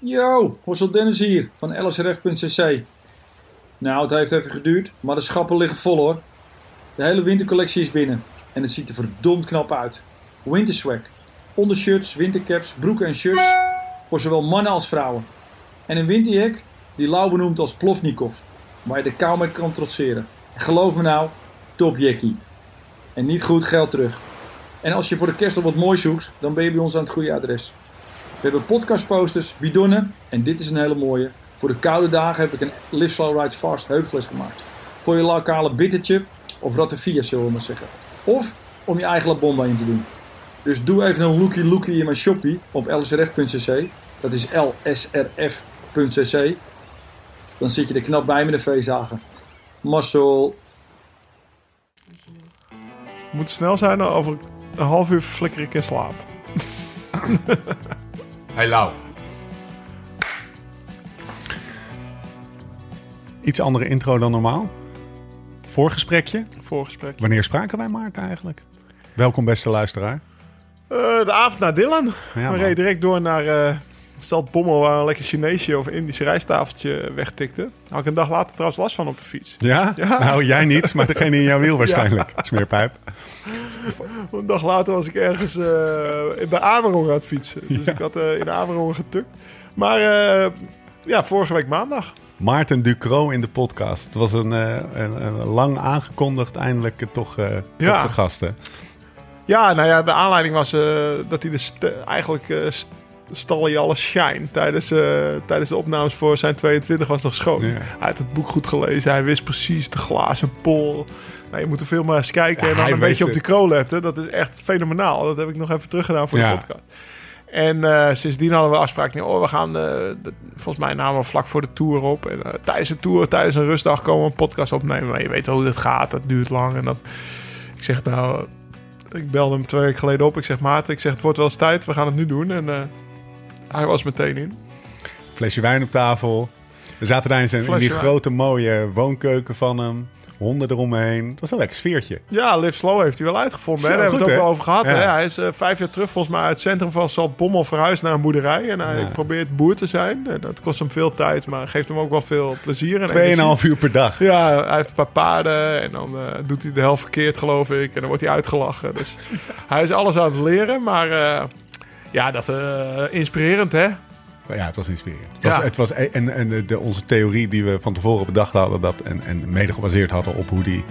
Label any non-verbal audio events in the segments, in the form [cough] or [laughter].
Yo, Hossel Dennis hier van lsrf.cc. Nou, het heeft even geduurd, maar de schappen liggen vol hoor. De hele wintercollectie is binnen en het ziet er verdomd knap uit. Winterswag, ondershirts, wintercaps, broeken en shirts voor zowel mannen als vrouwen. En een winterjack die Lau benoemt als Plovnikov, waar je de kou mee kan trotseren. En geloof me nou, top jackie. En niet goed geld terug. En als je voor de kerst op wat moois zoekt, dan ben je bij ons aan het goede adres. We hebben podcastposters, bidonnen en dit is een hele mooie. Voor de koude dagen heb ik een Live Slow Ride Fast heupfles gemaakt. Voor je lokale bittertje of ratafia zullen we maar zeggen. Of om je eigen La Bomba in te doen. Dus doe even een lookie lookie in mijn shoppie op lsrf.cc. Dat is lsrf.cc. Dan zit je er knap bij met de feestdagen. Marcel. Moet snel zijn, over een half uur flikker ik in slaap. [coughs] Hey Lau. Iets andere intro dan normaal. Voorgesprekje. Voorgesprek. Wanneer spraken wij Maarten eigenlijk? Welkom beste luisteraar. Eh, de avond naar Dylan. Ja, we reden direct door naar uh, Stad Bommel, waar een lekker Chineesje of Indisch rijstafeltje wegtikte. Had ik een dag later trouwens last van op de fiets. Ja? Ja. Nou, jij niet, maar degene in jouw wiel waarschijnlijk. Smeerpijp. Een dag later was ik ergens eh, bij Amerongen aan het fietsen. Dus Ja. ik had eh, in Amerongen getukt. Maar eh, ja, vorige week maandag. Maarten Ducro in de podcast. Het was een, een, een lang aangekondigd, eindelijk toch, toch de gasten. Ja, nou ja, de aanleiding was dat hij de st- eigenlijk stal hij alle shine tijdens, eh, tijdens de opnames voor zijn 22 was nog schoon. Ja. Hij had het boek goed gelezen, hij wist precies de glazen pol. Nou, je moet er veel maar eens kijken Ja, en dan een beetje op die crow letten. Dat is echt fenomenaal. Dat heb ik nog even teruggedaan voor Ja. de podcast. En eh, sindsdien hadden we afspraak. nee, Oh, we gaan, eh, de- volgens mij namen we vlak voor de tour op. En tijdens de tour, tijdens een rustdag, komen we een podcast opnemen. Maar je weet hoe dat gaat. Dat duurt lang. En dat, ik zeg nou, ik belde hem twee weken geleden op. Ik zeg, Maarten, ik zeg, het wordt wel eens tijd. We gaan het nu doen. En hij was meteen in. Flesje wijn op tafel. We zaten daar in, zijn, in die wijn. grote mooie woonkeuken van hem. Honden eromheen. Het was een lekker sfeertje. Ja, Live Slow heeft hij wel uitgevonden. Zo, hè? Daar hebben we het ook wel over gehad. Ja. Hè? Hij is eh, vijf jaar terug volgens mij uit het centrum van Zaltbommel verhuisd naar een boerderij. En hij Ja. probeert boer te zijn. En dat kost hem veel tijd, maar geeft hem ook wel veel plezier. En Tweeënhalf uur per dag. Ja, hij heeft een paar paarden en dan eh, doet hij de helft verkeerd, geloof ik. En dan wordt hij uitgelachen. Dus [laughs] hij is alles aan het leren, maar eh, ja, dat eh inspirerend, hè? Ja, het was inspirerend. Het Ja. was, het was, en en de, onze theorie die we van tevoren bedacht hadden... Dat, en, en mede gebaseerd hadden op hoe die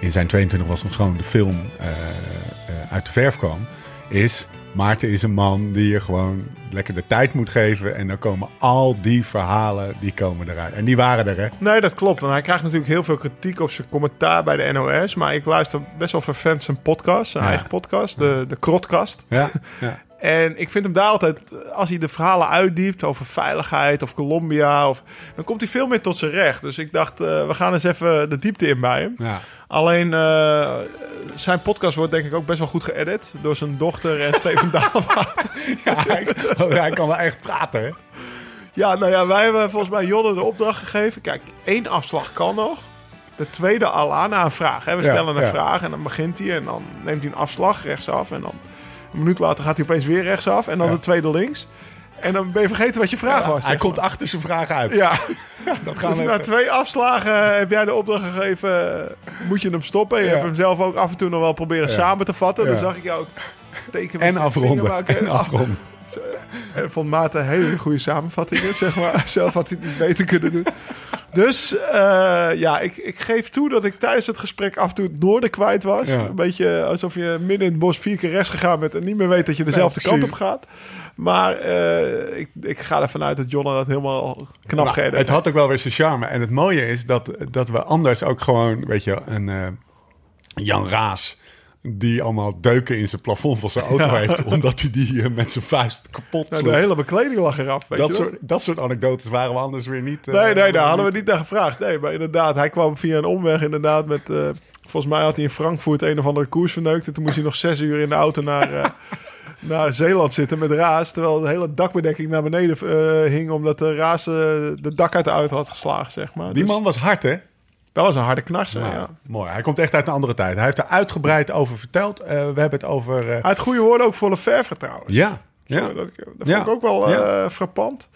in zijn 22 was nog schoon de film eh, eh, uit de verf kwam... is Maarten is een man die je gewoon lekker de tijd moet geven... en dan komen al die verhalen, die komen eruit. En die waren er, hè? Nee, dat klopt. En hij krijgt natuurlijk heel veel kritiek op zijn commentaar bij de NOS. Maar ik luister best wel vervent zijn podcast, zijn Ja. eigen podcast, de, de Krotkast. Ja, [laughs] ja. En ik vind hem daar altijd, als hij de verhalen uitdiept over veiligheid of Colombia, of, dan komt hij veel meer tot zijn recht. Dus ik dacht, eh, we gaan eens even de diepte in bij hem. ja. Alleen, eh, zijn podcast wordt denk ik ook best wel goed geëdit door zijn dochter en Steven [laughs] Dalemaat. ja hij, oh, hij kan wel echt praten, hè? Ja, nou ja, wij hebben volgens mij Jonne de opdracht gegeven. Kijk, één afslag kan nog. De tweede al aan na een vraag. Hè. We Ja, stellen een ja. vraag en dan begint hij en dan neemt hij een afslag rechtsaf. En dan een minuut later gaat hij opeens weer rechtsaf en dan de tweede links. En dan ben je vergeten wat je vraag was. hij komt maar. achter zijn vraag uit. Ja, [laughs] dat gaan dus we na twee afslagen heb jij de opdracht gegeven. Moet je hem stoppen? Je Ja. hebt hem zelf ook af en toe nog wel proberen Ja. samen te vatten. Dan zag ik jou ook tekenen. En afronden. En af- [laughs] afronden. en vond Maarten hele goede samenvattingen, zeg maar. [laughs] Zelf had hij het niet beter kunnen doen. Dus eh, ja, ik, ik geef toe dat ik tijdens het gesprek af en toe het noorden kwijt was. Ja. Een beetje alsof je midden in het bos vier keer rechts gegaan bent... en niet meer weet dat je dezelfde kant op gaat. Maar eh, ik, ik ga ervan uit dat Jonna dat helemaal knap Nou, Het had ook wel weer zijn charme. En het mooie is dat, dat we anders ook gewoon, weet je, een eh, Jan Raas. Die allemaal deuken in zijn plafond van zijn auto Ja. heeft. Omdat hij die eh, met zijn vuist kapot Nou, de hele bekleding lag eraf, weet dat, je wel. soort, dat soort anekdotes waren we anders weer niet. eh, Nee, nee, daar hadden we niet naar gevraagd. Nee, maar inderdaad, hij kwam via een omweg inderdaad met... eh, volgens mij had hij in Frankfurt een of andere koers verneukt. En toen moest hij nog zes uur in de auto naar, [laughs] naar Zeeland zitten met raas. Terwijl de hele dakbedekking naar beneden hing... omdat de raas de dak uit de auto had geslagen, zeg maar. Die Dus man was hard, hè? Dat was een harde knarser, Nou, ja. Mooi. Hij komt echt uit een andere tijd. Hij heeft er uitgebreid over verteld. Eh, we hebben het over... Hij had goede woorden ook voor Lefevre trouwens. ja, Ja. Dat, dat Ja. vond ik ook wel eh, frappant.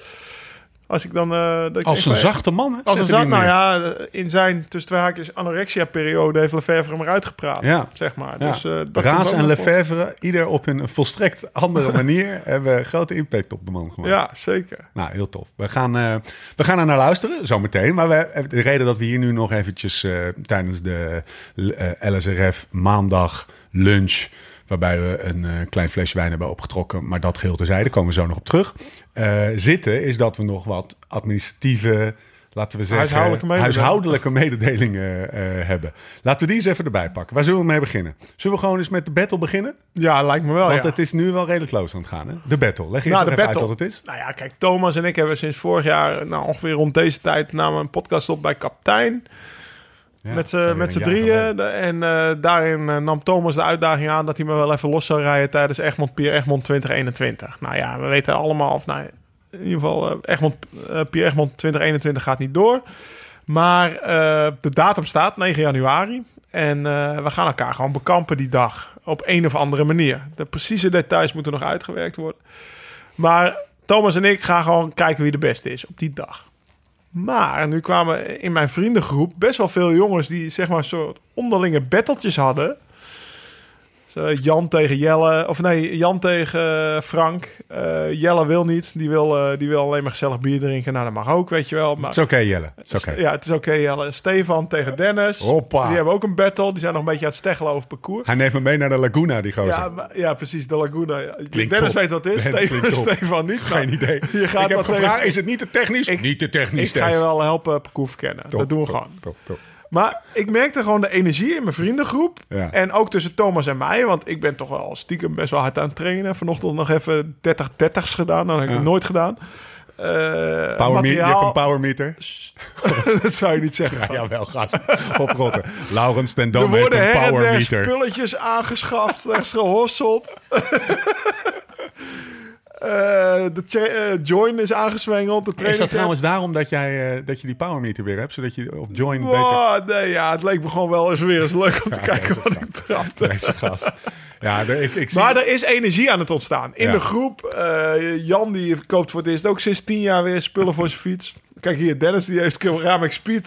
Als ik dan... eh, dat Als een zachte man, hè? Als een die nou ja, in zijn tussen twee haakjes anorexia-periode heeft Lefevre hem eruit gepraat. Ja. Zeg maar. Ja. Dus, eh, dat Raas en. Lefevre, ieder op hun volstrekt andere [laughs] manier, hebben grote impact op de man gemaakt. Ja, zeker. Nou, heel tof. We gaan, eh, we gaan er naar luisteren, zometeen. Maar we, de reden dat we hier nu nog eventjes tijdens de LSRF maandag lunch... waarbij we een klein flesje wijn hebben opgetrokken... maar dat geheel terzijde, komen we zo nog op terug... eh, zitten, is dat we nog wat administratieve... Laten we zeggen, Huishoudelijke mededelingen. huishoudelijke mededelingen eh, hebben. Laten we die eens even erbij pakken. Waar zullen we mee beginnen? Zullen we gewoon eens met de battle beginnen? Ja, lijkt me wel, Want ja. het is nu wel redelijk close aan het gaan. Hè? De battle. Leg je Nou, de battle. uit wat het is. Nou ja, kijk, Thomas en ik hebben sinds vorig jaar, nou ongeveer rond deze tijd, namen een podcast op bij Kaptein. Ja, met z'n met z'n drieën. En eh, daarin eh, nam Thomas de uitdaging aan dat hij me wel even los zou rijden tijdens Egmond Pier Egmond 2021. Nou ja, we weten allemaal, of nou, in ieder geval, eh, Egmond, Pier Egmond 2021 gaat niet door. Maar de datum staat 9 januari. En we gaan elkaar gewoon bekampen die dag. Op een of andere manier. De precieze details moeten nog uitgewerkt worden. Maar Thomas en ik gaan gewoon kijken wie de beste is op die dag. Maar nu kwamen in mijn vriendengroep best wel veel jongens die zeg maar soort onderlinge battletjes hadden. Jan tegen Jelle, of nee, Jan tegen Frank. Eh, Jelle wil niet, die wil, eh, die wil alleen maar gezellig bier drinken. Nou, dat mag ook, weet je wel. Maar, Het is oké, Jelle. Het is oké. Ja, het is oké, Jelle. Stefan tegen Dennis. Hoppa. Die hebben ook een battle. Die zijn nog een beetje aan het steggelen over parcours. Hij neemt me mee naar de Laguna, die gozer. Ja, maar- ja, precies, de Laguna. Ja. Dennis top. weet wat het is, Stefan, niet. Geen Nou, idee. Je gaat ik heb gevraagd, tegen- is het niet te technisch? Ik- niet te technisch, Ik ga je wel helpen parcours verkennen. Top, dat doen we top, gewoon. Maar ik merkte gewoon de energie in mijn vriendengroep. Ja. En ook tussen Thomas en mij. Want ik ben toch wel stiekem best wel hard aan het trainen. Vanochtend nog even 30-30's gedaan. Dat heb ik Ja. nooit gedaan. Eh, Power meter, je hebt een power meter. [laughs] dat zou je niet zeggen. Ja, jawel, gast. Oprotten. Laurens ten er Dam heeft worden een power meter. spulletjes aangeschaft. [laughs] Er is gehosseld. [laughs] Eh, de eh, join is aangezwengeld. De Is dat trouwens daarom dat, jij, eh, dat je die power meter weer hebt? Zodat je op join beter... Wow, nee, ja, het leek me gewoon wel eens weer eens leuk om te [laughs] kijken wat ik trapte. Deze gast. Ja, ik, ik zie... Maar er is energie aan het ontstaan. In Ja. de groep, Jan die koopt voor het eerst ook sinds tien jaar weer spullen voor zijn fiets. Kijk hier, Dennis die heeft Ramex Speed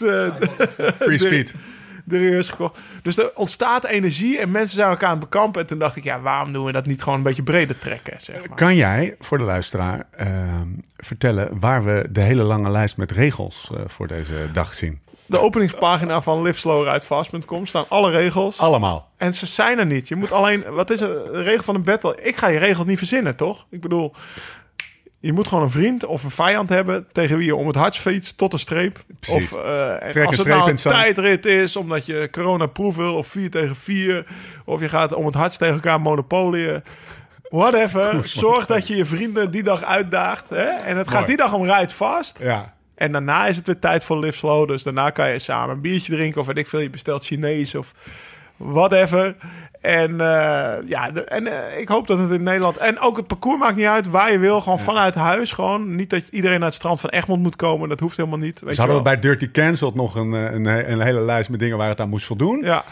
Free speed. [laughs] er is gekocht. Dus er ontstaat energie en mensen zijn elkaar aan het bekampen. En toen dacht ik, ja, waarom doen we dat niet gewoon een beetje breder trekken? Zeg maar. Kan jij voor de luisteraar ehm, vertellen waar we de hele lange lijst met regels eh, voor deze dag zien? De openingspagina van liveslowridefast.com staan alle regels. Allemaal. En ze zijn er niet. Je moet alleen, wat is de regel van een battle? Ik ga je regel niet verzinnen, toch? Ik bedoel, je moet gewoon een vriend of een vijand hebben tegen wie je om het hart fietst tot de streep. Precies. Of en Trek als een het nou een tijdrit is, omdat je corona proef wil, of 4 tegen 4, of je gaat om het hart tegen elkaar monopolieën. Whatever. Zorg dat je je vrienden die dag uitdaagt. Hè? En het gaat Mooi. die dag om ride fast. Ja. En daarna is het weer tijd voor live slow. Dus daarna kan je samen een biertje drinken. Of weet ik veel, je bestelt Chinees of whatever. En eh, ja, de- en eh, ik hoop dat het in Nederland... En ook het parcours maakt niet uit waar je wil. Gewoon vanuit huis. Gewoon niet dat iedereen naar het strand van Egmond moet komen. Dat hoeft helemaal niet. Weet Dus je hadden we bij Dirty Cancelled nog een, eh, een, een hele lijst met dingen waar het aan moest voldoen. Ja.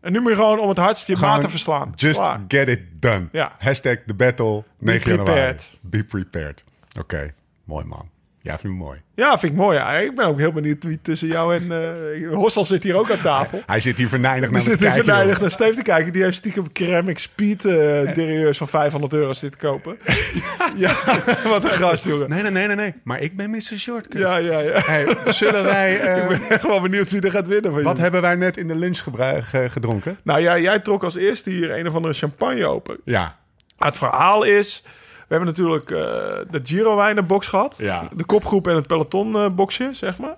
En nu moet je gewoon om het hardst je Gewoon maten verslaan. Just Klaar. get it done. Ja. Hashtag the battle 9 januari. prepared. Be prepared. Oké, mooi man. Ja, vind ik mooi. Ja, vind ik mooi. Ja. Ik ben ook heel benieuwd wie tussen jou en... eh [laughs] Hossel zit hier ook aan tafel. Hij zit hier verneinig Die naar zit hier kijken. verneidigd joh. naar Steve te kijken. Die heeft stiekem Ceramic Speed eh derieurs van 500 euro zitten kopen. [laughs] ja, [laughs] wat een gast, jongen. Nee, nee, nee, nee, nee. Maar ik ben Mr. Shortcut. Ja, ja, ja. Hey, zullen wij... eh, Ik ben echt wel benieuwd wie er gaat winnen van wat jullie. hebben wij net in de lunch gedronken? Nou ja, jij trok als eerste hier een of andere champagne open. Ja. Het verhaal is... We hebben natuurlijk eh, de Giro wijnenbox gehad. Ja. De kopgroep en het peloton boxje, zeg maar.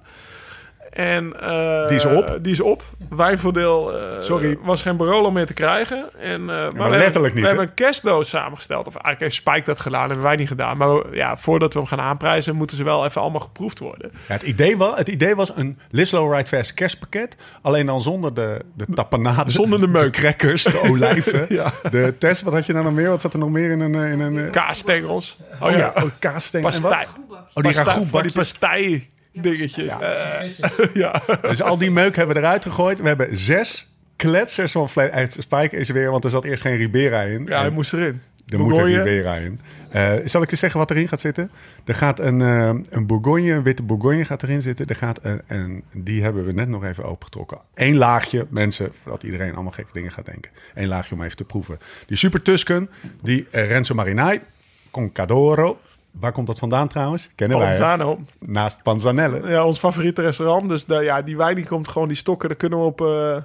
En, eh, Die is op. Die is op. Wijnvoordeel eh, Sorry. was geen Barolo meer te krijgen. En, eh, maar we letterlijk hebben, niet, We hebben een kerstdoos samengesteld. Of eigenlijk heeft Spike dat gedaan, hebben wij niet gedaan. Maar we- ja, voordat we hem gaan aanprijzen, moeten ze wel even allemaal geproefd worden. Ja, het, idee was, het idee was een Lislow Ride Fast kerstpakket. Alleen dan zonder de, de tapenade. Zonder de meuk. crackers, de olijven. [laughs] Ja. De test, wat had je nou nog meer? Wat zat er nog meer in een... eh, In een eh, Kaasstengels. oh ja, oh, kaassteng. en wat? Pastei. Oh, die ragout die pastei dingetjes. Ja. [laughs] ja. Dus al die meuk hebben we eruit gegooid. We hebben zes kletsers van Fle- uit Spike is er weer, want er zat eerst geen Ribera in. ja, hij En- moest erin. Er moet er Bourgogne. Ribera in. Eh, zal ik je zeggen wat erin gaat zitten? Er gaat een, eh, een Bourgogne, een witte Bourgogne gaat erin zitten. Er gaat een, en die hebben we net nog even opengetrokken. Eén laagje, mensen, voordat iedereen allemaal gekke dingen gaat denken. Eén laagje om even te proeven. Die Super Tusken, die eh, Renzo Marinai, Concadoro. Waar komt dat vandaan trouwens? Kennen wij. Panzano. Naast Panzanelle. Ja, ons favoriete restaurant. Dus daar- ja, die wijn die komt gewoon, die stokken, daar kunnen we op, eh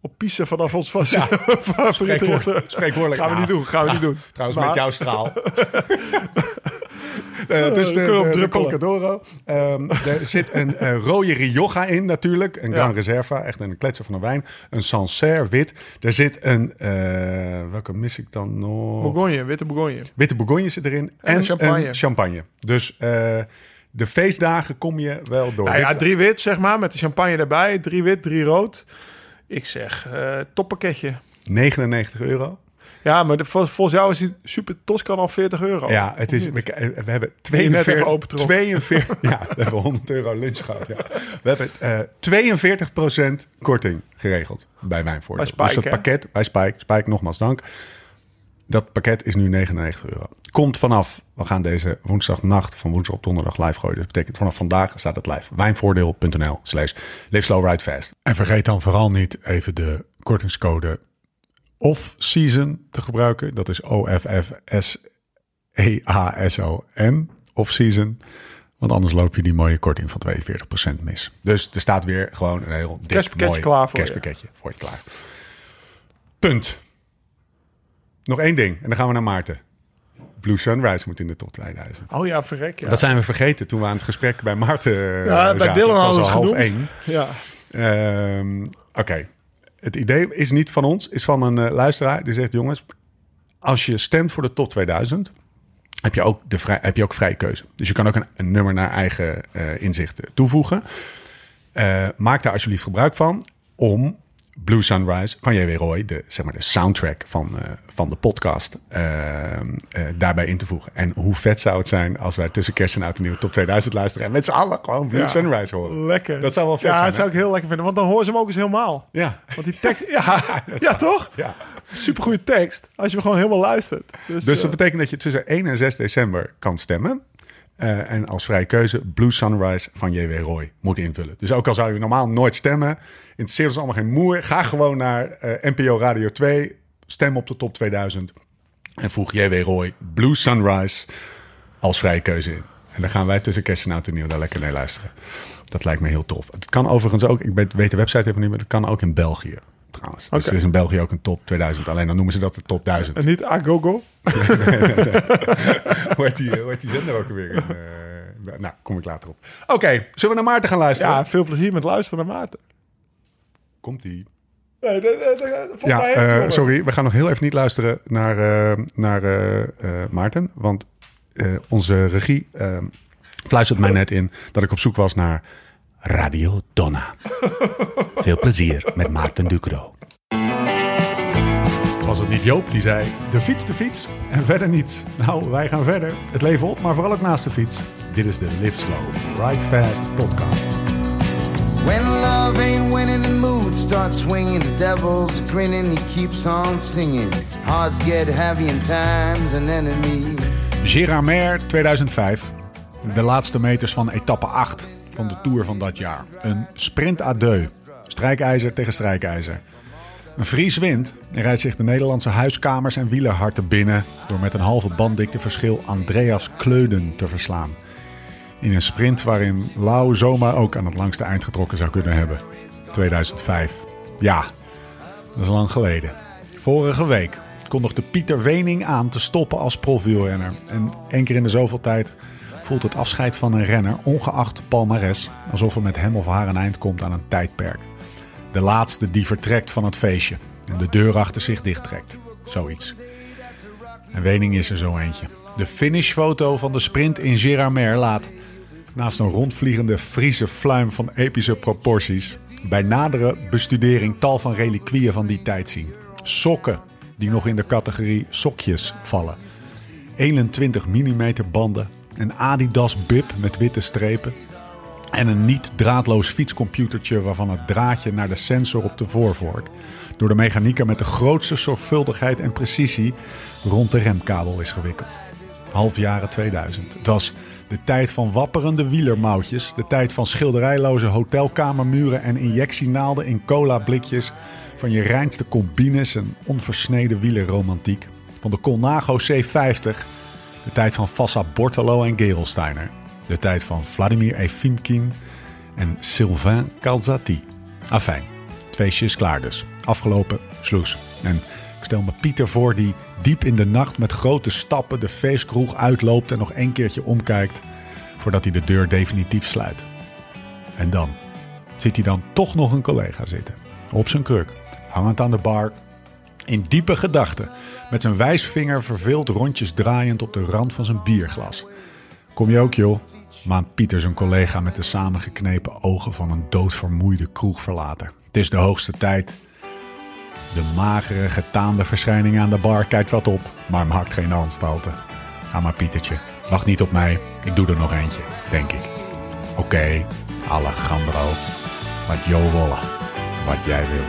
op piezen vanaf ons vast. Ja. [laughs] favoriete spreekwoordelijk. Gaan we Ja. niet doen, gaan we niet doen. Trouwens, Maar- met jouw straal. [laughs] Eh, dus de, de, de. Concadoro. Ehm, er zit [laughs] een rode Rioja in natuurlijk. Een Ja. Gran Reserva. Echt een kletser van een wijn. Een Sancerre wit. Er zit een... eh, welke mis ik dan nog? Bourgogne, witte Bourgogne. Witte Bourgogne zit erin. En champagne. een champagne. Dus eh, de feestdagen kom je wel door. Nou ja, drie wit, zeg maar, met de champagne erbij. Drie wit, drie rood. Ik zeg, toppakketje. 99 euro. Ja, maar de, vol- volgens jou is die super Toscan al 40 euro. Ja, het is, we, we hebben Die je net 42, even opentrok. 42 [laughs] ja, we hebben 100 euro lunch gehad. Ja. We hebben eh 42% korting geregeld bij Wijnvoordeel. Bij Spike, dus dat hè? pakket, bij Spike, Spike nogmaals dank. Dat pakket is nu 99 euro. Komt vanaf, we gaan deze woensdagnacht van woensdag op donderdag live gooien. Dat betekent vanaf vandaag staat het live. Wijnvoordeel.nl slash live slow ride fast. En vergeet dan vooral niet even de kortingscode off-season te gebruiken. Dat is O-F-F-S-E-A-S-O-N, off-season. Want anders loop je die mooie korting van 42% mis. Dus er staat weer gewoon een heel dik, Kerstpakketje mooi klaar voor je. kerstpakketje voor je klaar. Punt. Nog één ding en dan gaan we naar Maarten. Blue Sunrise moet in de top 2000. Oh ja, verrek. Ja, Dat zijn we vergeten toen we aan het gesprek bij Maarten eh, Ja, bij zaten. Dylan Het was hadden we het half genoemd. één. ja. Ehm, Oké. Het idee is niet van ons, is van een eh, luisteraar die zegt: jongens, als je stemt voor de top 2000, heb je ook, de vrij, heb je ook vrije keuze. Dus je kan ook een, nummer naar eigen eh, inzichten toevoegen. Eh, maak daar alsjeblieft gebruik van om Blue Sunrise van J.W. Roy, de, zeg maar de soundtrack van, eh, van de podcast, eh, eh, daarbij in te voegen. En hoe vet zou het zijn als wij tussen kerst en oud en nieuw top 2000 luisteren en met z'n allen gewoon Blue Ja. Sunrise horen. Lekker. Dat zou wel vet ja, zijn, dat zou ik heel lekker vinden. Want dan horen ze hem ook eens helemaal. Ja, Want die tekst... Ja, [laughs] ja toch? ja. Supergoeie tekst. Als je hem gewoon helemaal luistert. Dus, Dus dat betekent dat je tussen 1 en 6 december kan stemmen. En als vrije keuze Blue Sunrise van J.W. Roy moet invullen. Dus ook al zou je normaal nooit stemmen, interesseert ons allemaal geen moer. Ga gewoon naar eh, NPO Radio 2, stem op de top 2000 en voeg J.W. Roy Blue Sunrise als vrije keuze in. En dan gaan wij tussen kerst en oud en nieuw daar lekker naar luisteren. Dat lijkt me heel tof. Het kan overigens ook, ik weet de website even niet, maar het kan ook in België trouwens. Dus er is in België ook een top 2000. Alleen dan noemen ze dat de top 1000. En niet Agogo. [laughs] hoe, heet die, hoe heet die zender ook alweer? Eh, nou, kom ik later op. Oké, zullen we naar Maarten gaan luisteren? Ja, veel plezier met luisteren naar Maarten. Komt-ie. Nee, dat- volgens Ja, mij heeft hij eh, sorry, we gaan nog heel even niet luisteren naar, eh, naar eh, Maarten. Want eh, onze regie eh, fluistert mij net in dat ik op zoek was naar Radio Donna. [laughs] Veel plezier met Maarten Ducro. Was het niet Joop die zei, de fiets, de fiets en verder niets. Nou, wij gaan verder. Het leven op, maar vooral ook naast de fiets. Dit is de Live Slow, Ride Fast podcast. When love ain't winning, the mood starts swinging. The devil's grinning, he keeps on singing. Hearts get heavy and time's an enemy. Mer 2005. De laatste meters van etappe 8 van de Tour van dat jaar. Een sprint à deux. Strijkijzer tegen strijkijzer. Een Fries wint en rijdt zich de Nederlandse huiskamers en wielerharten binnen... door met een halve banddikte verschil Andreas Kleuden te verslaan. In een sprint waarin Lau zomaar ook aan het langste eind getrokken zou kunnen hebben. 2005. Ja, dat is lang geleden. Vorige week kondigde Pieter Wening aan te stoppen als profwielrenner. En één keer in de zoveel tijd voelt het afscheid van een renner, ongeacht palmares, alsof er met hem of haar een eind komt aan een tijdperk. De laatste die vertrekt van het feestje en de deur achter zich dichttrekt. Zoiets. En Wening is er zo eentje. De finishfoto van de sprint in Gérardmer laat, naast een rondvliegende Friese fluim van epische proporties, bij nadere bestudering tal van reliquieën van die tijd zien. Sokken die nog in de categorie sokjes vallen. 21 mm banden, een Adidas bib met witte strepen. En een niet draadloos fietscomputertje waarvan het draadje naar de sensor op de voorvork door de mechanieker met de grootste zorgvuldigheid en precisie rond de remkabel is gewikkeld. Half jaren 2000. Het was de tijd van wapperende wielermoutjes, de tijd van schilderijloze hotelkamermuren en injectienaalden in cola-blikjes, van je reinste combines en onversneden wielerromantiek, van de Colnago C50, de tijd van Fassa Bortolo en Gerolsteiner, de tijd van Vladimir Efimkin en Sylvain Calzati. Afijn, twee klaar dus. Afgelopen sloes. En stel me Pieter voor die diep in de nacht met grote stappen de feestkroeg uitloopt en nog één keertje omkijkt voordat hij de deur definitief sluit. En dan ziet hij dan toch nog een collega zitten. Op zijn kruk, hangend aan de bar, in diepe gedachten, met zijn wijsvinger verveeld rondjes draaiend op de rand van zijn bierglas. Kom je ook, joh? maand Pieter zijn collega met de samengeknepen ogen van een doodvermoeide kroegverlater. Het is de hoogste tijd. De magere, getaande verschijning aan de bar kijkt wat op, maar maakt geen aanstalten. Ga maar, Pietertje. Wacht niet op mij. Ik doe er nog eentje, denk ik. Oké, Alejandro. Wat Jo wolle. Wat jij wil.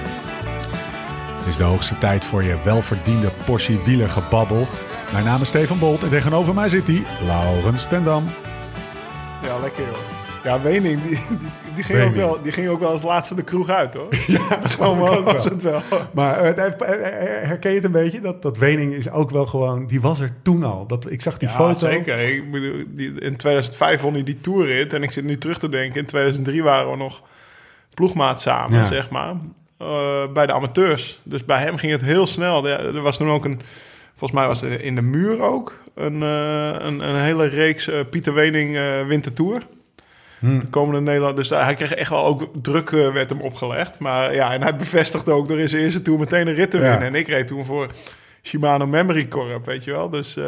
Het is de hoogste tijd voor je welverdiende portie wielergebabbel. Mijn naam is Stefan Bolt en tegenover mij zit hij, Laurens Tendam. Ja, lekker joh. Ja, Wening, die, die, ging, ook wel, die ging ook wel als laatste de kroeg uit hoor. [laughs] Ja, zo was het wel. Maar eh, eh, eh, herken je het een beetje? Dat, dat Wening is ook wel gewoon... Die was er toen al. Dat, ik zag die Ja, foto. zeker. Ik bedoel, die, in 2005 won hij die toerrit. En ik zit nu terug te denken. In 2003 waren we nog ploegmaat samen, Ja. zeg maar. bij de amateurs. Dus bij hem ging het heel snel. Er was toen ook een... Volgens mij was er in de muur ook een, een, een hele reeks Pieter Wening eh Wintertour. Hm. De komende Nederland. Dus hij kreeg echt wel ook druk eh, werd hem opgelegd. Maar ja, en hij bevestigde ook door in zijn eerste tour meteen een rit te Ja. winnen. En ik reed toen voor Shimano Memory Corp, weet je wel. Dus eh,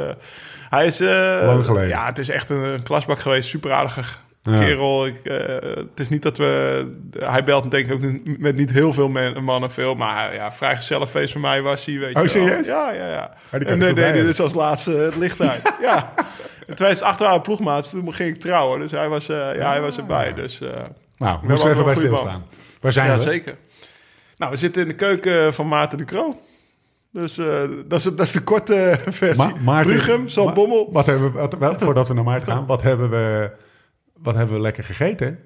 hij is... eh, Lang geleden. Ja, het is echt een, een klasbak geweest. Super aardige Ja. kerel. Ik, eh, het is niet dat we... Hij belt denk ik ook met niet heel veel men- mannen veel. Maar ja, vrij gezellig feest voor mij was hij, weet Oh, je wel. serieus? Ja, ja, ja. kan en nee, nee, dit is als laatste het licht uit. [laughs] ja. In 2008 waren we ploegmaats. Toen ging ik trouwen. Dus hij was, eh, ja, hij was erbij. Dus... eh, Nou, We moesten we even bij stilstaan. Waar zijn ja, we? zeker. Nou, we zitten in de keuken van Maarten de Croo. Dus eh, dat, is, dat is de korte versie. Ma- Maarten- Brughem, Zaltbommel. Wat hebben we, wat, voordat we naar Maarten gaan, wat hebben we, wat hebben we lekker gegeten?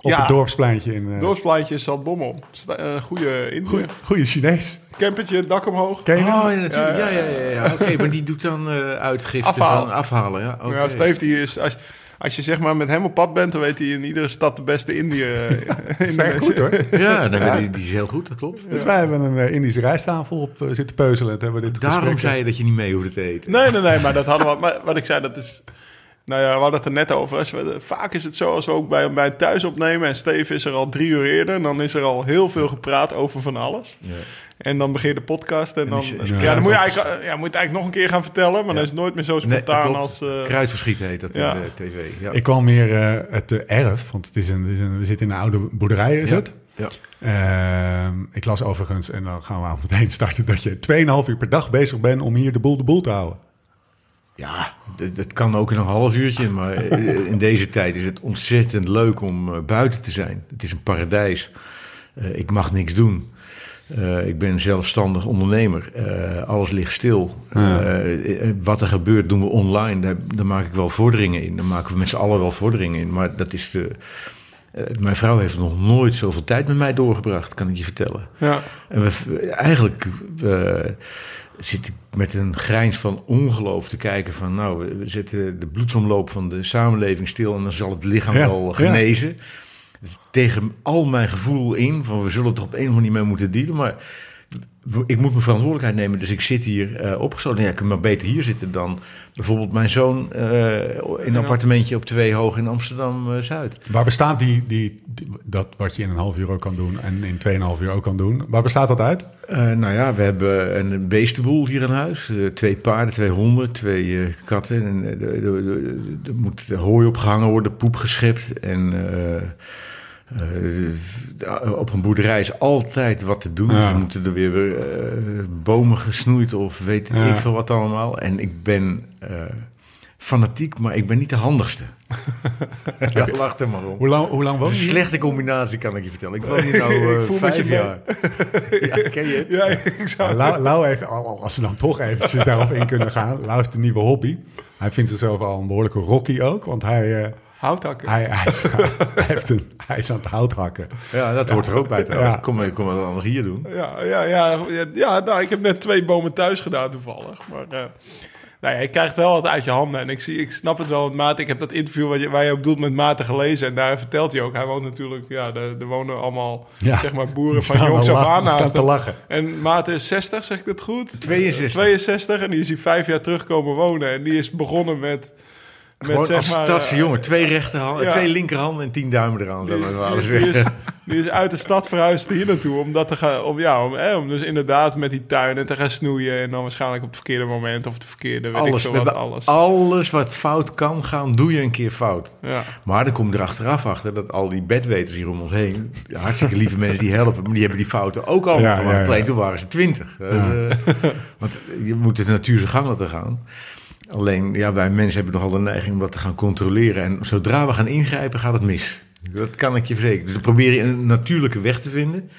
Op Ja. het dorpspleintje in... uh, Dorpsplaatje, Zaltbommel. Sta- Een goede Indië. Goeie Chinees. Campertje, dak omhoog. Ken je hem? Oh, ja, natuurlijk. Ja, Ja, ja, ja, ja. ja. [laughs] Oké, maar die doet dan eh uitgifte Afhalen. van afhalen. Ja, Steve, die is, als, als je zeg maar met hem op pad bent, dan weet hij in iedere stad de beste Indië. eh, [laughs] Dat is goed hoor. [laughs] Ja, dan, Die, die is heel goed, dat klopt. Dus wij hebben een Indische rijsttafel op zitten peuzelen. Hebben we dit Daarom gesprek- zei je dat je niet mee hoefde te eten. Nee, nee, nee, maar dat hadden we. Maar wat ik zei, dat is. Nou ja, we hadden het er net over. Vaak is het zo als we ook bij, bij thuis opnemen. En Steve is er al drie uur eerder. En dan is er al heel veel gepraat over van alles. Ja. En dan begin je de podcast. En dan, is- is ja, kruid dan moet, je eigenlijk, ja, moet je het eigenlijk nog een keer gaan vertellen. Maar dan is het nooit meer zo spontaan als. eh, Kruidverschiet heet dat Ja. in de tv. Ja. Ik kwam meer eh, het erf, want het is een, het is een, we zitten in een oude boerderij, is Ja. het? Ja. Ehm, ik las overigens, en dan gaan we al meteen [laughs] starten, dat je 2,5 uur per dag bezig bent om hier de boel de boel te houden. Ja, dat kan ook in een half uurtje, maar eh, in deze tijd is het ontzettend leuk om eh, buiten te zijn. Het is een paradijs. Eh, ik mag niks doen. Eh, ik ben zelfstandig ondernemer. Eh, alles ligt stil. Ja. Eh, eh, wat er gebeurt doen we online. Daar, daar maak ik wel vorderingen in. Daar maken we met z'n allen wel vorderingen in. Maar dat is de... eh, mijn vrouw heeft nog nooit zoveel tijd met mij doorgebracht, kan ik je vertellen. ja. En we, eigenlijk eh, zit ik met een grijns van ongeloof te kijken van... nou, we, zetten de bloedsomloop van de samenleving stil... en dan zal het lichaam Ja, wel ja. genezen. Dus tegen al mijn gevoel in van we zullen toch op een of andere manier mee moeten dealen... maar ik moet mijn verantwoordelijkheid nemen, dus ik zit hier eh opgesloten. Ja, ik kan maar beter hier zitten dan bijvoorbeeld mijn zoon... eh, in een appartementje op twee hoog in Amsterdam-Zuid. Waar bestaat die, die, die- dat wat je in een half uur ook kan doen en in 2,5 uur ook kan doen? Waar bestaat dat uit? Eh, nou ja, we hebben een beestenboel hier in huis. Eh, twee paarden, twee honden, twee eh, katten. En, eh, er moet hooi opgehangen worden, poep geschept. En eh, eh, op een boerderij is altijd wat te doen. Ja. Dus we moeten er weer eh, bomen gesnoeid of weet Ja. ik veel wat allemaal. En ik ben eh, fanatiek, maar ik ben niet de handigste. [laughs] Ja, lach er maar om. Hoe lang, hoe lang woon Een je slechte combinatie kan ik je vertellen. Ik woon hier [laughs] nou eh, Ik voel met je vijf jaar. ja, ken je het? Ja, ik zou... Lau, Lau heeft, al- als we dan toch eventjes daarop in kunnen gaan. Lau heeft een nieuwe hobby. Hij vindt zichzelf al een behoorlijke Rocky ook. Want hij, eh, Houthakken. hij, hij, is, hij, heeft een, hij is aan het hout hakken. Ja, dat hoort er ook bij trouwens. Ja. Kom, maar- kom wat anders hier doen. Ja, ja, ja, ja, ja nou, ik heb net twee bomen thuis gedaan toevallig. Maar eh, nou ja, je krijgt wel wat uit je handen. En ik, zie, ik snap het wel met Maarten. Ik heb dat interview wat je, waar je op doet met Maarten gelezen. En daar vertelt hij ook. Hij woont natuurlijk... Ja, er, wonen allemaal Ja. zeg maar, boeren van jongs af aan naast te lachen. En Maarten is 60, zeg ik dat goed? 62. 62. En die is hier vijf jaar terugkomen wonen. En die is begonnen met... met Gewoon zeg als maar, stadse eh, jongen. Twee rechterhanden, ja. twee linkerhanden en tien duimen eraan. Die is, alles die, is, die weg. is- die is uit de stad verhuisd hier naartoe. Om dat te gaan. Om, ja, om, eh, om dus inderdaad met die tuinen te gaan snoeien. En dan waarschijnlijk op het verkeerde moment of het verkeerde. Weet ik Alles, veel we wat, alles. alles wat fout kan gaan, doe je een keer fout. Ja. Maar dan kom je er achteraf achter dat al die bedweters hier om ons heen... hartstikke lieve [laughs] mensen die helpen... maar die hebben die fouten ook al Ja, gemaakt. Alleen toen waren ze twintig. Dus, eh, want je moet de natuur zijn gang laten gaan. Alleen, ja, wij mensen hebben nogal de neiging om dat te gaan controleren. En zodra we gaan ingrijpen, gaat het mis. Dat kan ik je verzekeren. Dus dan probeer je een natuurlijke weg te vinden...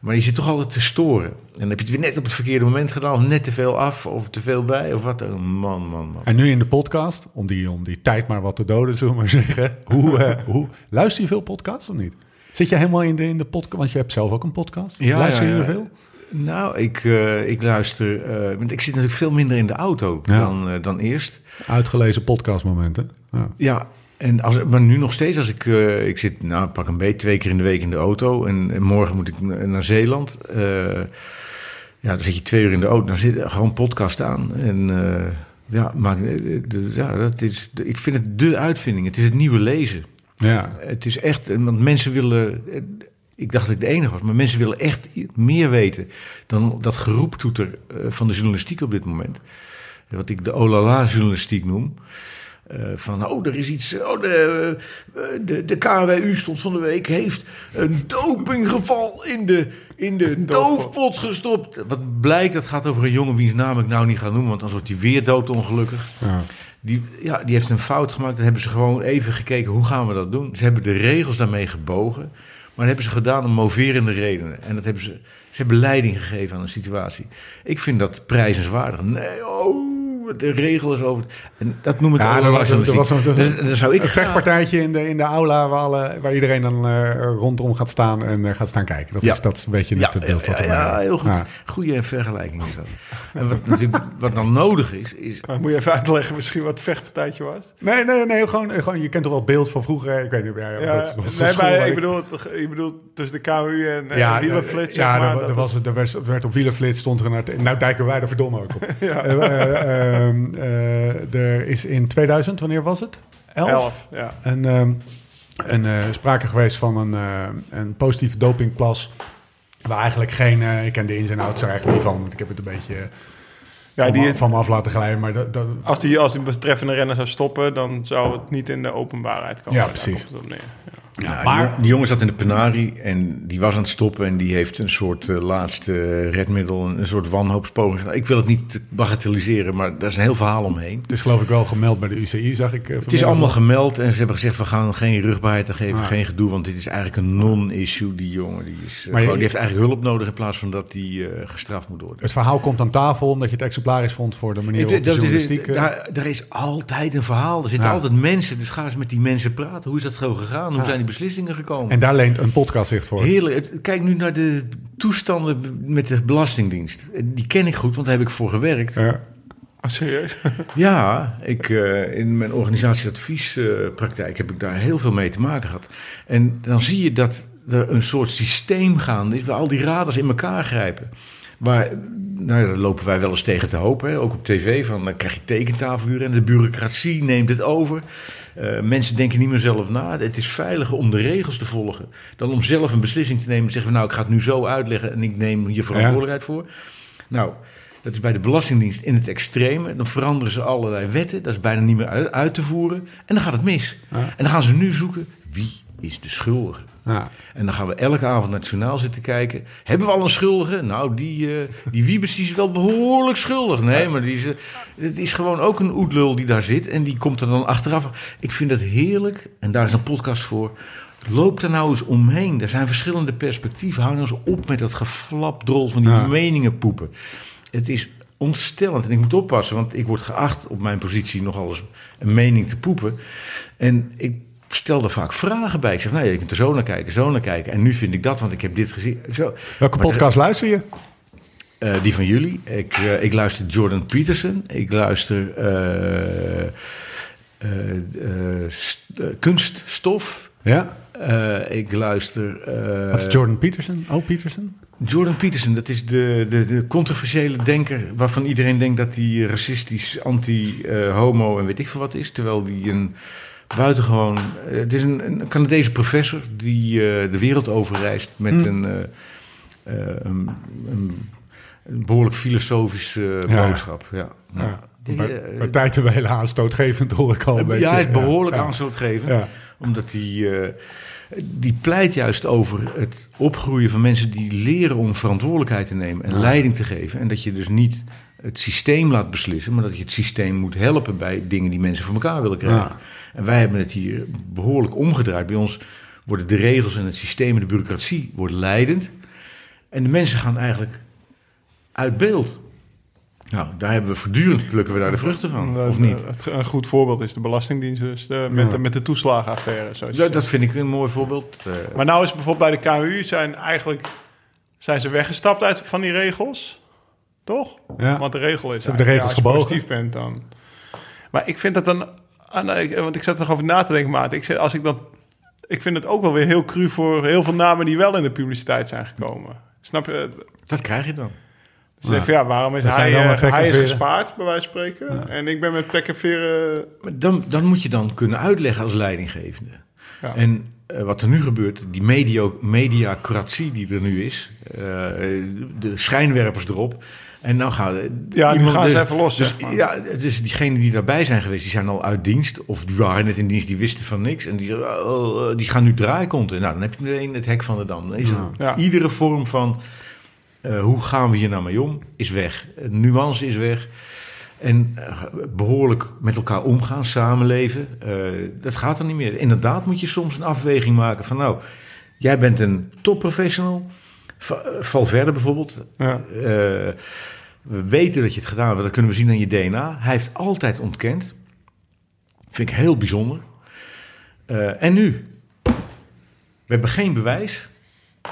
Maar je zit toch altijd te storen. En dan heb je het weer net op het verkeerde moment gedaan... of net te veel af, of te veel bij, of wat. Man, man, man. En nu in de podcast, om die, om die tijd maar wat te doden, zullen we maar zeggen. Hoe, eh, [laughs] hoe, luister je veel podcasts of niet? Zit je helemaal in de, in de podcast? Want je hebt zelf ook een podcast. Ja, luister je ja, ja. veel? Nou, ik, eh, ik luister... eh, want ik zit natuurlijk veel minder in de auto Ja. dan, eh, dan eerst. Uitgelezen podcastmomenten. Ja. Ja, en als, maar nu nog steeds als ik... ik zit, nou, pak een beetje twee keer in de week in de auto. En, en morgen moet ik na- naar Zeeland. Ja, dan zit je twee uur in de auto. Dan zit er gewoon podcast aan. En ja, maar, ja dat is, ik vind het de uitvinding. Het is het nieuwe lezen. ja. Het is echt, want mensen willen. Ik dacht dat ik de enige was, maar mensen willen echt meer weten dan dat geroeptoeter eh, van de journalistiek op dit moment. Wat ik de olala-journalistiek noem. Eh, van, oh, er is iets. Oh, de, eh, de, de KWU stond van de week. heeft een dopinggeval in de, in de doofpot gestopt. Wat blijkt, dat gaat over een jongen wiens naam ik nou niet ga noemen, want anders wordt hij weer doodongelukkig. Ja. Die, ja, die heeft een fout gemaakt. Dan hebben ze gewoon even gekeken, hoe gaan we dat doen? Ze hebben de regels daarmee gebogen. Maar dat hebben ze gedaan om moverende redenen. En dat hebben ze, ze hebben leiding gegeven aan een situatie. Ik vind dat prijzenswaardig. Nee, oh, de regel is over. En dat noem ik Ja, er was, er was, zou ik een vechtpartijtje in de, in de aula waar, alle, waar iedereen dan eh, rondom gaat staan en eh, gaat staan kijken. Dat, Ja. is, dat is een beetje Ja, het beeld wat ja, ja, heel goed. Ja. Goede vergelijking is dat. En wat, natuurlijk, wat dan nodig is, is... Maar moet je even uitleggen misschien wat het vechtpartijtje was? Nee, nee, nee, gewoon, gewoon, je kent toch wel het beeld van vroeger. Ik weet niet, ja, Ja, dat nee, maar ik bedoel, ik bedoel tussen de KU en, en ja, wielerflits. ja, zeg maar, er, dat er, was, er, werd, er werd op wielerflits stond er. Nou, dijken wij er verdomme ook op. [laughs] Ja. Eh, eh, ehm, eh, er is in 2000, wanneer was het? het- 11? elf, ja. Een, ehm, een eh, sprake geweest van een, eh, een positieve dopingplas. Waar eigenlijk geen. ik ken de ins en outs er eigenlijk niet van. Want ik heb het een beetje Ja, van, die, me, van me af laten glijden. Maar dat, dat, als, die, als die betreffende renner zou stoppen, dan zou het niet in de openbaarheid komen. Ja, precies. op neer. Ja. Ja, maar- die, jongen zat in de penarie en die was aan het stoppen en die heeft een soort eh, laatste redmiddel, een, soort wanhoopspoging. Ik wil het niet bagatelliseren, maar daar is een heel verhaal omheen. het is geloof ik wel gemeld bij de UCI, zag ik. eh, Het is allemaal gemeld en ze hebben gezegd we gaan geen rugbaarheid geven, Ah. geen gedoe, want dit is eigenlijk een non-issue. Die jongen die, is, eh, je- gewoon- die heeft eigenlijk hulp nodig in plaats van dat die gestraft moet worden. Het verhaal komt aan tafel omdat je het exemplarisch vond voor de manier waarop de journalistiek... daar, daar is altijd een verhaal. Er zitten Ja. altijd mensen. Dus ga eens met die mensen praten. Hoe is dat zo gegaan? Hoe Ja. zijn die beslissingen gekomen? en daar leent een podcast zich voor. Heerlijk. Kijk nu naar de toestanden met de Belastingdienst. Die ken ik goed, want daar heb ik voor gewerkt. Ja. Ah, serieus? [laughs] Ja, ik, eh, in mijn organisatieadviespraktijk heb ik daar heel veel mee te maken gehad. En dan zie je dat er een soort systeem gaande is waar al die radars in elkaar grijpen. Waar, nou, daar lopen wij wel eens tegen te hopen, hè? ook op tv. Van, dan krijg je tekentafeluren en de bureaucratie neemt het over. Eh, mensen denken niet meer zelf na. Het is veiliger om de regels te volgen dan om zelf een beslissing te nemen. En zeggen we, nou, ik ga het nu zo uitleggen en ik neem hier verantwoordelijkheid voor. Nou, Dat is bij de Belastingdienst in het extreme. Dan veranderen ze allerlei wetten. Dat is bijna niet meer uit, uit te voeren. En dan gaat het mis. Ja. En dan gaan ze nu zoeken wie is de schuldige. Ja. En dan gaan we elke avond naar het journaal zitten kijken. Hebben we al een schuldige? Nou, die, eh die Wiebes die is wel behoorlijk schuldig. Nee, maar die is, eh, het is gewoon ook een oetlul die daar zit. En die komt er dan achteraf. Ik vind het heerlijk. En daar is een podcast voor. Loop er nou eens omheen. Er zijn verschillende perspectieven. Hou nou eens op met dat geflapdrol van die Ja. meningen poepen. Het is ontstellend. En ik moet oppassen, want ik word geacht op mijn positie nogal eens een mening te poepen. En ik stel er vaak vragen bij. Ik zeg, nou je kunt er zo naar kijken, zo naar kijken. En nu vind ik dat, want ik heb dit gezien. Zo. Welke Maar podcast luister je? Eh, die van jullie. Ik, eh, ik luister Jordan Peterson. Ik luister eh, st- Kunststof. Ja. Ik luister... Wat is Jordan Peterson? Oh, Peterson? Jordan Peterson, dat is de, de, de controversiële denker... waarvan iedereen denkt dat hij racistisch, anti-homo en weet ik veel wat is. Terwijl hij een buitengewoon... eh, het is een, een Canadese professor die eh, de wereld overreist... met een, eh, een, een, behoorlijk filosofische Ja. boodschap. Ja. Ja. Die, Bij, eh, bij tijd hele aanstootgevend hoor ik al een beetje. ja, hij is behoorlijk ja. aanstootgevend. Ja. Omdat hij... die pleit juist over het opgroeien van mensen die leren om verantwoordelijkheid te nemen en leiding te geven. En dat je dus niet het systeem laat beslissen, maar dat je het systeem moet helpen bij dingen die mensen voor elkaar willen krijgen. Ja. En wij hebben het hier behoorlijk omgedraaid. Bij ons worden de regels en het systeem en de bureaucratie worden leidend. En de mensen gaan eigenlijk uit beeld. Nou, daar hebben we voortdurend plukken we daar de vruchten van, Eh, of niet? eh, Een goed voorbeeld is de Belastingdienst dus, de- met, de, met de toeslagenaffaire. zoals Ja, dat vind ik een mooi voorbeeld. Eh, Maar nou is bijvoorbeeld bij de KU zijn eigenlijk zijn ze weggestapt uit van die regels, toch? Ja. Want de regel is, Ze hebben de regels ja, als je gebogen. positief bent dan. Maar ik vind dat dan, ah, want ik zat er nog over na te denken, maat. Ik zeg, als ik dan, ik vind het ook wel weer heel cru voor heel veel namen die wel in de publiciteit zijn gekomen. Snap je? dat krijg je dan. Dus van, ja, waarom is Dat hij, eh, hij is gespaard, bij wijze van spreken. En ik ben met pek en veren... Maar dan, dan moet je dan kunnen uitleggen als leidinggevende. Ja. En eh, wat er nu gebeurt, die medio, mediacratie die er nu is, eh, de schijnwerpers erop. En nou gaan Ja, iemand- gaan ze even los, Dus, zeg maar. ja, dus diegenen die daarbij zijn geweest, die zijn al uit dienst. Of die waren net in dienst, die wisten van niks. En die, zeggen, oh, eh, die gaan nu draaikonten. Nou, dan heb je meteen het hek van de dam. Is er- Ja. Iedere vorm van eh, hoe gaan we hier nou mee om, is weg. Eh, nuance is weg. En eh, behoorlijk met elkaar omgaan, samenleven, dat gaat er niet meer. Inderdaad moet je soms een afweging maken van nou, jij bent een topprofessional. Va- Valverde bijvoorbeeld. Ja. Eh, we weten dat je het gedaan hebt, dat kunnen we zien aan je DNA. Hij heeft altijd ontkend. Vind ik heel bijzonder. Eh, en nu? We hebben geen bewijs.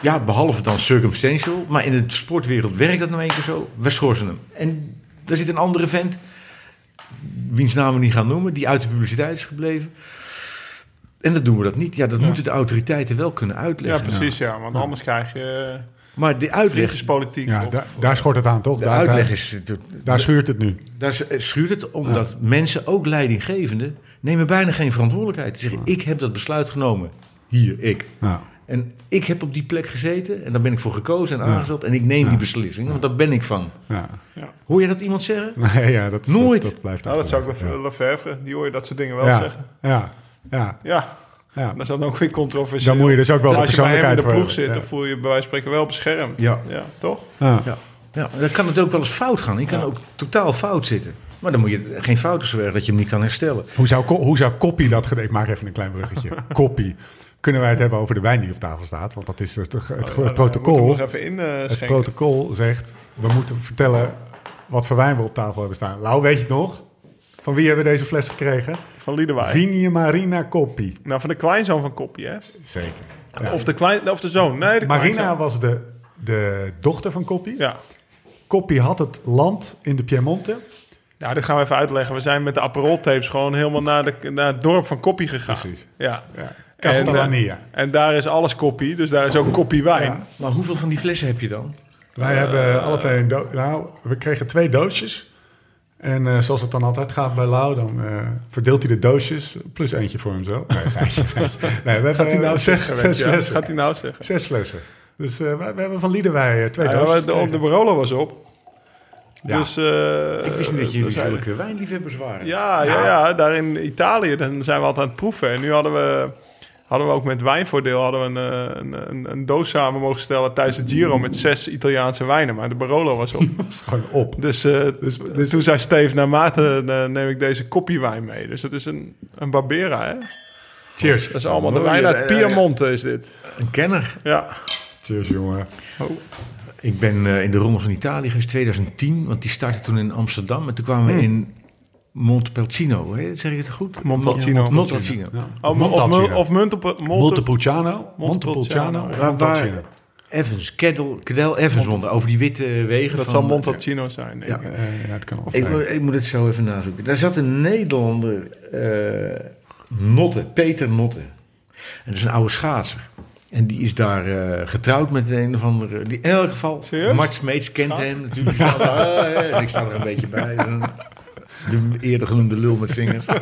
Ja, behalve dan circumstantial. Maar in de sportwereld werkt dat nou een keer zo. We schorsen hem. En er zit een andere vent, wiens naam we niet gaan noemen, die uit de publiciteit is gebleven. En dat doen we dat niet. Ja, dat moeten de autoriteiten wel kunnen Ja, uitleggen. precies, ja. Want anders krijg je Maar de uitleg, vliegenspolitiek. Ja, of, da- daar schort het aan, toch? de Daar, uitleg is... daar schuurt het nu. Daar schuurt het omdat mensen, ook leidinggevenden, nemen bijna geen verantwoordelijkheid. Ze zeggen, ik heb dat besluit genomen. Hier, ik. Ja. En ik heb op die plek gezeten en daar ben ik voor gekozen en aangesteld. En ik neem die beslissing, want daar ben ik van. Ja. Hoor je dat iemand zeggen? [laughs] Nee, ja, dat, Nooit. Dat, dat blijft Nou, dat zou ik achterwege. Le- Lefevre, die hoor je dat soort dingen wel ja. zeggen. Ja, ja, Ja, ja. dat is dan ook weer controversieel. Dan moet je dus ook wel de als je bij hem in persoonlijkheid de voor ploeg zit, dan voel je je bij wijze van spreken wel beschermd. Ja. ja toch? Ja. Ja. ja, dan kan het ook wel eens fout gaan. Je kan ook totaal fout zitten. Maar dan moet je geen fouten zo erg dat je hem niet kan herstellen. Hoe zou, hoe zou Koppie dat gedaan? Ik maak even een klein bruggetje. [laughs] Koppie. Kunnen wij het hebben over de wijn die op tafel staat? Want dat is het, het, het, Oh, Ja, we protocol. moeten nog even in eh, Het protocol zegt, we moeten vertellen wat voor wijn we op tafel hebben staan. Lau, weet je het nog? Van wie hebben we deze fles gekregen? Van Liedewij. Vinie Marina Koppie. Nou, van de kleinzoon van Koppie, hè? Zeker. Of, de klein, of de zoon. Nee, de Marina kleinzoon. was de, de dochter van Koppie. Ja. Koppie had het land in de Piemonte. ja, dit gaan we even uitleggen. We zijn met de Aperol tapes gewoon helemaal naar, de, naar het dorp van Koppie gegaan. Precies. Ja. Ja. En, Castellania. eh, en daar is alles Koppie, dus daar is ook Koppie wijn. Ja. Maar hoeveel van die flessen heb je dan? Wij hebben alle twee een do- Nou, we kregen twee doosjes. En eh, zoals het dan altijd gaat bij Lau, dan eh, verdeelt hij de doosjes plus eentje voor hemzelf. Nee. [laughs] Nee, we Gaat hij nou eh, zes, zeggen? zes weet je? flessen. Gaat hij nou zeggen? Zes flessen. Dus eh, wij- we hebben van Liedewij eh, twee Ja, doosjes. de, de. Barolo was op. Ja. Dus, eh, Ik wist niet dat jullie zulke wijnliefhebbers waren. Ja, ja, ja, daar in Italië dan zijn we altijd aan het proeven. En nu hadden we, hadden we ook met wijnvoordeel hadden we een, eh, een, een, een doos samen mogen stellen tijdens de Giro met zes Italiaanse wijnen. Maar de Barolo was op. [laughs] Gewoon op. dus, eh, dus- toen zei Steve, naar mate eh, neem ik deze koppiewijn mee. Dus dat is een, een Barbera, hè? Cheers. Dat is allemaal de wijn uit. Piemonte is dit. Een kenner. Ja. Cheers, jongen. Ik ben eh, in de Ronde van Italië geweest 2010, want die startte toen in Amsterdam. En toen kwamen we in Montepulciano, hè? zeg je het goed? Montalcino. Ja, Montalcino. Ja. Oh, of, of munt op Monte, Montepulciano. Montepulciano. Montepulciano. Evans, Cadel, Cadel Evans won, over die witte wegen. Dat van, zal Montalcino zijn, denk Ja. ik. Eh, ja, het kan Ik, zijn. ik moet het zo even nazoeken. Daar zat een Nederlander, eh, Notte, Peter Notte. En dat is een oude schaatser. En die is daar eh, getrouwd met een of andere... Die, in elk geval, Serieus? Mart Smeets kent Schaats? hem natuurlijk. En ik sta er een beetje bij. [laughs] De eerder genoemde lul met vingers. [laughs]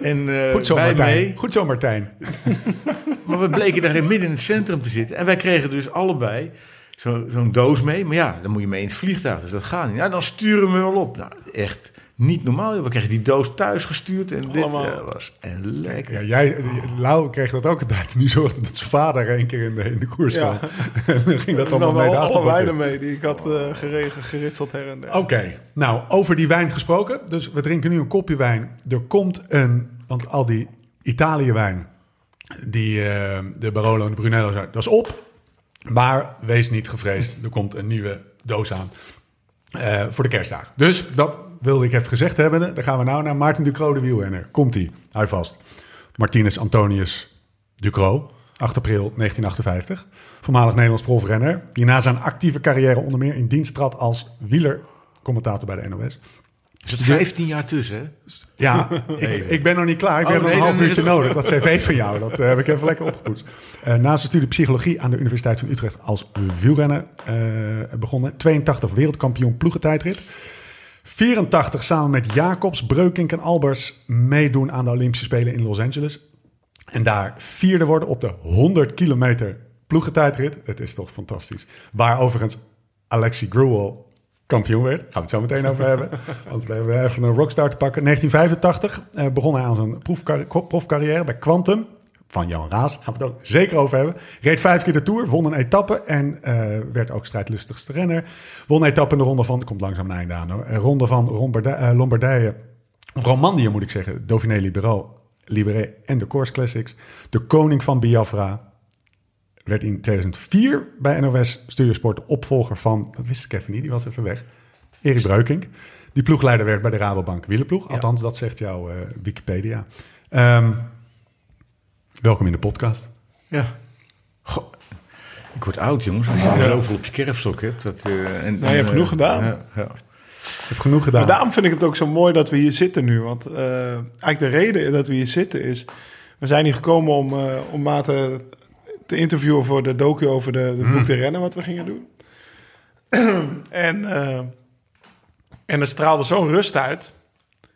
En eh, Goed zo, wij Martijn. mee. Goed zo, Martijn. [laughs] Maar we bleken daar midden in het centrum te zitten. En wij kregen dus allebei zo- zo'n doos mee. Maar ja, dan moet je mee in het vliegtuig. Dus dat gaat niet. Ja, dan sturen we wel op. Nou, echt niet normaal. We kregen die doos thuis gestuurd. En dit was en lekker. Ja, jij, Lau kreeg dat ook een tijd. Nu zorgde dat zijn vader één keer in de, in de koers Ja. kwam. [laughs] en dan ging dat Dan allemaal mee de alle wijnen mee die ik had eh, geregen, geritseld her en der. Oké, nou, over die wijn gesproken. Dus we drinken nu een kopje wijn. Er komt een, want al die Italië-wijn, die eh, de Barolo en de Brunello zijn, dat is op. Maar wees niet gevreesd, er komt een nieuwe doos aan eh, voor de kerstdagen. Dus dat wilde ik even gezegd hebben. Dan gaan we nou naar Maarten Ducro, de wielrenner. Komt-ie, hou vast. Martinus Antonius Ducro, 8 april 1958. Voormalig Nederlands profrenner. Die na zijn actieve carrière onder meer in dienst trad als wielercommentator bij de NOS. Er zit 15 jaar tussen, hè? Ja, [laughs] ik, ik ben nog niet klaar. Ik Oh, heb nog nee, een half is uurtje het nodig. Dat cv van jou, dat eh, heb ik even lekker opgepoetst. Eh na zijn studie psychologie aan de Universiteit van Utrecht als wielrenner eh, begonnen. 82 wereldkampioen ploegentijdrit. 84 samen met Jacobs, Breukink en Albers meedoen aan de Olympische Spelen in Los Angeles. En daar vierde worden op de 100 kilometer ploegentijdrit. Het is toch fantastisch. Waar overigens Alexi Gruel kampioen werd. Gaan we het zo meteen over hebben. [laughs] Want we hebben even een rockstar te pakken. 1985 eh, begon hij aan zijn proefcar- profcarrière bij Quantum. Van Jan Raas, gaan we het ook zeker over hebben. Reed vijf keer de Tour, won een etappe en eh, werd ook strijdlustigste renner. Won een etappe in de ronde van, komt langzaam een einde aan hoor. Een ronde van Lombardije, eh, Lombardije, of Romandie moet ik zeggen. Dauphiné Libero, Libéré en de Course Classics. De koning van Biafra, werd in 2004 bij NOS Studiosport de opvolger van, dat wist ik even niet, die was even weg, Erik Breukink. Die ploegleider werd bij de Rabobank wielerploeg. Althans, dat zegt jouw eh, Wikipedia. Ehm, welkom in de podcast. Ja. Goh, ik word oud, jongens. Als je zoveel op je kerfstok hebt. Dat, eh, en, je hebt en, genoeg eh, gedaan. Ja, ja. Ik heb genoeg gedaan. Maar daarom vind ik het ook zo mooi dat we hier zitten nu. Want eh, eigenlijk de reden dat we hier zitten is... We zijn hier gekomen om, eh om Maarten te interviewen voor de docu over de, de boek te rennen wat we gingen doen. [clears throat] en, eh, en er straalde zo'n rust uit.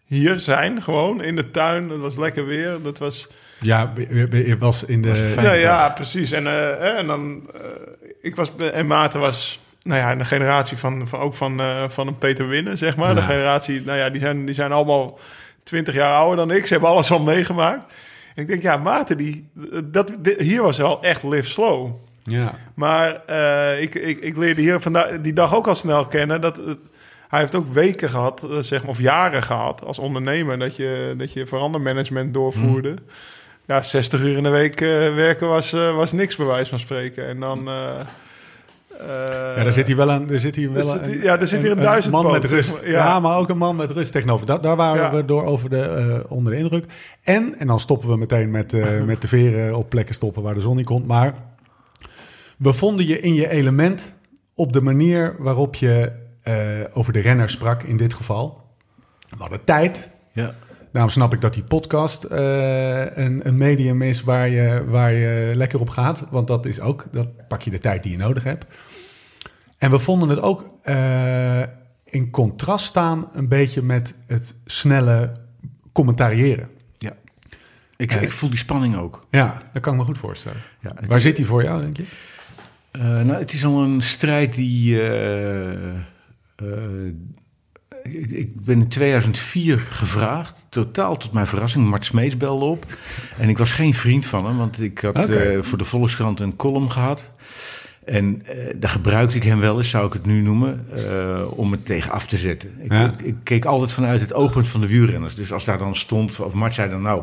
Hier zijn, gewoon in de tuin. Het was lekker weer. Dat was... Ja, je- was in de... Ja, ja, precies. En, eh, en dan, eh, ik was en Maarten was, nou ja, een generatie van, van ook van, eh, van een Peter Winnen, zeg maar. De generatie, nou ja, die zijn, die zijn allemaal twintig jaar ouder dan ik. Ze hebben alles al meegemaakt. En ik denk, ja, Maarten, die, dat, dit- hier was wel echt live slow. Ja. Maar eh, ik, ik, ik leerde hier vandaag, die dag ook al snel kennen dat hij heeft ook weken gehad, eh, zeg maar, of jaren gehad als ondernemer, dat je, dat je verandermanagement doorvoerde. Ja, 60 uur in de week eh, werken was, eh, was niks bij wijze van spreken. En dan. eh, Ja, daar zit hij wel een, daar zit hij wel zit een, hij- ja, daar zit hier een duizendpoot, man met rust. Ja. Ja. maar ook een man met rust tegenover. Da- daar waren Ja. we door over de, eh, onder de indruk. En, en dan stoppen we meteen met, eh, [laughs] met de veren op plekken stoppen waar de zon niet komt. Maar we vonden je in je element op de manier waarop je eh, over de renner sprak in dit geval. We hadden tijd. Ja. Daarom snap ik dat die podcast eh, een, een medium is waar je, waar je lekker op gaat. Want dat is ook, dat pak je de tijd die je nodig hebt. En we vonden het ook eh, in contrast staan een beetje met het snelle commentariëren. ja. Ik, Eh. ik voel die spanning ook. Ja, dat kan ik me goed voorstellen. Ja, Waar is- zit die voor jou, denk je? Nou, het is al een strijd die ik, ik ben in 2004 gevraagd, totaal tot mijn verrassing. Mart Smeets belde op. En ik was geen vriend van hem, want ik had eh, voor de Volkskrant een column gehad. En eh, daar gebruikte ik hem wel eens, zou ik het nu noemen, eh, om het tegen af te zetten. Ik, Ja. ik, ik keek altijd vanuit het oogpunt van de wielrenners. Dus als daar dan stond, of Mart zei dan nou,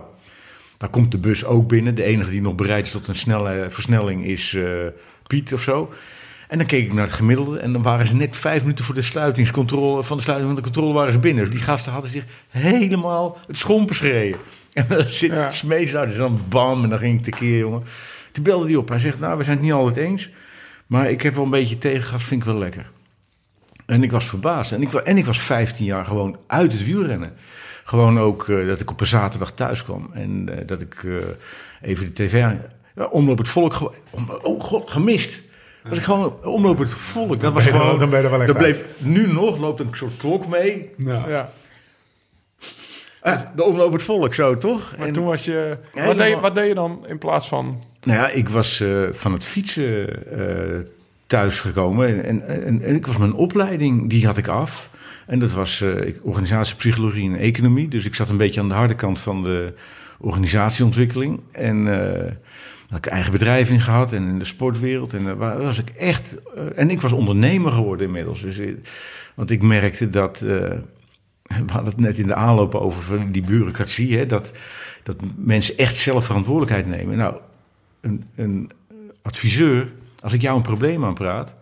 daar komt de bus ook binnen. De enige die nog bereid is tot een snelle versnelling is Piet of zo. En dan keek ik naar het gemiddelde en dan waren ze net vijf minuten voor de sluitingscontrole, van de sluiting van de controle waren ze binnen. Dus die gasten hadden zich helemaal het schompen gereden. [laughs] En dan zit Ja. Smees daar, dus dan bam, en dan ging ik tekeer, jongen. Toen belde hij op. Hij zegt, nou, we zijn het niet altijd eens, maar ik heb wel een beetje tegengas, vind ik wel lekker. En ik was verbaasd. En ik, en ik was 15 jaar gewoon uit het wielrennen. Gewoon ook eh, dat ik op een zaterdag thuis kwam. En eh, dat ik eh, even de tv aan... Ja, omloop het volk... oh god, gemist. Dat ik gewoon omloop het volk. Dat was gewoon... dan ben je er wel echt dat bleef, nu nog loopt een soort klok mee. Ja. Ja. Eh, de omloop het volk, zo toch? Maar En- toen was je... Wat Helemaal- deed, je- wat deed je dan in plaats van... Nou ja, ik was eh, van het fietsen eh thuisgekomen. En, en, en, en ik was mijn opleiding, die had ik af. En dat was eh, ik- organisatiepsychologie en economie. Dus ik zat een beetje aan de harde kant van de organisatieontwikkeling. En eh, had ik eigen bedrijf in gehad en in de sportwereld. En daar wa- was ik echt... eh, en ik was ondernemer geworden inmiddels. Dus, eh, want ik merkte dat... eh, [laughs] we hadden het net in de aanloop over van die bureaucratie, hè, dat, dat mensen echt zelf verantwoordelijkheid nemen. Nou, een, een adviseur, als ik jou een probleem aanpraat,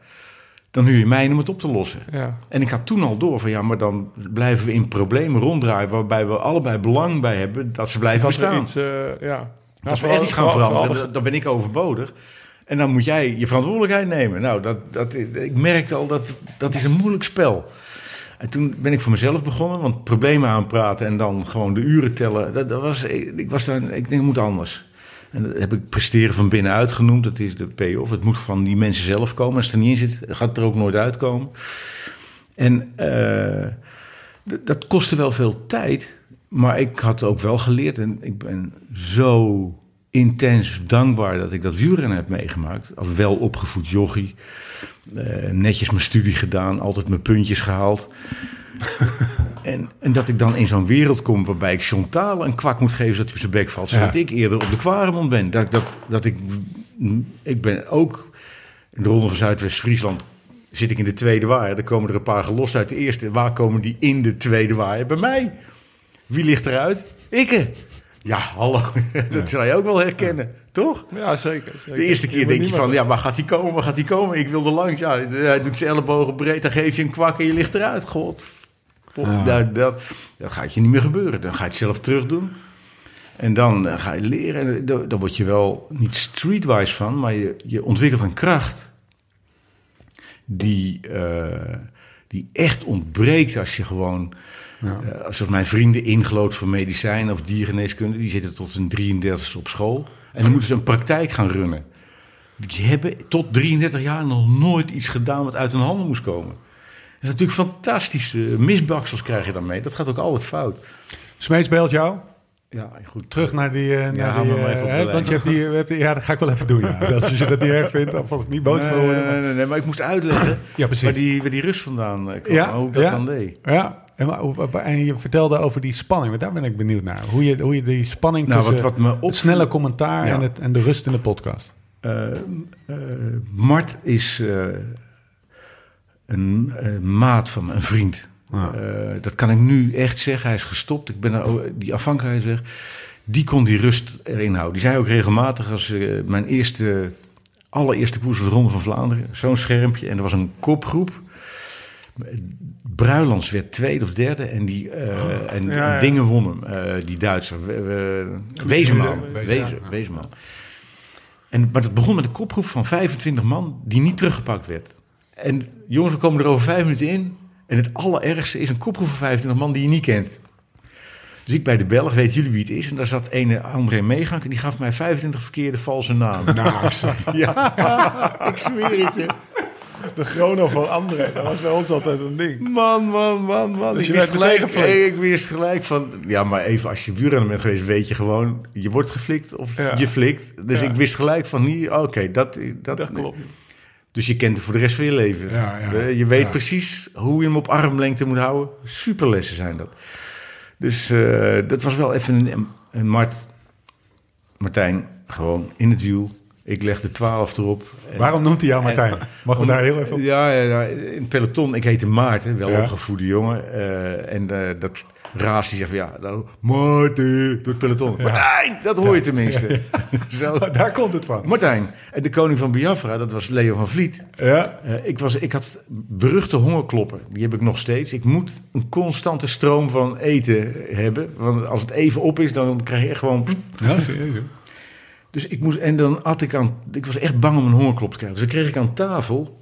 dan huur je mij om het op te lossen. Ja. En ik had toen al door van ja, maar dan blijven we in problemen ronddraaien waarbij we allebei belang bij hebben dat ze blijven bestaan. iets... ja. Als we iets gaan veranderen, dan, ben ik overbodig. En dan moet jij je verantwoordelijkheid nemen. Nou, dat, dat, ik merkte al dat dat is een moeilijk spel. En toen ben ik voor mezelf begonnen, want problemen aanpraten en dan gewoon de uren tellen, dat, dat was, ik, was daar, ik denk, het moet anders. En dat heb ik presteren van binnenuit genoemd, dat is de payoff. Het moet van die mensen zelf komen. Als het er niet in zit, gaat het er ook nooit uitkomen. En eh, dat kostte wel veel tijd, maar ik had ook wel geleerd en ik ben zo intens dankbaar dat ik dat wielrennen heb meegemaakt. Als wel opgevoed jochie. Eh, netjes mijn studie gedaan, altijd mijn puntjes gehaald. [laughs] en, en dat ik dan in zo'n wereld kom waarbij ik Chantal een kwak moet geven zodat hij op zijn bek valt. Zodat Ja. ik eerder op de Kwaremond ben. Dat, dat, dat ik, ik ben ook in de Ronde van Zuidwest-Friesland zit ik in de tweede waaier. Dan komen er een paar gelost uit de eerste. Waar komen die in de tweede waaier? Bij mij. Wie ligt eruit? Ikke. Ja, hallo. [laughs] Dat zou je ook wel herkennen, toch? Ja, zeker. zeker. De eerste keer denk je van, ja, waar gaat hij komen? Waar gaat hij komen? Ik wil er langs. Ja, hij doet zijn ellebogen breed, dan geef je een kwak en je ligt eruit. God. Ja. Dat, dat, dat gaat je niet meer gebeuren. Dan ga je het zelf terug doen. En dan eh, ga je leren. En daar daar word je wel niet streetwise van, maar je, je ontwikkelt een kracht die, eh, die echt ontbreekt als je gewoon... Ja. Eh, zoals mijn vrienden ingelood voor medicijn of diergeneeskunde, die zitten tot hun 33 op school. En dan moeten ze een praktijk gaan runnen. Die hebben tot 33 jaar nog nooit iets gedaan wat uit hun handen moest komen. Dat is natuurlijk fantastisch. Eh, misbaksels krijg je dan mee. Dat gaat ook altijd fout. Smeets belt jou. Ja, goed. Terug naar die... eh, naar die, eh, want je hebt die, je hebt die- Ja, dat ga ik wel even doen. Ja. [laughs] Als je dat niet erg vindt, of als het niet boos Nee, worden. nee, maar- nee, nee, maar ik moest uitleggen Ja, precies. waar die, waar die rust vandaan kwam. Ja, hoe ik dat ja. dan deed. Ja, en, je vertelde over die spanning, maar daar ben ik benieuwd naar. Hoe je, hoe je die spanning Nou, tussen wat, wat me het snelle commentaar Ja. en, het, en de rust in de podcast. Eh, eh, Mart is eh, een maat van me, een vriend. Ja. Eh, dat kan ik nu echt zeggen. Hij is gestopt. Ik ben er, die afhankelijkheid zeg. Die kon die rust erin houden. Die zei ook regelmatig als mijn eerste, allereerste koers was de Ronde van Vlaanderen. Zo'n schermpje. En er was een kopgroep. Bruilands werd tweede of derde. En, die, eh, en, ja, ja. en dingen won hem. eh, die Duitser. We- Wezenman. Wezenman. Wezen- Wezenman. En, maar het begon met een kopgroep van 25 man die niet teruggepakt werd. En jongens, we komen er over vijf minuten in. En het allerergste is een kopgroep van 25 man die je niet kent. Dus ik bij de Belg, weet jullie wie het is? En daar zat ene André Meegank en die gaf mij 25 verkeerde valse namen. Nou, [laughs] ja, [laughs] ik zweer het je. De chrono van André, dat was bij ons altijd een ding. Man, man, man, man. Dus ik, je wist gelijk, hey, ik wist gelijk van... Ja, maar even als je buurrenner bent geweest, weet je gewoon... Je wordt geflikt of Ja. je flikt. Dus Ja. ik wist gelijk van... niet. Oké, dat, dat, Dat klopt. Dus je kent het voor de rest van je leven. Ja, ja. Eh, je weet precies hoe je hem op armlengte moet houden. Superlessen zijn dat. Dus eh, dat was wel even een... een Mart, Martijn, gewoon in het wiel. Ik leg de 12 erop. Waarom noemt hij jou Martijn? [laughs] Mogen we daar heel even op? ja, ja, ja, in het peloton. Ik heette Maarten, wel Ja. opgevoede jongen. eh, en eh, dat Raas die zegt van ja, nou, Maarten, door het peloton. Martijn, dat hoor je tenminste. [laughs] Zo. Daar komt het van. Martijn. En de koning van Biafra, dat was Leo van Vliet. Ja, Eh, ik, was, ik had beruchte hongerkloppen. Die heb ik nog steeds. Ik moet een constante stroom van eten hebben. Want als het even op is, dan krijg je echt gewoon... ja serieus. Dus ik moest, en dan had ik aan, ik was echt bang om een hongerklop te krijgen. Dus dan kreeg ik aan tafel,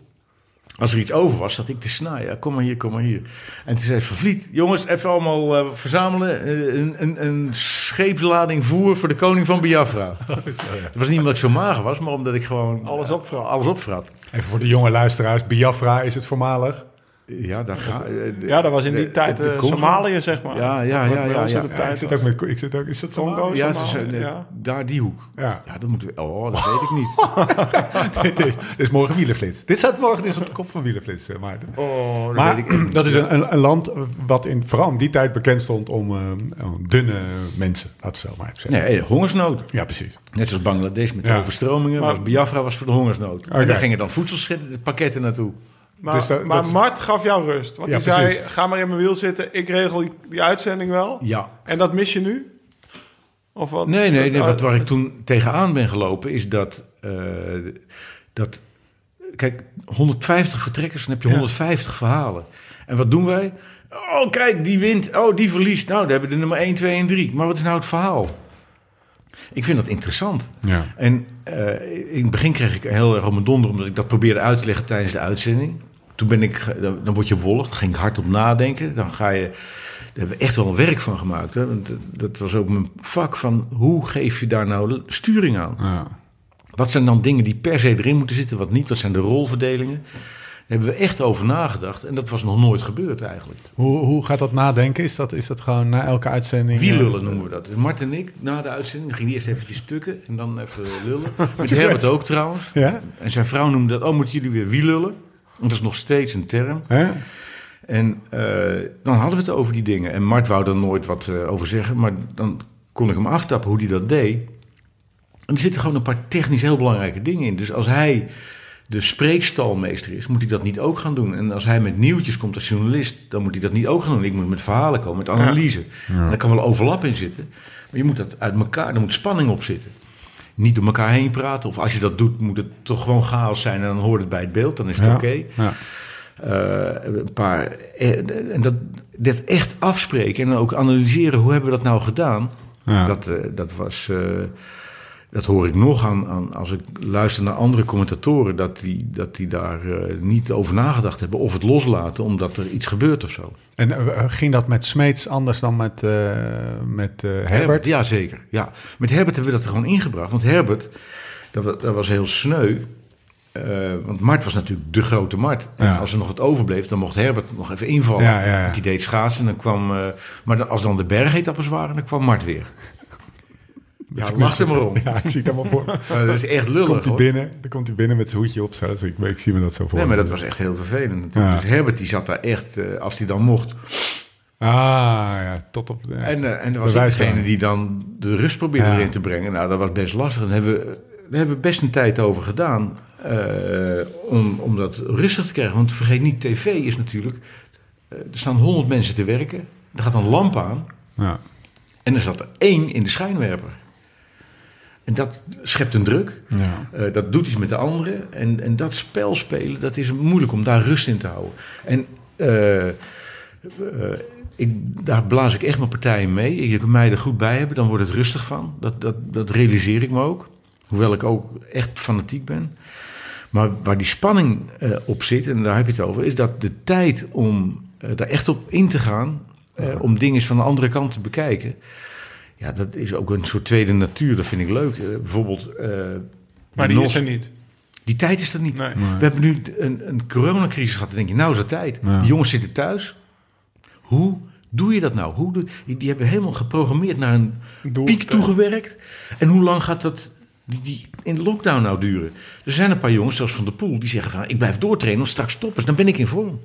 als er iets over was, zat ik te snijden. Kom maar hier, kom maar hier. En toen zei Van Vliet, jongens, even allemaal eh, verzamelen. Eh, een, een, een scheepslading voer voor de koning van Biafra. [laughs] Het was niet omdat ik zo mager was, maar omdat ik gewoon Alles opvrat. alles opvrat. Even voor de jonge luisteraars. Biafra is het voormalig. Ja, daar ga eh, de- Ja, dat was in die de- tijd de eh. Somalië, zeg maar. Ja, ja, ja, ja, ja. ik zit ook met... Ik zit ook, is dat? Congo? Ja, het Somalië, eh, ja. daar die hoek. Ja. Ja, dat moeten we... Oh, dat weet ik niet. [laughs] dit, is, morgen wielenflits. Dit staat morgen dus op de kop van wielenflits, Maarten. Oh, dat Maar weet ik [clears throat] dat is een, een, een land wat in, vooral in die tijd bekend stond om eh, dunne mensen. Laten we zo maar even zeggen. Nee, hongersnood. Ja, precies. Net zoals Bangladesh met de overstromingen. Maar- was Biafra was voor de hongersnood. En daar gingen dan voedselpakketten naartoe. Maar, Dus dat- maar dat- Mart gaf jou rust. Want Ja, hij zei, precies. ga maar in mijn wiel zitten. Ik regel die, die uitzending wel. Ja. En dat mis je nu? Of wat? Nee, nee, nee. Oh, Wat, waar ik toen tegenaan ben gelopen is dat... eh, dat kijk, 150 vertrekkers, dan heb je 150 verhalen. En wat doen wij? Oh, kijk, die wint. Oh, die verliest. Nou, dan hebben we de nummer 1, 2 en 3. Maar wat is nou het verhaal? Ik vind dat interessant. Ja. En eh, in het begin kreeg ik heel erg op mijn donder... omdat ik dat probeerde uit te leggen tijdens de uitzending. Toen ben ik... Dan word je wollig, dan ging ik hard op nadenken. Dan ga je... Daar hebben we echt wel een werk van gemaakt. Hè? Dat- dat was ook mijn vak van... hoe geef je daar nou sturing aan? Ja. Wat zijn dan dingen die per se erin moeten zitten, wat niet? Wat zijn de rolverdelingen? Daar hebben we echt over nagedacht. En dat was nog nooit gebeurd eigenlijk. Hoe, hoe gaat dat nadenken? Is dat, is dat gewoon na elke uitzending? Wielullen eh, noemen we dat. Dus Mart en ik, na de uitzending, gingen die eerst eventjes stukken en dan even lullen. [laughs] Met Herbert ook trouwens. Ja? En zijn vrouw noemde dat, oh, moeten jullie weer wielullen? Want dat is nog steeds een term. Hè? En eh, dan hadden we het over die dingen. En Mart wou er nooit wat eh, over zeggen, maar dan kon ik hem aftappen hoe hij dat deed. En er zitten gewoon een paar technisch heel belangrijke dingen in. Dus als hij de spreekstalmeester is, moet hij dat niet ook gaan doen. En als hij met nieuwtjes komt als journalist, dan moet hij dat niet ook gaan doen. Ik moet met verhalen komen, met analyse. En daar kan wel overlap in zitten. Maar je moet dat uit elkaar, er moet spanning op zitten. Niet door elkaar heen praten. Of als je dat doet, moet het toch gewoon chaos zijn en dan hoort het bij het beeld. Dan is het Ja. oké. Ja. Eh, een paar. eh, En dat, dat echt afspreken en dan ook analyseren hoe hebben we dat nou gedaan. Ja. Dat, eh, dat was. Eh, dat hoor ik nog aan, aan als ik luister naar andere commentatoren, dat die, dat die daar eh, niet over nagedacht hebben of het loslaten omdat er iets gebeurt of zo. En eh, ging dat met Smeets anders dan met, eh, met eh, Herbert? Ja, zeker. Ja. Met Herbert hebben we dat er gewoon ingebracht. Want Herbert, dat, wa- dat was heel sneu. Eh, want Mart was natuurlijk de grote Mart. En Ja. als er nog wat overbleef, dan mocht Herbert nog even invallen. Ja, ja, die deed schaatsen. En dan kwam, eh, maar als dan de bergetappes waren, dan kwam Mart weer. Ja, lach er maar om. Ja, ik zie het helemaal voor. [laughs] Dat is echt lullig komt hij hoor. binnen, dan komt hij binnen met zijn hoedje op. Zo, dus ik, ik zie me dat zo voor. Nee, maar dat was echt heel vervelend. Ja. Dus Herbert die zat daar echt, eh, als hij dan mocht. Ah, ja, tot op... Ja. En, eh, en er was degene die dan de rust probeerde erin te brengen. Nou, dat was best lastig. En hebben we, daar hebben we best een tijd over gedaan. eh, om, om dat rustig te krijgen. Want vergeet niet, tv is natuurlijk... er staan honderd mensen te werken. Er gaat een lamp aan. Ja. En er zat er één in de schijnwerper. En dat schept een druk. Ja. Eh, dat doet iets met de anderen. En, en dat spel spelen, dat is moeilijk om daar rust in te houden. En eh, eh, ik, daar blaas ik echt mijn partijen mee. Ik kan mij er goed bij hebben, dan wordt het rustig van. Dat, dat, dat realiseer ik me ook. Hoewel ik ook echt fanatiek ben. Maar waar die spanning op zit, en daar heb je het over, is dat de tijd om daar echt op in te gaan, om dingen van de andere kant te bekijken. Ja, dat is ook een soort tweede natuur. Dat vind ik leuk. Eh, bijvoorbeeld. eh, Maar die Nos- is er niet. die tijd is er niet. Nee. We hebben nu een, een coronacrisis gehad. Dan denk je, nou is het tijd. Ja. Die jongens zitten thuis. Hoe doe je dat nou? Hoe doe, die, die hebben helemaal geprogrammeerd naar een Doel- piek toegewerkt. En hoe lang gaat dat Die, die in de lockdown nou duren. Er zijn een paar jongens, zoals Van der Poel, die zeggen van... ik blijf doortrainen, want straks stoppen ze, dan ben ik in vorm.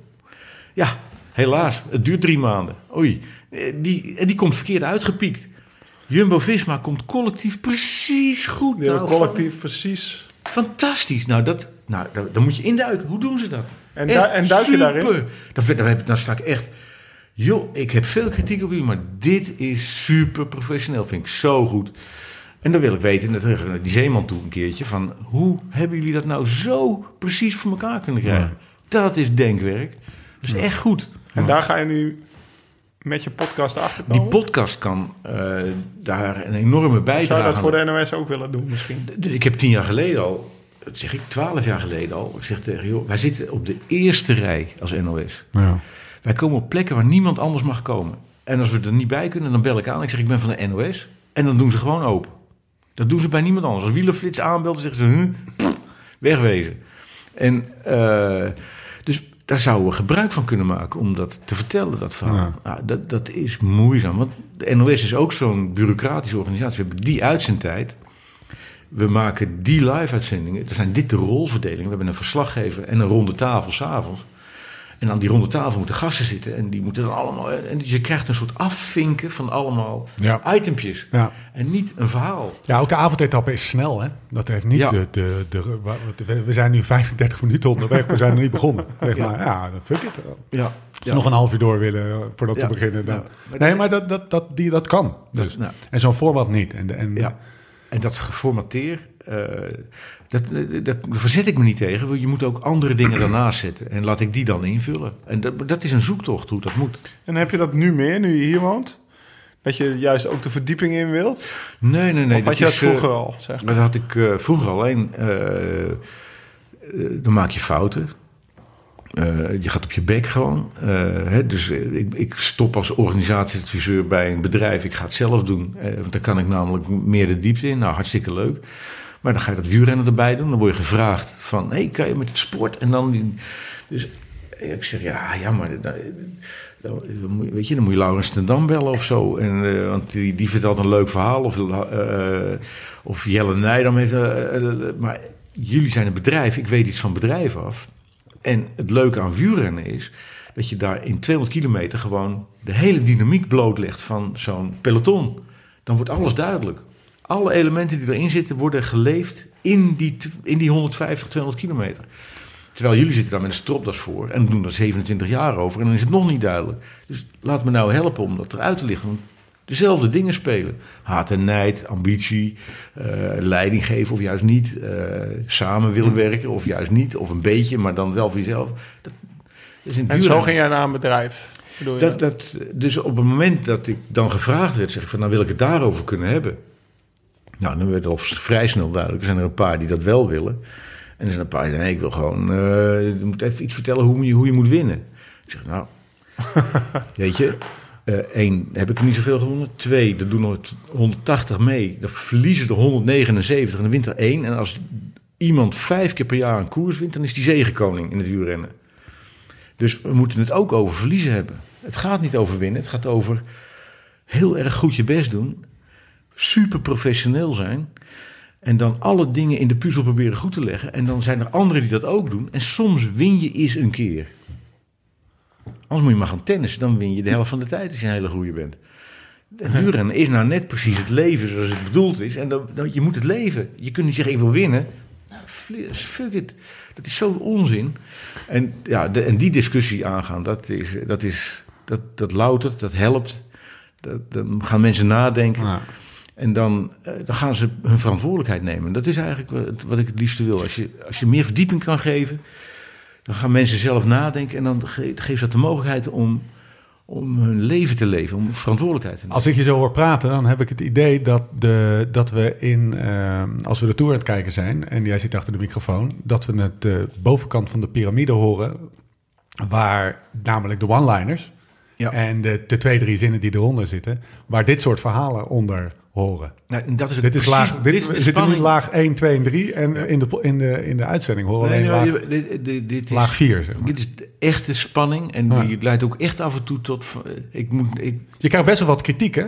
Ja, helaas, het duurt drie maanden. Oei, eh, die, en die komt verkeerd uitgepiekt. Jumbo-Visma komt collectief precies goed. Hebben Nou, collectief precies. Fantastisch. Nou, dat, nou, daar moet je induiken. Hoe doen ze dat? En, du- en duik je super. daarin? Dan, dan, heb, dan sta ik echt... Joh, ik heb veel kritiek op u, maar dit is super professioneel. Vind ik zo goed. En dan wil ik weten, en terug naar die zeeman toe een keertje... van hoe hebben jullie dat nou zo precies voor elkaar kunnen krijgen? Dat is denkwerk. Dat is echt goed. En daar ga je nu met je podcast achterkomen. Die podcast kan eh, daar een enorme bijdrage Zou je dat voor de NOS ook willen doen misschien? Ik heb tien jaar geleden al, dat zeg ik twaalf jaar geleden al, ik zeg tegen joh, wij zitten op de eerste rij als NOS. Ja. Wij komen op plekken waar niemand anders mag komen. En als we er niet bij kunnen, dan bel ik aan. Ik zeg, ik ben van de NOS. En dan doen ze gewoon open. Dat doen ze bij niemand anders. Als Wielerflits aanbelt, dan zeggen ze, huh, pff, wegwezen. En eh, daar zouden we gebruik van kunnen maken om dat te vertellen, dat verhaal. Ja. Nou, dat, dat is moeizaam, want de NOS is ook zo'n bureaucratische organisatie. We hebben die uitzendtijd. We maken die live-uitzendingen. Er zijn dit de rolverdelingen. We hebben een verslaggever en een ronde tafel s'avonds. En aan die ronde tafel moeten gasten zitten. En die moeten dan allemaal. En je krijgt een soort afvinken van allemaal Ja. itempjes. Ja. En niet een verhaal. ja, ook de avondetappe is snel, hè? Dat heeft niet Ja. de, de, de, we- We zijn nu 35 minuten onderweg, we zijn nog niet begonnen. [laughs] Zeg maar, ja, dan fuck it. Ja. Als we nog een half uur door willen eh, voordat we beginnen. Dan... Nee, maar dat, dat, dat, die, dat kan. Dus. nou. En zo'n format niet. En, de- en, Ja. En dat geformateer, eh, dat, dat, daar verzet ik me niet tegen. want Je moet ook andere dingen daarnaast zetten. En laat ik die dan invullen. En dat, dat is een zoektocht hoe dat moet. En heb je dat nu meer, nu je hier woont? Dat je juist ook de verdieping in wilt? Nee, nee, nee. of had je dat is, eh, vroeger al, zeg maar? Dat had ik eh, vroeger alleen. eh, eh, dan maak je fouten. Eh, je gaat op je bek gewoon. Eh, hè, dus eh, ik, ik stop als organisatieadviseur bij een bedrijf. Ik ga het zelf doen. Eh, want daar kan ik namelijk meer de diepte in. Nou, hartstikke leuk. Maar dan ga je dat wielrennen erbij doen. Dan word je gevraagd van... Hey, kan je met het sport? En dan... Dus ik zeg, ja, ja, maar... dan- je- weet je, dan moet je Laurens ten Dam bellen of zo. En, eh, want die, die vertelt een leuk verhaal. Of, eh, of Jelle Nijdam heeft... eh, eh, maar jullie zijn een bedrijf. Ik weet iets van bedrijf af. En het leuke aan wielrennen is... dat je daar in 200 kilometer gewoon... de hele dynamiek blootlegt van zo'n peloton. Dan wordt alles duidelijk. Alle elementen die erin zitten worden geleefd in die, in die 150, 200 kilometer. Terwijl jullie zitten daar met een stropdas voor en doen er 27 jaar over en dan is het nog niet duidelijk. Dus laat me nou helpen om dat eruit te lichten. Want dezelfde dingen spelen. Haat en nijd, ambitie, eh, leiding geven of juist niet. eh, samen willen werken of juist niet. Of een beetje, maar dan wel voor jezelf. Dat, dat is het En zo ging jij naar een bedrijf? Dat, dat, dus op het moment dat ik dan gevraagd werd, zeg ik van, nou wil ik het daarover kunnen hebben. Nou, dan werd het al vrij snel duidelijk. Er zijn er een paar die dat wel willen. En er zijn een paar die nee, ik wil gewoon, eh, je moet even iets vertellen hoe je, hoe je moet winnen. Ik zeg, nou, [laughs] weet je, eh, één, heb ik er niet zoveel gewonnen. Twee, er doen er 180 mee. Dan verliezen er 179 en dan wint er één. En als iemand vijf keer per jaar een koers wint, dan is die zegenkoning in het wielrennen. Dus we moeten het ook over verliezen hebben. Het gaat niet over winnen, het gaat over heel erg goed je best doen. Super professioneel zijn. En dan alle dingen in de puzzel proberen goed te leggen. En dan zijn er anderen die dat ook doen. En soms win je eens een keer. Anders moet je maar gaan tennissen. Dan win je de helft van de tijd als je een hele goeie bent. En [laughs] wielrennen is nou net precies het leven zoals het bedoeld is. En dan, dan- je moet het leven. Je kunt niet zeggen, ik wil winnen. Nou, fuck it. Dat is zo onzin. En, ja, de- en die discussie aangaan, dat, is, dat, is, dat, dat loutert, dat helpt. Dat, dan gaan mensen nadenken. Ja. En dan, eh, dan gaan ze hun verantwoordelijkheid nemen. Dat is eigenlijk wat, wat ik het liefste wil. Als je, als je meer verdieping kan geven, dan gaan mensen zelf nadenken. En dan ge, geeft dat de mogelijkheid om, om hun leven te leven, om verantwoordelijkheid te nemen. Als ik je zo hoor praten, dan heb ik het idee dat, de, dat we in, eh, als we de tour aan het kijken zijn, en jij zit achter de microfoon, dat we het de bovenkant van de piramide horen, waar namelijk de one-liners Ja. en de, de twee, drie zinnen die eronder zitten, waar dit soort verhalen onder horen. Nou, en dat is Dit is laag, dit, is zitten nu laag 1, 2 en 3 en in, de, in, de, in de uitzending horen Nee, alleen nee, laag, dit, dit- dit- dit is, laag 4. Zeg maar. Dit is de echte spanning en Ja. die leidt ook echt af en toe tot... Ik moet, ik, Je krijgt best wel wat kritiek hè,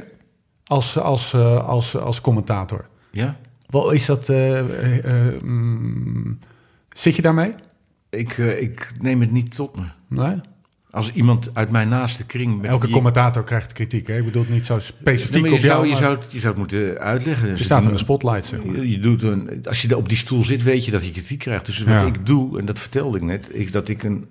als, als, eh, als, als commentator. ja? Wel, is dat... eh, mm, zit je daarmee? Ik, ik neem het niet tot me. Nee? Als iemand uit mijn naaste kring... met Elke ik- commentator krijgt kritiek. Hè? Ik bedoel het niet zo Nee, specifiek maar je, op jou. zou, je, maar zou, het- je zou het moeten uitleggen. je Dus staat in de spotlight, zeg maar. Je, je doet een, als je op die stoel zit, weet je dat je kritiek krijgt. Dus wat Ja. ik doe, en dat vertelde ik net, is dat ik een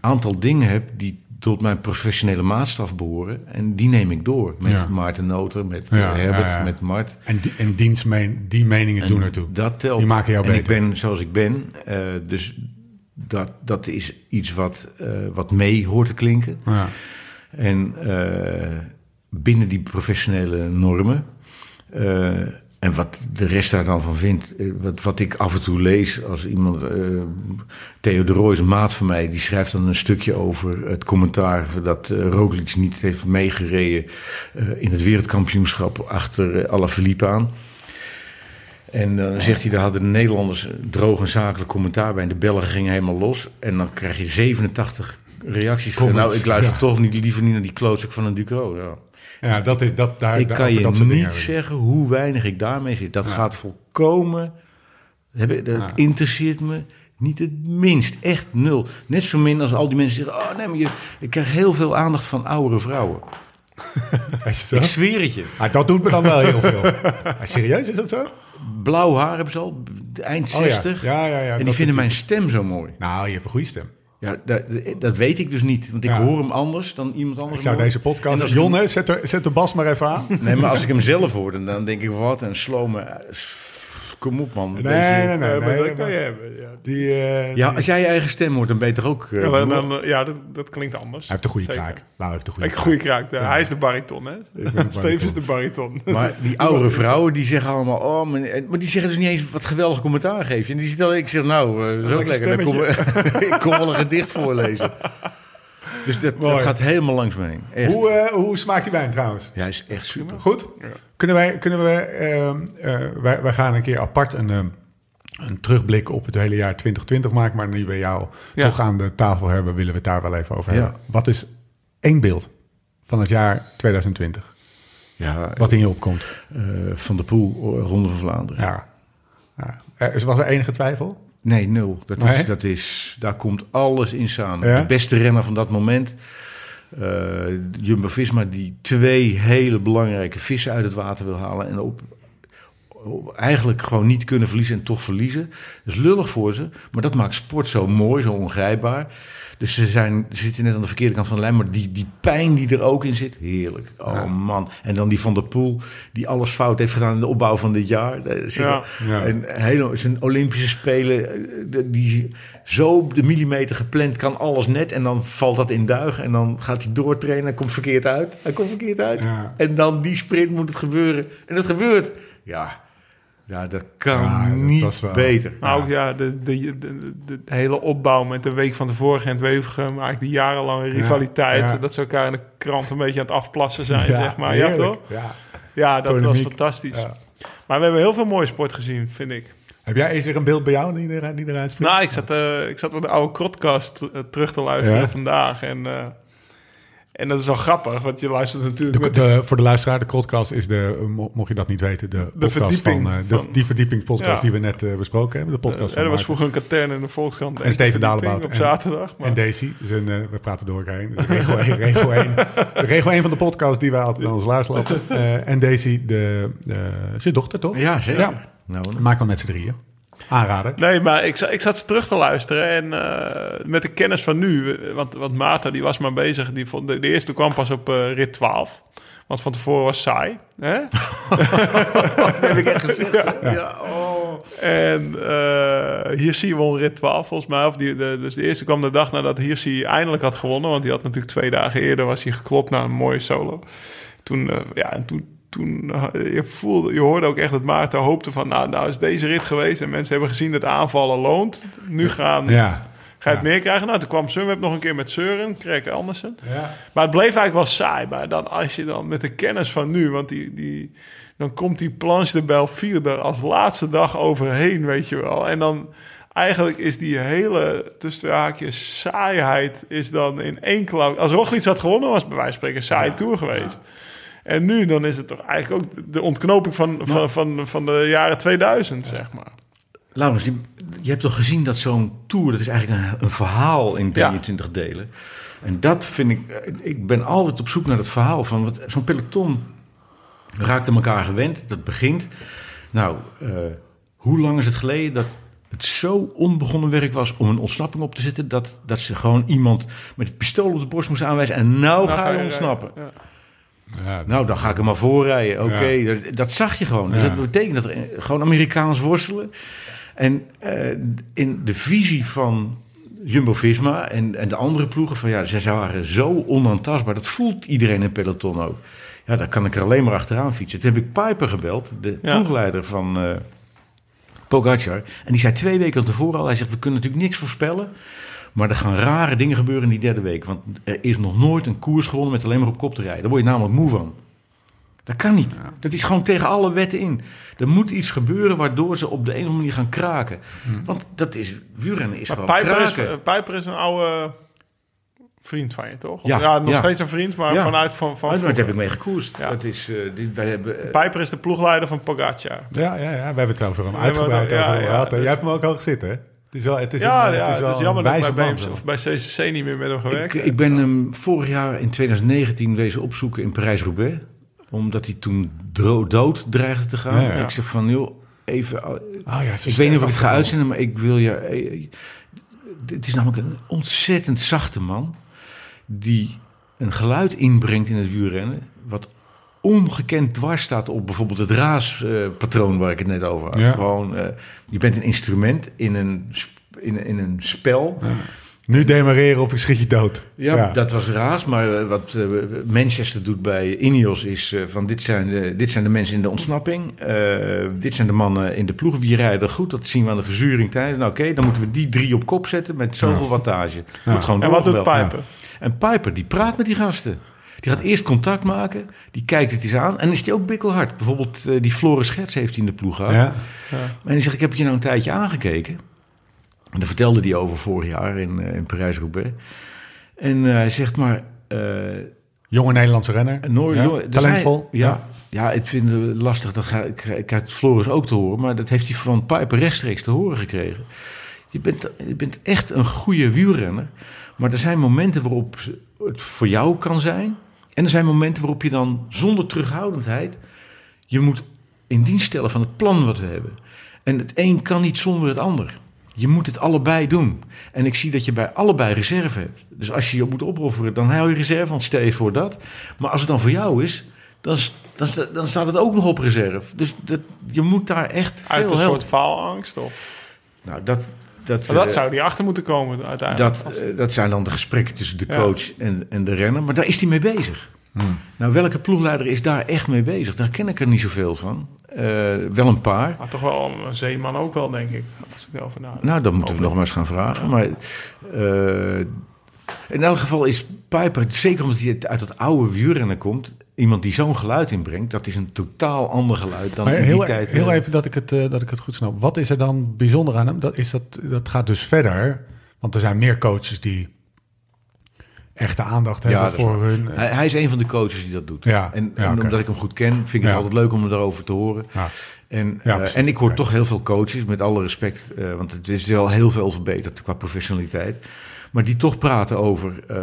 aantal dingen heb die tot mijn professionele maatstaf behoren. En die neem ik door. Met Ja. Maarten Noter, met Ja, Herbert, ja, met Mart. En, die, en diens meen, die meningen En doen ertoe. Dat telt. Die maken jou en beter. ik ben zoals ik ben. eh, dus dat, dat is iets wat, eh, wat mee hoort te klinken. Ja. En eh, binnen die professionele normen. eh, en wat de rest daar dan van vindt. wat, wat ik af en toe lees als iemand. eh Theo de Rooij is een maat van mij. Die schrijft dan een stukje over het commentaar. dat uh, Roglic niet heeft meegereden. in het wereldkampioenschap achter uh, Alaphilippe aan. En dan zegt hij, daar hadden de Nederlanders droog en zakelijk commentaar bij. En de Belgen gingen helemaal los. En dan krijg je 87 reacties van... Nou, ik luister ja. toch niet, liever niet naar die klootzak van een Ducro. Ja. ja, dat is dat daar. ik daar- kan je dat niet dingen zeggen hoe weinig ik daarmee zit. Dat Ja. gaat volkomen... Dat interesseert me niet het minst. Echt nul. Net zo min als al die mensen zeggen... Oh nee, maar je, ik krijg heel veel aandacht van oudere vrouwen. [laughs] Is zo? Ik zweer het je. Ah, dat doet me dan wel heel veel. [laughs] Ah, serieus, is dat zo? Blauw haar hebben ze al, eind Oh ja. 60. Ja, ja, ja. en die vinden mijn stem zo mooi. Nou, je hebt een goede stem. Ja, dat, dat weet ik dus niet. Want ik Ja. hoor hem anders dan iemand anders. Ik zou deze podcast... Jonne, zet, er, zet de bas maar even aan. Nee, maar als ik hem zelf hoor, dan, dan denk ik... Wat een slome... Kom op, man. Nee, Deze- nee, nee. Ja, maar nee, dat kan je hebben. Ja, Die, eh, Ja, die- als jij je eigen stem hoort, dan ben je toch ook... eh, ja, dan, dan, ja dat, dat klinkt anders. Hij heeft een goede Zeker. kraak. Nou, hij heeft een goede Ik goede kraak. De- Hij is de bariton, hè? Steve is de bariton. Maar die [laughs] oudere vrouwen, die zeggen allemaal... Oh, maar, maar die zeggen dus niet eens wat geweldig commentaar geef je. En die zit alleen, ik zeg, nou, eh, dat is ook lekker lekker. Dan kom, [laughs] ik kom wel een gedicht voorlezen. Dus dat, gaat helemaal langs me heen. Echt. Hoe, eh, hoe smaakt die wijn trouwens? Ja, is echt super. Goed? Kunnen wij, kunnen we, ehm, eh, wij, wij gaan een keer apart een, ehm, een terugblik op het hele jaar 2020 maken. Maar nu we jou Ja. toch aan de tafel hebben, willen we het daar wel even over Ja. hebben. Wat is één beeld van het jaar 2020? Ja, Wat in je opkomt? eh, Van de Poel, Ronde van Vlaanderen. Ja. ja. Er, was er enige twijfel? Nee, nul. Dat Nee? is, dat is, daar komt alles in samen. Ja? De beste renner van dat moment. eh, Jumbo-Visma die twee hele belangrijke vissen uit het water wil halen. En op, op- eigenlijk gewoon niet kunnen verliezen en toch verliezen. Dat is lullig voor ze. Maar dat maakt sport zo mooi, zo ongrijpbaar. Dus ze, zijn, ze zitten net aan de verkeerde kant van de lijn. Maar die, die pijn die er ook in zit, heerlijk. Oh Ja. man. En dan die Van der Poel, die alles fout heeft gedaan in de opbouw van dit jaar. Zit Ja. Ja. en hele, zijn Olympische Spelen, eh, die zo op de millimeter gepland kan alles net. En dan valt dat in duigen. En dan gaat hij doortrainen. Hij komt verkeerd uit. Hij komt verkeerd uit. Ja. En dan die sprint moet het gebeuren. En dat gebeurt. Ja, ja dat kan Ja, dat niet wel- beter. Maar ook ja, de, de, de, de, de hele opbouw met de week van tevoren Gent Wevergem, eigenlijk die jarenlange rivaliteit, ja. dat ze elkaar in de krant een beetje aan het afplassen zijn, zeg maar. Ja, toch? Ja. Ja, dat was fantastisch. Ja. Maar we hebben heel veel mooie sport gezien, vind ik. Heb jij, is er een beeld bij jou die, er, die eruit springt? Nou, ik zat, eh, ik zat met de oude Krotcast eh, terug te luisteren Ja. vandaag. En, eh, en dat is wel grappig, want je luistert natuurlijk De, met... de, voor de luisteraar, de podcast is de, eh, mo- mocht je dat niet weten, de, podcast van, eh, de, van- die verdiepingspodcast Ja. die we net eh, besproken hebben. De podcast er was vroeger een katern in de Volkskrant. En Steven Dalebout. Op En- zaterdag. Maar, En Daisy, dus een, we praten door elkaar heen. Dus regel 1, [laughs] regel 1. De regel 1 van de podcast die wij altijd aan ons luisteren lopen. Eh, en Daisy, de, de, zijn dochter toch? Ja, zeker. Ja. Nou, Maken we met z'n drieën. Aanraden. Nee, maar ik, ik zat ze terug te luisteren en eh, met de kennis van nu, eh, want, want Maarten die was maar bezig, die vond, de, de eerste kwam pas op eh, rit 12, want van tevoren was saai. Hè? [laughs] heb ik echt gezegd. Ja. oh. En eh Hirschi won rit 12 volgens mij, of die, de, dus de eerste kwam de dag nadat Hirschi eindelijk had gewonnen, want die had natuurlijk twee dagen eerder was hij geklopt naar een mooie solo. Toen, eh, ja, en toen toen eh, je voelde, je hoorde ook echt dat Maarten hoopte van, nou, nou is deze rit geweest en mensen hebben gezien dat aanvallen loont. Nu gaan, Ja. Ga je het Ja. meer krijgen? Nou, toen kwam Sunweb nog een keer met Søren, Krek Andersen. Ja. Maar het bleef eigenlijk wel saai. Maar dan, als je dan met de kennis van nu... want die, die, dan komt die planche de Belfier er als laatste dag overheen, weet je wel. En dan eigenlijk is die hele, tussen de haakjes, saaiheid... is dan in één klauw... Als Roglic had gewonnen, was bij wijze van spreken een saaie tour geweest. En nu dan is het toch eigenlijk ook de ontknoping van, van, van, van de jaren 2000, zeg maar. Laurens, je, je hebt toch gezien dat zo'n tour, dat is eigenlijk een, een verhaal in Ja. 23 delen. En dat vind ik, eh, ik ben altijd op zoek naar het verhaal van, wat- zo'n peloton raakte elkaar gewend, dat begint. Nou, eh, hoe lang is het geleden dat het zo onbegonnen werk was om een ontsnapping op te zetten, dat, dat ze gewoon iemand met het pistool op de borst moesten aanwijzen en nou, Nou ga je ontsnappen. Ja. Ja, Nou, dan ga ik er maar voorrijden. Oké, Ja. dat, dat zag je gewoon. Dus dat betekent dat er gewoon Amerikaans worstelen. En eh, in de visie van Jumbo-Visma en, en de andere ploegen... van ja, ze waren zo onaantastbaar. Dat voelt iedereen in peloton ook. Ja, daar kan ik er alleen maar achteraan fietsen. Toen heb ik Piper gebeld, de Ja. ploegleider van eh Pogacar. En die zei twee weken tevoren al... hij zegt, we kunnen natuurlijk niks voorspellen... Maar er gaan rare dingen gebeuren in die derde week. Want er is nog nooit een koers gewonnen met alleen maar op kop te rijden. Daar word je namelijk moe van. Dat kan niet. Dat is gewoon tegen alle wetten in. Er moet iets gebeuren waardoor ze op de een of andere manier gaan kraken. Want dat is, wielrennen is Maar gewoon Pijper is, kraken. eh, Pijper is een oude vriend van je, toch? Of- Ja, Ja, nog ja. steeds een vriend, maar Ja. vanuit van, van Maar daar heb ik mee gekoerst. Ja. Dat is, eh, wij hebben, eh, Pijper is de ploegleider van Pogacar. ja, ja, ja, we hebben het over hem uitgebreid over gehad. dus- Jij hebt hem ook hoog zitten, hè? Het is wel, het is Ja, een, ja, het is wel het is jammer dat ik bij, BMC zo. of bij CCC niet meer met hem gewerkt ik, ik ben hem vorig jaar in 2019 wezen opzoeken in Parijs-Roubaix. Omdat hij toen dood dreigde te gaan. Ja, ik zeg van, joh, even... Oh, ja, Ik weet niet of ik het ga uitzenden, maar ik wil je. eh, eh, Het is namelijk een ontzettend zachte man. Die een geluid inbrengt in het wielrennen. Wat ongekend dwars staat op bijvoorbeeld het raaspatroon waar ik het net over had. Ja. Gewoon, eh, je bent een instrument in een, in, in een spel. Nu demareren of ik schiet je dood. Ja, dat was raas. Maar eh, wat eh, Manchester doet bij Ineos is van dit zijn, de, dit zijn de mensen in de ontsnapping. Dit zijn de mannen in de ploeg. Wie rijden goed? Dat zien we aan de verzuring tijdens. Nou oké, dan moeten we die drie op kop zetten met zoveel wattage. Wordt gewoon En wat doet. Pijper? En Piper, die praat met die gasten. Die gaat eerst contact maken. Die kijkt het eens aan. En is die ook bikkelhard. Bijvoorbeeld eh, die Floris Scherts heeft hij in de ploeg gehad. Ja. En die zegt, ik heb je nou een tijdje aangekeken. En daar vertelde hij over vorig jaar in, eh, in Parijs-Roubaix. En eh, hij zegt maar... eh, Jonge Nederlandse renner. Noor, Ja, joh, Talentvol. zijn- ja, ja, ik vind het lastig. Dat ga, ik, ik krijg Floris ook te horen. Maar dat heeft hij van Piper rechtstreeks te horen gekregen. Je bent, je bent echt een goede wielrenner. Maar er zijn momenten waarop het voor jou kan zijn. En er zijn momenten waarop je dan zonder terughoudendheid... je moet in dienst stellen van het plan wat we hebben. En het een kan niet zonder het ander. Je moet het allebei doen. En ik zie dat je bij allebei reserve hebt. Dus als je je moet opofferen, dan hou je reserve, want stel je voor dat. Maar als het dan voor jou is, dan, dan, sta- dan staat het ook nog op reserve. Dus dat, je moet daar echt Uit veel een help. soort faalangst? Of? Nou, dat, dat, Maar dat eh, zou die achter moeten komen uiteindelijk. dat, eh, dat zijn dan de gesprekken tussen de Ja. coach en, en de renner. Maar daar is hij mee bezig. Nou, welke ploegleider is daar echt mee bezig? Daar ken ik er niet zoveel van. Eh, wel een paar. maar toch wel een zeeman ook wel, denk ik. Als ik erover nadenk. Nou, dan moeten we nog maar eens gaan vragen. Maar eh, in elk geval is Piper, zeker omdat hij uit dat oude wielrennen komt... iemand die zo'n geluid inbrengt, dat is een totaal ander geluid dan Maar in heel, die tijd. heel eh, even dat ik, het, eh, dat ik het goed snap. Wat is er dan bijzonder aan hem? Dat, is dat, dat gaat dus verder. Want er zijn meer coaches die echte aandacht Ja, hebben is voor hun. Hij, hij is een van de coaches die dat doet. Ja, en ja, en omdat ik hem goed ken, vind ik het altijd leuk om er daarover te horen. En, eh, en ik hoor toch heel veel coaches, met alle respect, eh, want het is wel heel veel verbeterd qua professionaliteit. Maar die toch praten over eh,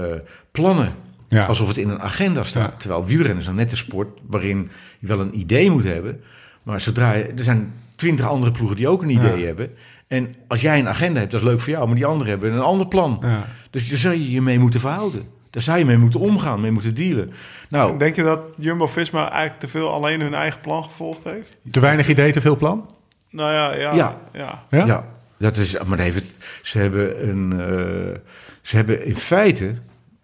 plannen. Ja. Alsof het in een agenda staat. Ja. Terwijl wielrennen is dan net een sport waarin je wel een idee moet hebben. Maar zodra je, er zijn twintig andere ploegen die ook een idee Ja. hebben. En als jij een agenda hebt, dat is leuk voor jou. Maar die anderen hebben een ander plan. Ja. Dus daar zou je je mee moeten verhouden. Daar zou je mee moeten omgaan, mee moeten dealen. Nou, Denk je dat Jumbo-Visma eigenlijk te veel alleen hun eigen plan gevolgd heeft? Te weinig idee, te veel plan? Nou ja, ja. Ja. ja. Ja? Ja, dat is, maar even, ze hebben een, eh, ze hebben in feite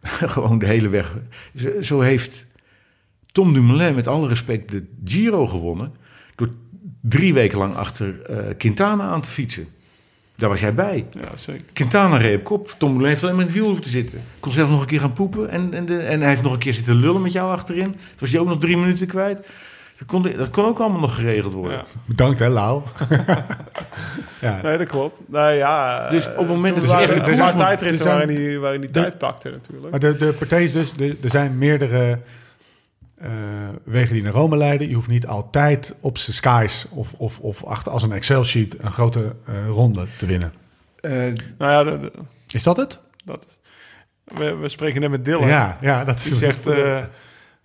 [laughs] gewoon de hele weg. Zo, heeft Tom Dumoulin met alle respect de Giro gewonnen door drie weken lang achter eh, Quintana aan te fietsen. Daar was jij bij. Ja, zeker. Quintana reed op kop. Tom Dumoulin heeft alleen maar in het wiel hoeven te zitten. Kon zelfs nog een keer gaan poepen. En, en, de, en hij heeft nog een keer zitten lullen met jou achterin. Toen was hij ook nog drie minuten kwijt. Dat kon, dat kon ook allemaal nog geregeld worden. Ja. Bedankt hè, Lau. [laughs] ja. Nee, dat klopt. Nee, ja. Dus op het moment dat waren er er moet- tijdritten zijn- waarin hij, waarin hij de- tijd pakte natuurlijk. Maar de, de partij is dus, de- er zijn meerdere eh, wegen die naar Rome leiden. Je hoeft niet altijd op z'n skies of, of, of achter als een Excel-sheet een grote eh, ronde te winnen. Eh, Nou ja, dat, dat- Is dat het? dat, we, we spreken net met Dylan. Ja, ja dat Die is zegt... [laughs]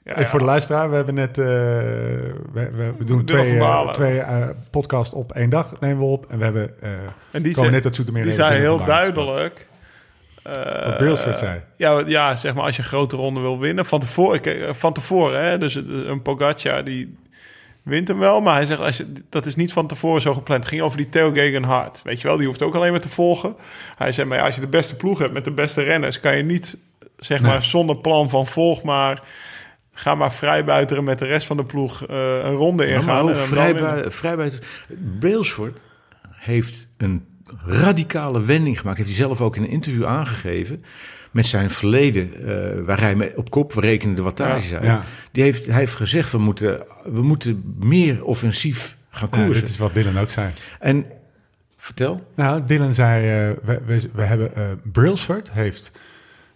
ja, Even voor de luisteraar, we hebben net, eh, we, we, we doen twee, Balen. twee eh, podcasts op één dag nemen we op. En we hebben, en die, komen zei, net uit Zoetermeer. die even zei Dylan heel duidelijk... Wat Brailsford zei. Ja, ja, zeg maar als je een grote ronde wil winnen. Van tevoren, van tevoren hè, dus een Pogacar die wint hem wel. Maar hij zegt, als je, dat is niet van tevoren zo gepland. Het ging over die Theo Gegenhardt. Weet je wel, die hoeft ook alleen maar te volgen. Hij zei, maar ja, als je de beste ploeg hebt met de beste renners... kan je niet, zeg Nee. maar, zonder plan van volg maar... Ga maar vrijbuiteren met de rest van de ploeg eh, een ronde Ja, ingaan. maar en ook dan vrij, winnen. bui- vrij buiten. Brailsford heeft een radicale wending gemaakt. Heeft hij zelf ook in een interview aangegeven. Met zijn verleden, eh, waar hij mee op kop, we rekenen de wattages uit. Ja. Die heeft, hij heeft gezegd, we moeten, we moeten meer offensief gaan Ja, koersen. dit is wat Dylan ook zei. En vertel. Nou, Dylan zei, eh, we, we, we hebben, eh Brailsford heeft,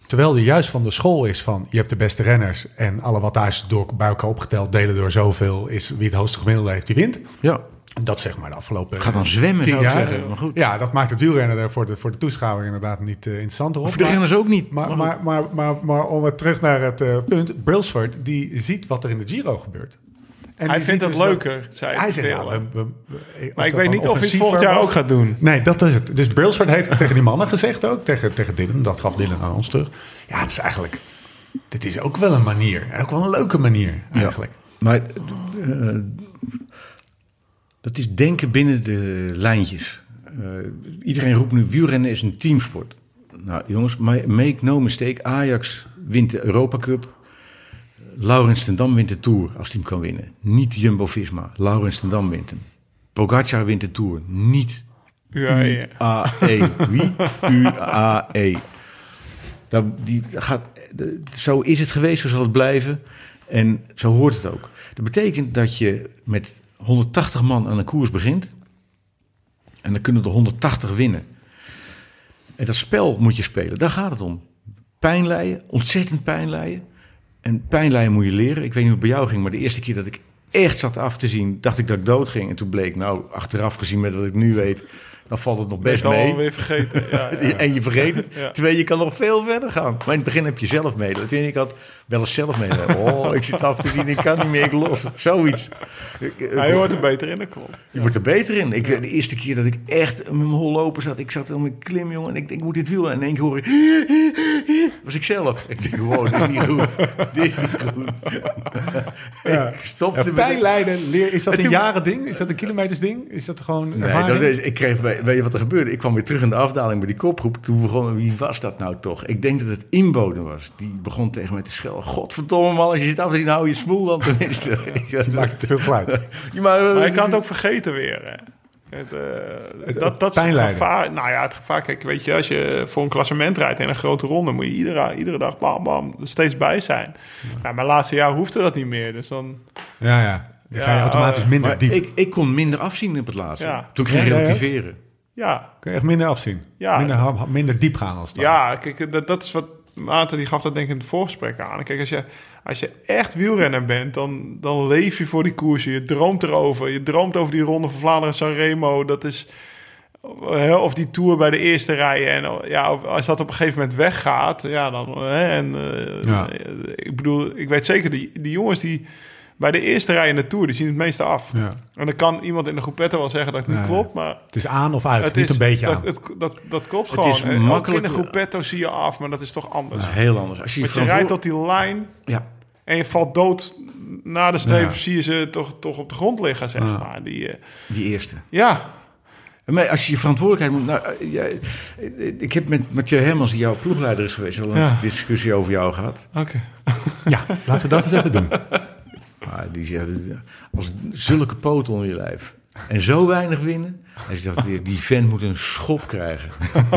terwijl hij juist van de school is van, je hebt de beste renners en alle wattages door bij elkaar opgeteld, delen door zoveel, is wie het hoogste gemiddelde heeft, die wint. Ja, Dat zeg maar de afgelopen ga dan zwemmen, zou ik zeggen. Maar goed. Ja, dat maakt het wielrennen er voor de, voor de toeschouwer inderdaad niet eh, interessanter op. Voor de renners ook niet. Maar, maar, maar, maar, maar om het terug naar het eh, punt, Brailsford, die ziet wat er in de Giro gebeurt. En Hij vindt het dus leuker, zei hij zegt, ja, we- we- we- Maar ik weet niet of hij het volgend jaar was. ook gaat doen. Nee, dat is het. Dus Brailsford heeft tegen die mannen gezegd ook, tegen, tegen Dylan, dat gaf Dylan aan ons terug. Ja, het is eigenlijk, dit is ook wel een manier. En ook wel een leuke manier eigenlijk. Maar eh, dat is denken binnen de lijntjes. Eh, iedereen roept nu wielrennen is een teamsport. Nou jongens, ma- make no mistake. Ajax wint de Europa Cup. Laurens ten Dam wint de Tour als hij hem kan winnen. Niet Jumbo-Visma. Laurens ten Dam wint hem. Pogacar wint de Tour. Niet ja. UAE. Wie? UAE. Dat, die gaat, de- zo is het geweest, zo zal het blijven. En zo hoort het ook. Dat betekent dat je met 180 man aan een koers begint. En dan kunnen er 180 winnen. En dat spel moet je spelen, daar gaat het om. Pijn lijden, ontzettend pijn lijden. En pijn lijden moet je leren. Ik weet niet hoe het bij jou ging, maar de eerste keer dat ik echt zat af te zien, dacht ik dat ik dood ging. En toen bleek, nou, achteraf gezien met wat ik nu weet, dan valt het nog best ik mee. alweer vergeten. Ja, ja. [laughs] En je vergeet het. Ja. Terwijl je kan nog veel verder gaan. Maar in het begin heb je zelf medelijden. Ik had wel eens zelf medelijden. Oh, ik zit af te zien, ik kan niet meer, ik los. Zoiets. Hij hoort er beter in, dat klopt. je wordt er beter in. Ik, De eerste keer dat ik echt met mijn hol lopen zat, ik zat om een klim, jongen, en ik denk, ik moet dit wiel. En in één keer hoor ik, [laughs] was ik zelf. Ik denk, wow, dit is niet goed. [laughs] dit is niet goed. Ja. Ik stopte Ja, pijnlijden, leer, is dat En een jaren ding? Is dat een kilometers ding? Is dat gewoon Nee, ervaring? dat is, ik kreeg, weet je wat er gebeurde? Ik kwam weer terug in de afdaling bij die kopgroep. Toen begon, wie was dat nou toch? Ik denk dat het inboden was. Die begon tegen mij te schelden. Godverdomme man, als je zit af te hou je smoel dan tenminste. [laughs] Je maakt het te veel geluid. [laughs] Ja, maar, Maar je kan het ook vergeten weer. Hè. Het, eh, Het- dat, het dat is het gevaar. Nou ja, het gevaar. Kijk, weet je, als je voor een klassement rijdt in een grote ronde, moet je iedere, iedere dag bam, bam, er steeds bij zijn. Ja, maar laatste jaar hoefde dat niet meer. Dus dan, Ja, ja. Dan ga je Ja, automatisch oh, minder diep. ik, ik kon minder afzien op het laatste. Ja. Toen ging ik Ja, ja, ja. relativeren. ja, Kun je echt minder afzien. Ja. Minder, minder diep gaan als dat. ja, kijk, dat, dat is wat Maarten die gaf dat denk ik in het voorgesprek aan. Kijk, als je, als je echt wielrenner bent, dan, dan leef je voor die koersen. Je droomt erover. Je droomt over die Ronde van Vlaanderen Sanremo. Dat is... hè, Of die Tour bij de eerste rijen. En ja, als dat op een gegeven moment weggaat, ja, dan... Hè, en, eh, Ja. Ik bedoel, ik weet zeker, die, die jongens die bij de eerste rij in de Tour, die zien het meeste af. Ja. En dan kan iemand in de groepetto wel zeggen dat het niet Nee. klopt, maar... Het is aan of uit, Het niet is, een beetje dat, aan. Het, dat, dat klopt Het gewoon. is En ook makkelijk- in de groepetto zie je af, maar dat is toch anders. Nou, heel anders. Als je, Want je van rijdt tot die lijn Ja, en je valt dood na de streep, Ja. zie je ze toch, toch op de grond liggen, zeg Ja. maar. Die, eh, die eerste. ja, Maar als je je verantwoordelijkheid moet... Nou, eh, jij- eh, ik heb met Mathieu Hermans, die jouw ploegleider is geweest... al een Ja. discussie over jou gehad. oké. Ja, laten we dat eens even doen. [laughs] Maar die zegt, als zulke poten onder je lijf... en zo weinig winnen... Hij zegt, die- die vent moet een schop krijgen.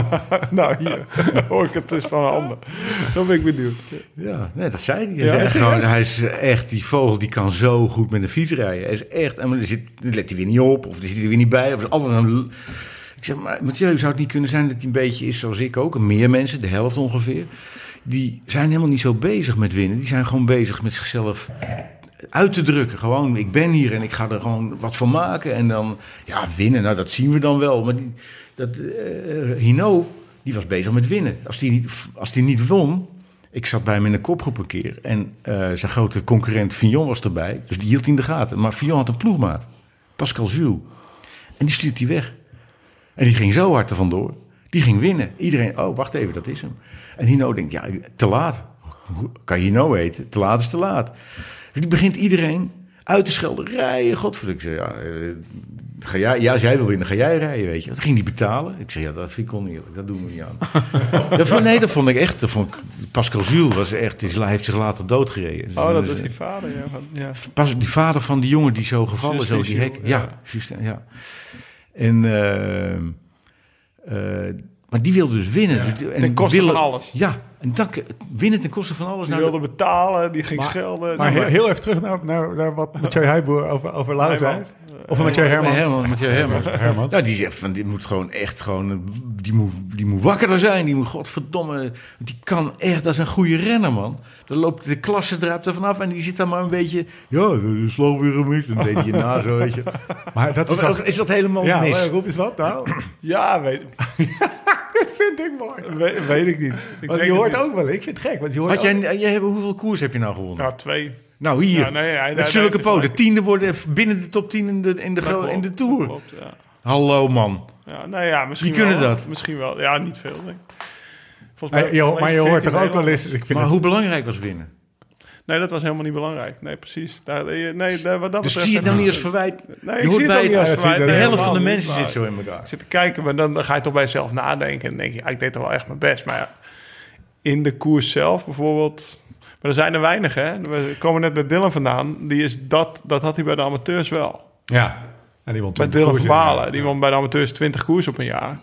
[laughs] nou, hier dan hoor ik het dus van een ander. Dan ben ik benieuwd. Ja, nee, dat zei hij. Hij, Ja, serieus? gewoon, hij is echt, die vogel die kan zo goed met een fiets rijden. Hij is echt, en dan, zit, let hij weer niet op, of er zit hij weer niet bij. Of is altijd een, ik zeg, maar Mathieu, zou het niet kunnen zijn dat hij een beetje is zoals ik ook? Meer mensen, de helft ongeveer. die zijn helemaal niet zo bezig met winnen. Die zijn gewoon bezig met zichzelf uit te drukken. Gewoon, ik ben hier en ik ga er gewoon wat van maken. En dan, ja, winnen, nou, dat zien we dan wel. Maar die, dat, eh, Hino, die was bezig met winnen. Als die, als die niet won... Ik zat bij hem in een kopgroep een keer. En eh, zijn grote concurrent Fignon was erbij. Dus die hield hij in de gaten. Maar Fignon had een ploegmaat. Pascal Jules. En die stuurt hij weg. En die ging zo hard er vandoor. Die ging winnen. Iedereen, oh, wacht even, dat is hem. En Hino denkt, ja, te laat. Kan Hino weten? Te laat is te laat. Dus die begint iedereen uit te schelden. Rijden, godverdomme. Ik zei, ja, eh, ga jij, ja, als jij wil winnen, ga jij rijden, weet je. Toen ging die betalen. Ik zei, ja, dat vind ik oneerlijk. Dat doen we niet aan. [laughs] dat vond, nee, dat vond ik echt. Dat vond ik, Pascal Jules was echt, is- hij heeft zich later doodgereden. Oh, dat Dus, is die vader, ja. Van, ja. Pas die vader van die jongen die zo gevallen, zo die hek. Ja, ja. Ja. En, eh, eh, maar die wilde dus winnen. Dus die- en Ten koste willen- van alles. Ja, en dan winnen ten koste van alles. Die Nou, wilde betalen, die ging Maar- schelden. Maar Nou, heel, heel even terug naar, naar, naar wat [laughs] Mathieu Heijboer over, over Lau zei. Of Mathieu Hermans. Hermans, Mathieu Hermans. Hermans. Ja, die zegt van, dit moet gewoon echt gewoon, eh, die moet, die moet wakkerder zijn. Die moet, godverdomme, die kan echt, dat is een goede renner, man. Dan loopt de klasse druipt er vanaf en die zit dan maar een beetje, ja, de slag weer gemist. Dan deed hij je na zo, weet je. [laughs] Maar dat is of is dat helemaal Ja, mis? maar roep eens wat nou. [clears throat] Ja, weet, [laughs] dat vind ik mooi. weet, weet ik niet. Ik Want denk je hoort ook wel, ik vind het gek. Want je hoort Had ook- jij, jij, hoeveel koers heb je nou gewonnen? Nou, twee. Nou, hier. Ja, nee, nee, met zulke het poten. gelijk. Tiende worden binnen de top 10 in de, in de, klopt, in de Tour. Klopt, ja. Hallo, man. Ja, nou ja, misschien Wie kunnen wel. dat? Misschien wel. Ja, niet veel. Nee. Volgens Maar je, maar je hoort toch ook wel eens... Ik vind Maar het- hoe belangrijk was winnen? Nee, dat was helemaal niet belangrijk. Nee, precies. Daar, eh, nee, daar, wat dat Dus betreft... zie je het nou niet als verwijt? Nee, Je ik hoort zie het bij ook niet als het- verwijt. de helft van de mensen zit zo in elkaar. Ik zit te kijken, maar dan, dan ga je toch bij jezelf nadenken. En dan denk je, ja, ik deed toch wel echt mijn best. Maar ja, in de koers zelf bijvoorbeeld... Maar er zijn er weinig, hè. We komen net bij Dylan vandaan. Die is dat, dat had hij bij de amateurs wel. Ja. En die won Bij 20 Dylan van. Balen. Die won bij de amateurs 20 koers op een jaar.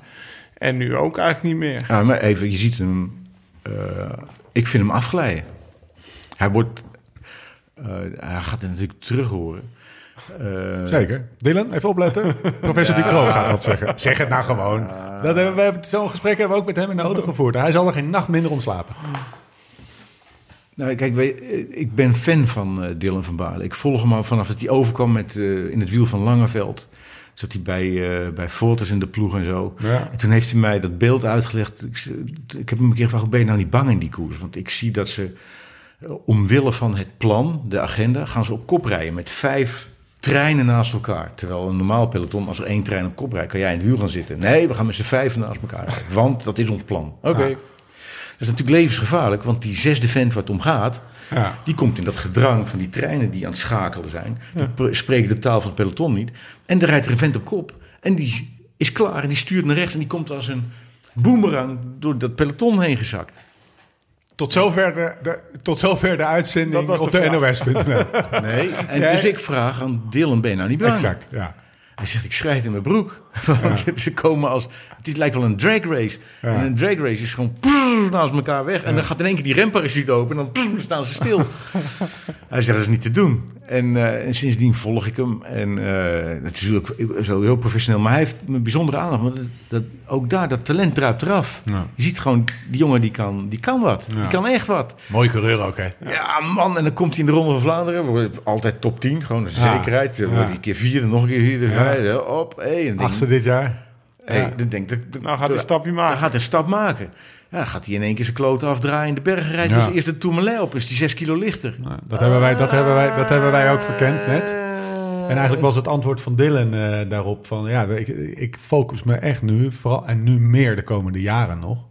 En nu ook eigenlijk niet meer. Ja, maar even, je ziet hem... eh, ik vind hem afglijden. Hij wordt... eh, hij gaat het natuurlijk terug horen. Eh, Zeker. Dylan, even opletten. [laughs] Professor Ducro gaat wat zeggen. Zeg het nou gewoon. Dat hebben, we hebben zo'n gesprek hebben we ook met hem in de auto gevoerd. Hij zal er geen nacht minder om slapen. Nou, kijk, eh, ik ben fan van eh, Dylan van Baarle. Ik volg hem al vanaf dat hij overkwam met, eh, in het wiel van Langeveld. Zat hij bij, eh bij in de ploeg en zo. Ja. En toen heeft hij mij dat beeld uitgelegd. Ik, ik heb hem een keer gevraagd, ben je nou niet bang in die koers? Want ik zie dat ze, omwille van het plan, de agenda, gaan ze op kop rijden met vijf treinen naast elkaar. Terwijl een normaal peloton, als er één trein op kop rijdt, kan jij in het wiel gaan zitten. Nee, we gaan met z'n vijven naast elkaar. Want dat is ons plan. Oké. Ja. Dat is natuurlijk levensgevaarlijk, want die zesde vent waar het om gaat, Ja. die komt in dat gedrang van die treinen die aan het schakelen zijn. Die pr- spreken de taal van het peloton niet. En er rijdt er een vent op kop. En die is klaar en die stuurt naar rechts. En die komt als een boemerang door dat peloton heen gezakt. Tot zover de, de, tot zover de uitzending Dat was de op de. NOS.nl. [laughs] Nee. En Ja. dus ik vraag aan Dylan, ben je nou niet bang? exact, ja. Hij zegt, ik schrijf in mijn broek. [laughs] Want ze komen als... Het is, lijkt wel een drag race. Ja. En een drag race is gewoon prrr, naast elkaar weg. En dan gaat in één keer die remparachute open en dan prrr, staan ze stil. [laughs] Hij zegt, dat is niet te doen. En, eh, en sindsdien volg ik hem. En eh natuurlijk sowieso professioneel. Maar hij heeft een bijzondere aandacht. Want dat, dat- ook daar, dat talent druipt eraf. Ja. Je ziet gewoon, die jongen die kan, die kan wat. Ja. Die kan echt wat. Mooi coureur ook, hè? Ja, man. En dan komt hij in de Ronde van Vlaanderen. Altijd top 10. Gewoon een zekerheid. Dan Ja. wordt hij een keer vierde, nog een keer vierde, vijfde. Op. Hey, dit jaar. Hey, Ja. dan denk ik, Nou gaat hij een stapje maken. Dan gaat een stap maken. Ja, dan gaat hij in één keer zijn kloten afdraaien in de bergen rijden. Ja. Dus eerst de Tourmalet op, is die zes kilo lichter. Nou, dat, hebben wij, dat, hebben wij, dat hebben wij ook verkend net. En eigenlijk was het antwoord van Dylan eh, daarop van... ja, ik, ik focus me echt nu, vooral en nu meer de komende jaren nog...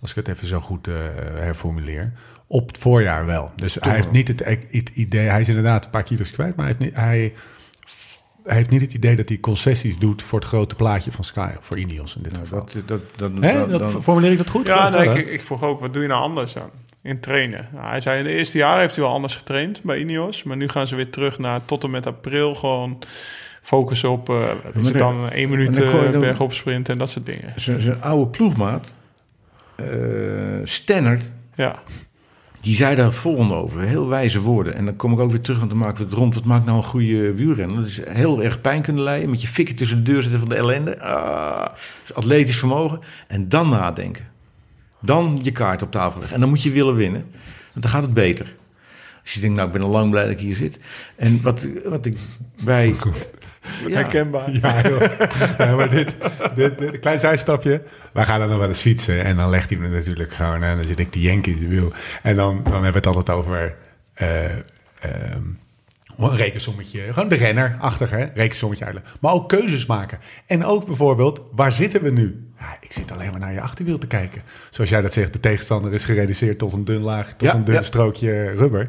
als ik het even zo goed eh, herformuleer... op het voorjaar wel. Dus hij heeft niet het, het idee... hij is inderdaad een paar kilo's kwijt... maar hij heeft, niet, hij, hij heeft niet het idee dat hij concessies doet... voor het grote plaatje van Sky, of voor Ineos in dit Nou, geval. dat, dat, dat, Hè? formuleer ik dat goed? Ja, nee, wel, ik, ik vroeg ook, wat doe je nou anders dan? In trainen. Nou, hij zei, in de eerste jaar heeft hij wel anders getraind bij Ineos. Maar nu gaan ze weer terug naar tot en met april gewoon focussen op... eh is het dan? één minuut uh, dan- bergop sprinten en dat soort dingen. zijn, zijn oude ploegmaat, eh Stannard, Ja, die zei daar het volgende over. Heel wijze woorden. En dan kom ik ook weer terug, want dan maken we het rond. Wat maakt nou een goede? Dat is heel erg pijn kunnen leiden. Met je fikken tussen de deur zitten van de ellende. Ah, dus atletisch vermogen. En dan nadenken. Dan je kaart op tafel leggen. En dan moet je willen winnen. Want dan gaat het beter. Als je denkt, nou, ik ben al lang blij dat ik hier zit. En wat, wat ik bij... Ja, Herkenbaar. Ja, joh. [laughs] Ja, maar dit, dit, dit- een klein zijstapje. Wij gaan dan nog wel eens fietsen. En dan legt hij me natuurlijk gewoon... En dan zit ik te jenken in zijn wiel. En dan, dan hebben we het altijd over... ehm, een rekensommetje. Gewoon de renner-achtig, hè? Rekensommetje uitleggen. Maar ook keuzes maken. En ook bijvoorbeeld, waar zitten we nu? Ja, ik zit alleen maar naar je achterwiel te kijken. Zoals jij dat zegt, de tegenstander is gereduceerd tot een dun laag... tot Ja, een dun ja. strookje rubber.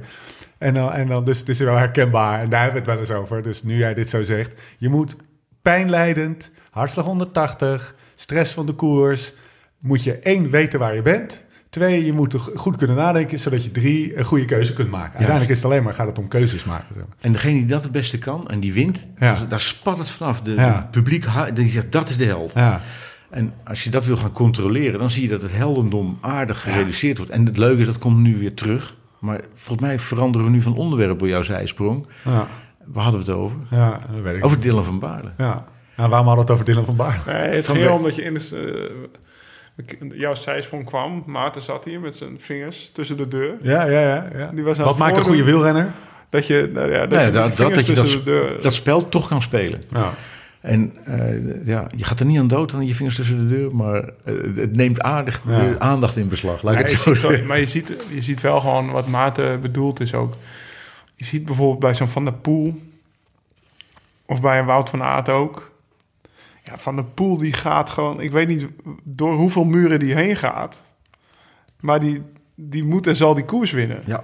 En dan, en dan, dus het is wel herkenbaar. En daar hebben we het wel eens over. Dus nu jij dit zo zegt, je moet pijnleidend, hartslag 180, stress van de koers. Moet je één, weten waar je bent. Twee, je moet goed kunnen nadenken, zodat je drie, een goede keuze kunt maken. Uiteindelijk is het alleen maar, gaat het om keuzes maken. En degene die dat het beste kan en die wint, Ja. daar- daar spat het vanaf. De, Ja. de publiek die zegt, dat is de held. Ja, En als je dat wil gaan controleren, dan zie je dat het heldendom aardig gereduceerd wordt. En het leuke is, dat komt nu weer terug. Maar volgens mij veranderen we nu van onderwerp door jouw zijsprong. ja, Waar hadden we het over? ja, dat weet ik. Over Dylan van Baarle. Ja. Nou, waarom hadden we het over Dylan van Baar? Nee, het Van ging de- om dat je in de, eh, jouw zijsprong kwam. Maarten zat hier met zijn vingers tussen de deur. Ja, ja, ja. ja. Die was aan Wat maakt een goede wielrenner? Dat je, nou ja, dat Nee, je dat- met je dat- vingers dat je tussen de deur... Dat spel toch kan spelen. Ja. En eh, ja, je gaat er niet aan dood aan je vingers tussen de deur, maar eh, het neemt aardig Ja. de aandacht in beslag. Laat Ja, het zo ziet maar je ziet, je ziet wel gewoon wat Maarten bedoeld is ook. Je ziet bijvoorbeeld bij zo'n Van der Poel... of bij een Wout van Aert ook... Ja, Van der Poel die gaat gewoon... Ik weet niet door hoeveel muren die heen gaat... maar die, die moet en zal die koers winnen. Ja,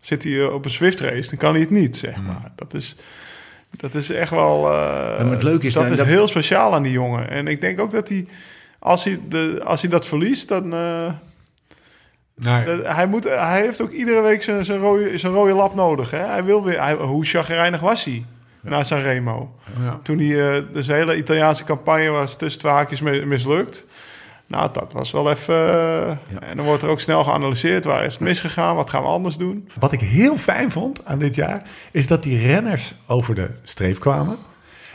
Zit hij eh, op een Swift race, dan kan hij het niet, zeg maar. Dat is, dat is echt wel... eh, maar het leuke is dat is dat- heel speciaal aan die jongen. En ik denk ook dat hij... Als hij, de, als hij dat verliest, dan... eh, Nee. dat- hij, moet, hij heeft ook iedere week zijn, zijn, rode, zijn rode lap nodig. Hè? Hij wil weer, hij, hoe chagrijnig was hij na Sanremo? Ja. Toen hij, eh, dus de hele Italiaanse campagne was tussen twee haakjes mi- mislukt. Nou, dat was wel even... eh, En dan wordt er ook snel geanalyseerd. Waar is het misgegaan? Wat gaan we anders doen? Wat ik heel fijn vond aan dit jaar, is dat die renners over de streep kwamen.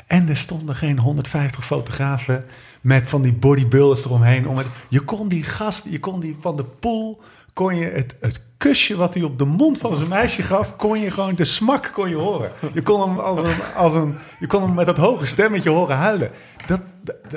En er stonden geen 150 fotografen met van die bodybuilders eromheen. Om het, je kon die gast, je kon die van de pool, kon je het, het kusje wat hij op de mond van zijn meisje gaf, kon je gewoon de smak kon je horen. Je kon hem, als een, als een, je kon hem met dat hoge stemmetje horen huilen. Dat,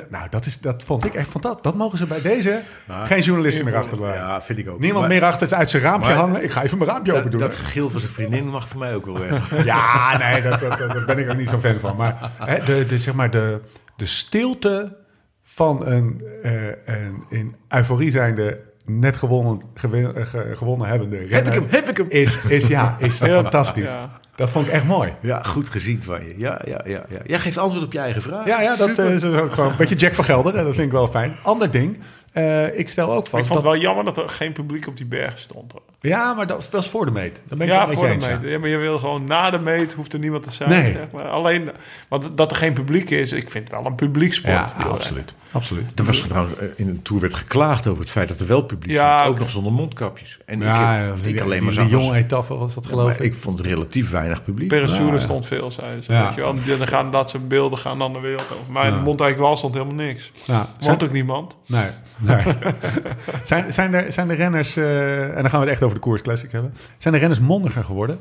nou, dat, is, dat vond ik echt fantastisch. Dat mogen ze bij deze geen journalisten meer achterlaten. ja, vind ik ook. Niemand Maar- meer achter uit zijn raampje maar- hangen. Ik ga even mijn raampje open doen. dat gegil van zijn vriendin mag voor mij ook wel weg. [laughs] Ja, nee, dat, dat, dat- daar ben ik ook niet zo'n fan van. Maar hè, de, de, zeg maar de, de stilte van een, eh, een in euforie zijnde, net gewonnen, gewin- eh, ge- gewonnen hebbende renner... heb ik hem, heb ik hem. Is, is, ja, is [laughs] Ja, fantastisch. ja. Dat vond ik echt mooi. Ja, goed gezien van je. Ja, ja, ja, ja. Jij geeft antwoord op je eigen vraag. Ja, ja dat Super. eh, is ook gewoon een beetje Jack van Gelder. En dat vind ik wel fijn. Ander ding. Eh, ik stel ook Ik vast vond dat... het wel jammer dat er geen publiek op die berg stond. hoor. Ja, maar dat was voor de meet. Dan ben ik Ja, wel voor de meet. Ja, maar je wil gewoon na de meet, hoeft er niemand te zijn. Nee. Zeg maar. Alleen, want dat er geen publiek is, ik vind het wel een publieksport. Ja, absoluut. absoluut. Er was trouwens eh, in de Tour werd geklaagd over het feit dat er wel publiek Ja, stond. Ook nog zonder mondkapjes. En Ja, ik, heb, ik alleen maar als- jonge etappe was dat Ja, geloof maar ik. ik vond relatief weinig publiek. Ja. stond veel, zeiden ze. Ja. Weet je wel. En Dan gaan dat zijn beelden gaan dan de wereld over. Maar in Ja. Monteigwal stond helemaal niks. Ja. Want ook niemand. Nee. [laughs] zijn, zijn, er, zijn de renners, eh, en dan gaan we het echt over de Koers Classic hebben. Zijn de renners mondiger geworden?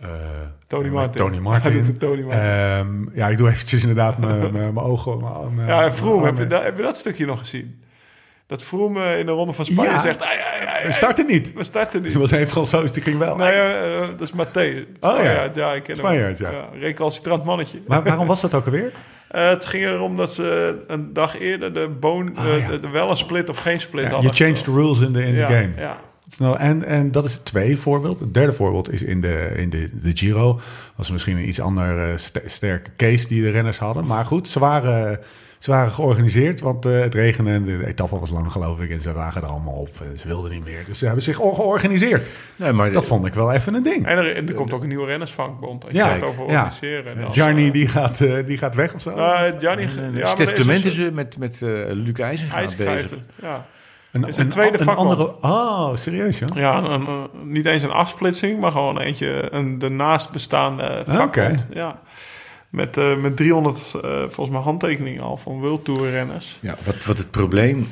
Eh, Tony ja, Martin. Tony Martin. Doet Tony Martin. Ehm, ja, ik doe eventjes inderdaad mijn [laughs] ogen. mijn- ja, Vroom, heb je, dat, heb je dat stukje nog gezien? Dat Vroom eh, in de Ronde van Spanje Ja. zegt... "Ai, ai, ai, We starten niet. We starten niet. Die [laughs] was Fransoos, die ging wel. Nee, eh, eh, dat is Matthé. Oh, ja. Ja. ik ken hem. Spanjaard, ja. recalcitrant mannetje. Maar waarom was dat ook alweer? Eh, het ging erom dat ze een dag eerder de boon, Ah, eh, ja. de, de wel een split of geen split hadden. you changed the rules in the, in the game. Ja. Snel, en, en dat is het tweede voorbeeld. Het derde voorbeeld is in de, in de, de Giro. was misschien een iets ander eh, st- sterke case die de renners hadden. Maar goed, ze waren, ze waren georganiseerd, want eh, het regende en de etappe was lang geloof ik. En ze lagen er allemaal op en ze wilden niet meer. Dus ze hebben zich al georganiseerd. Nee, maar Dat vond ik wel even een ding. En er, en er komt ook een nieuwe rennersvankbond. Als Ja, je het over ja. organiseren. dan, Gianni eh, die gaat, eh, die gaat weg of zo. nou, Gianni, ja, Stef is de dus is een- er met, met eh Luc Hij bezig. Ja, een, is een tweede vakbond. andere. Oh, serieus ja? ja een, een- niet eens een afsplitsing, maar gewoon eentje, een daarnaast bestaande vakbond. Ja. Met, eh, met 300 eh, volgens mij handtekeningen al van World Tour renners. Ja, wat, wat het probleem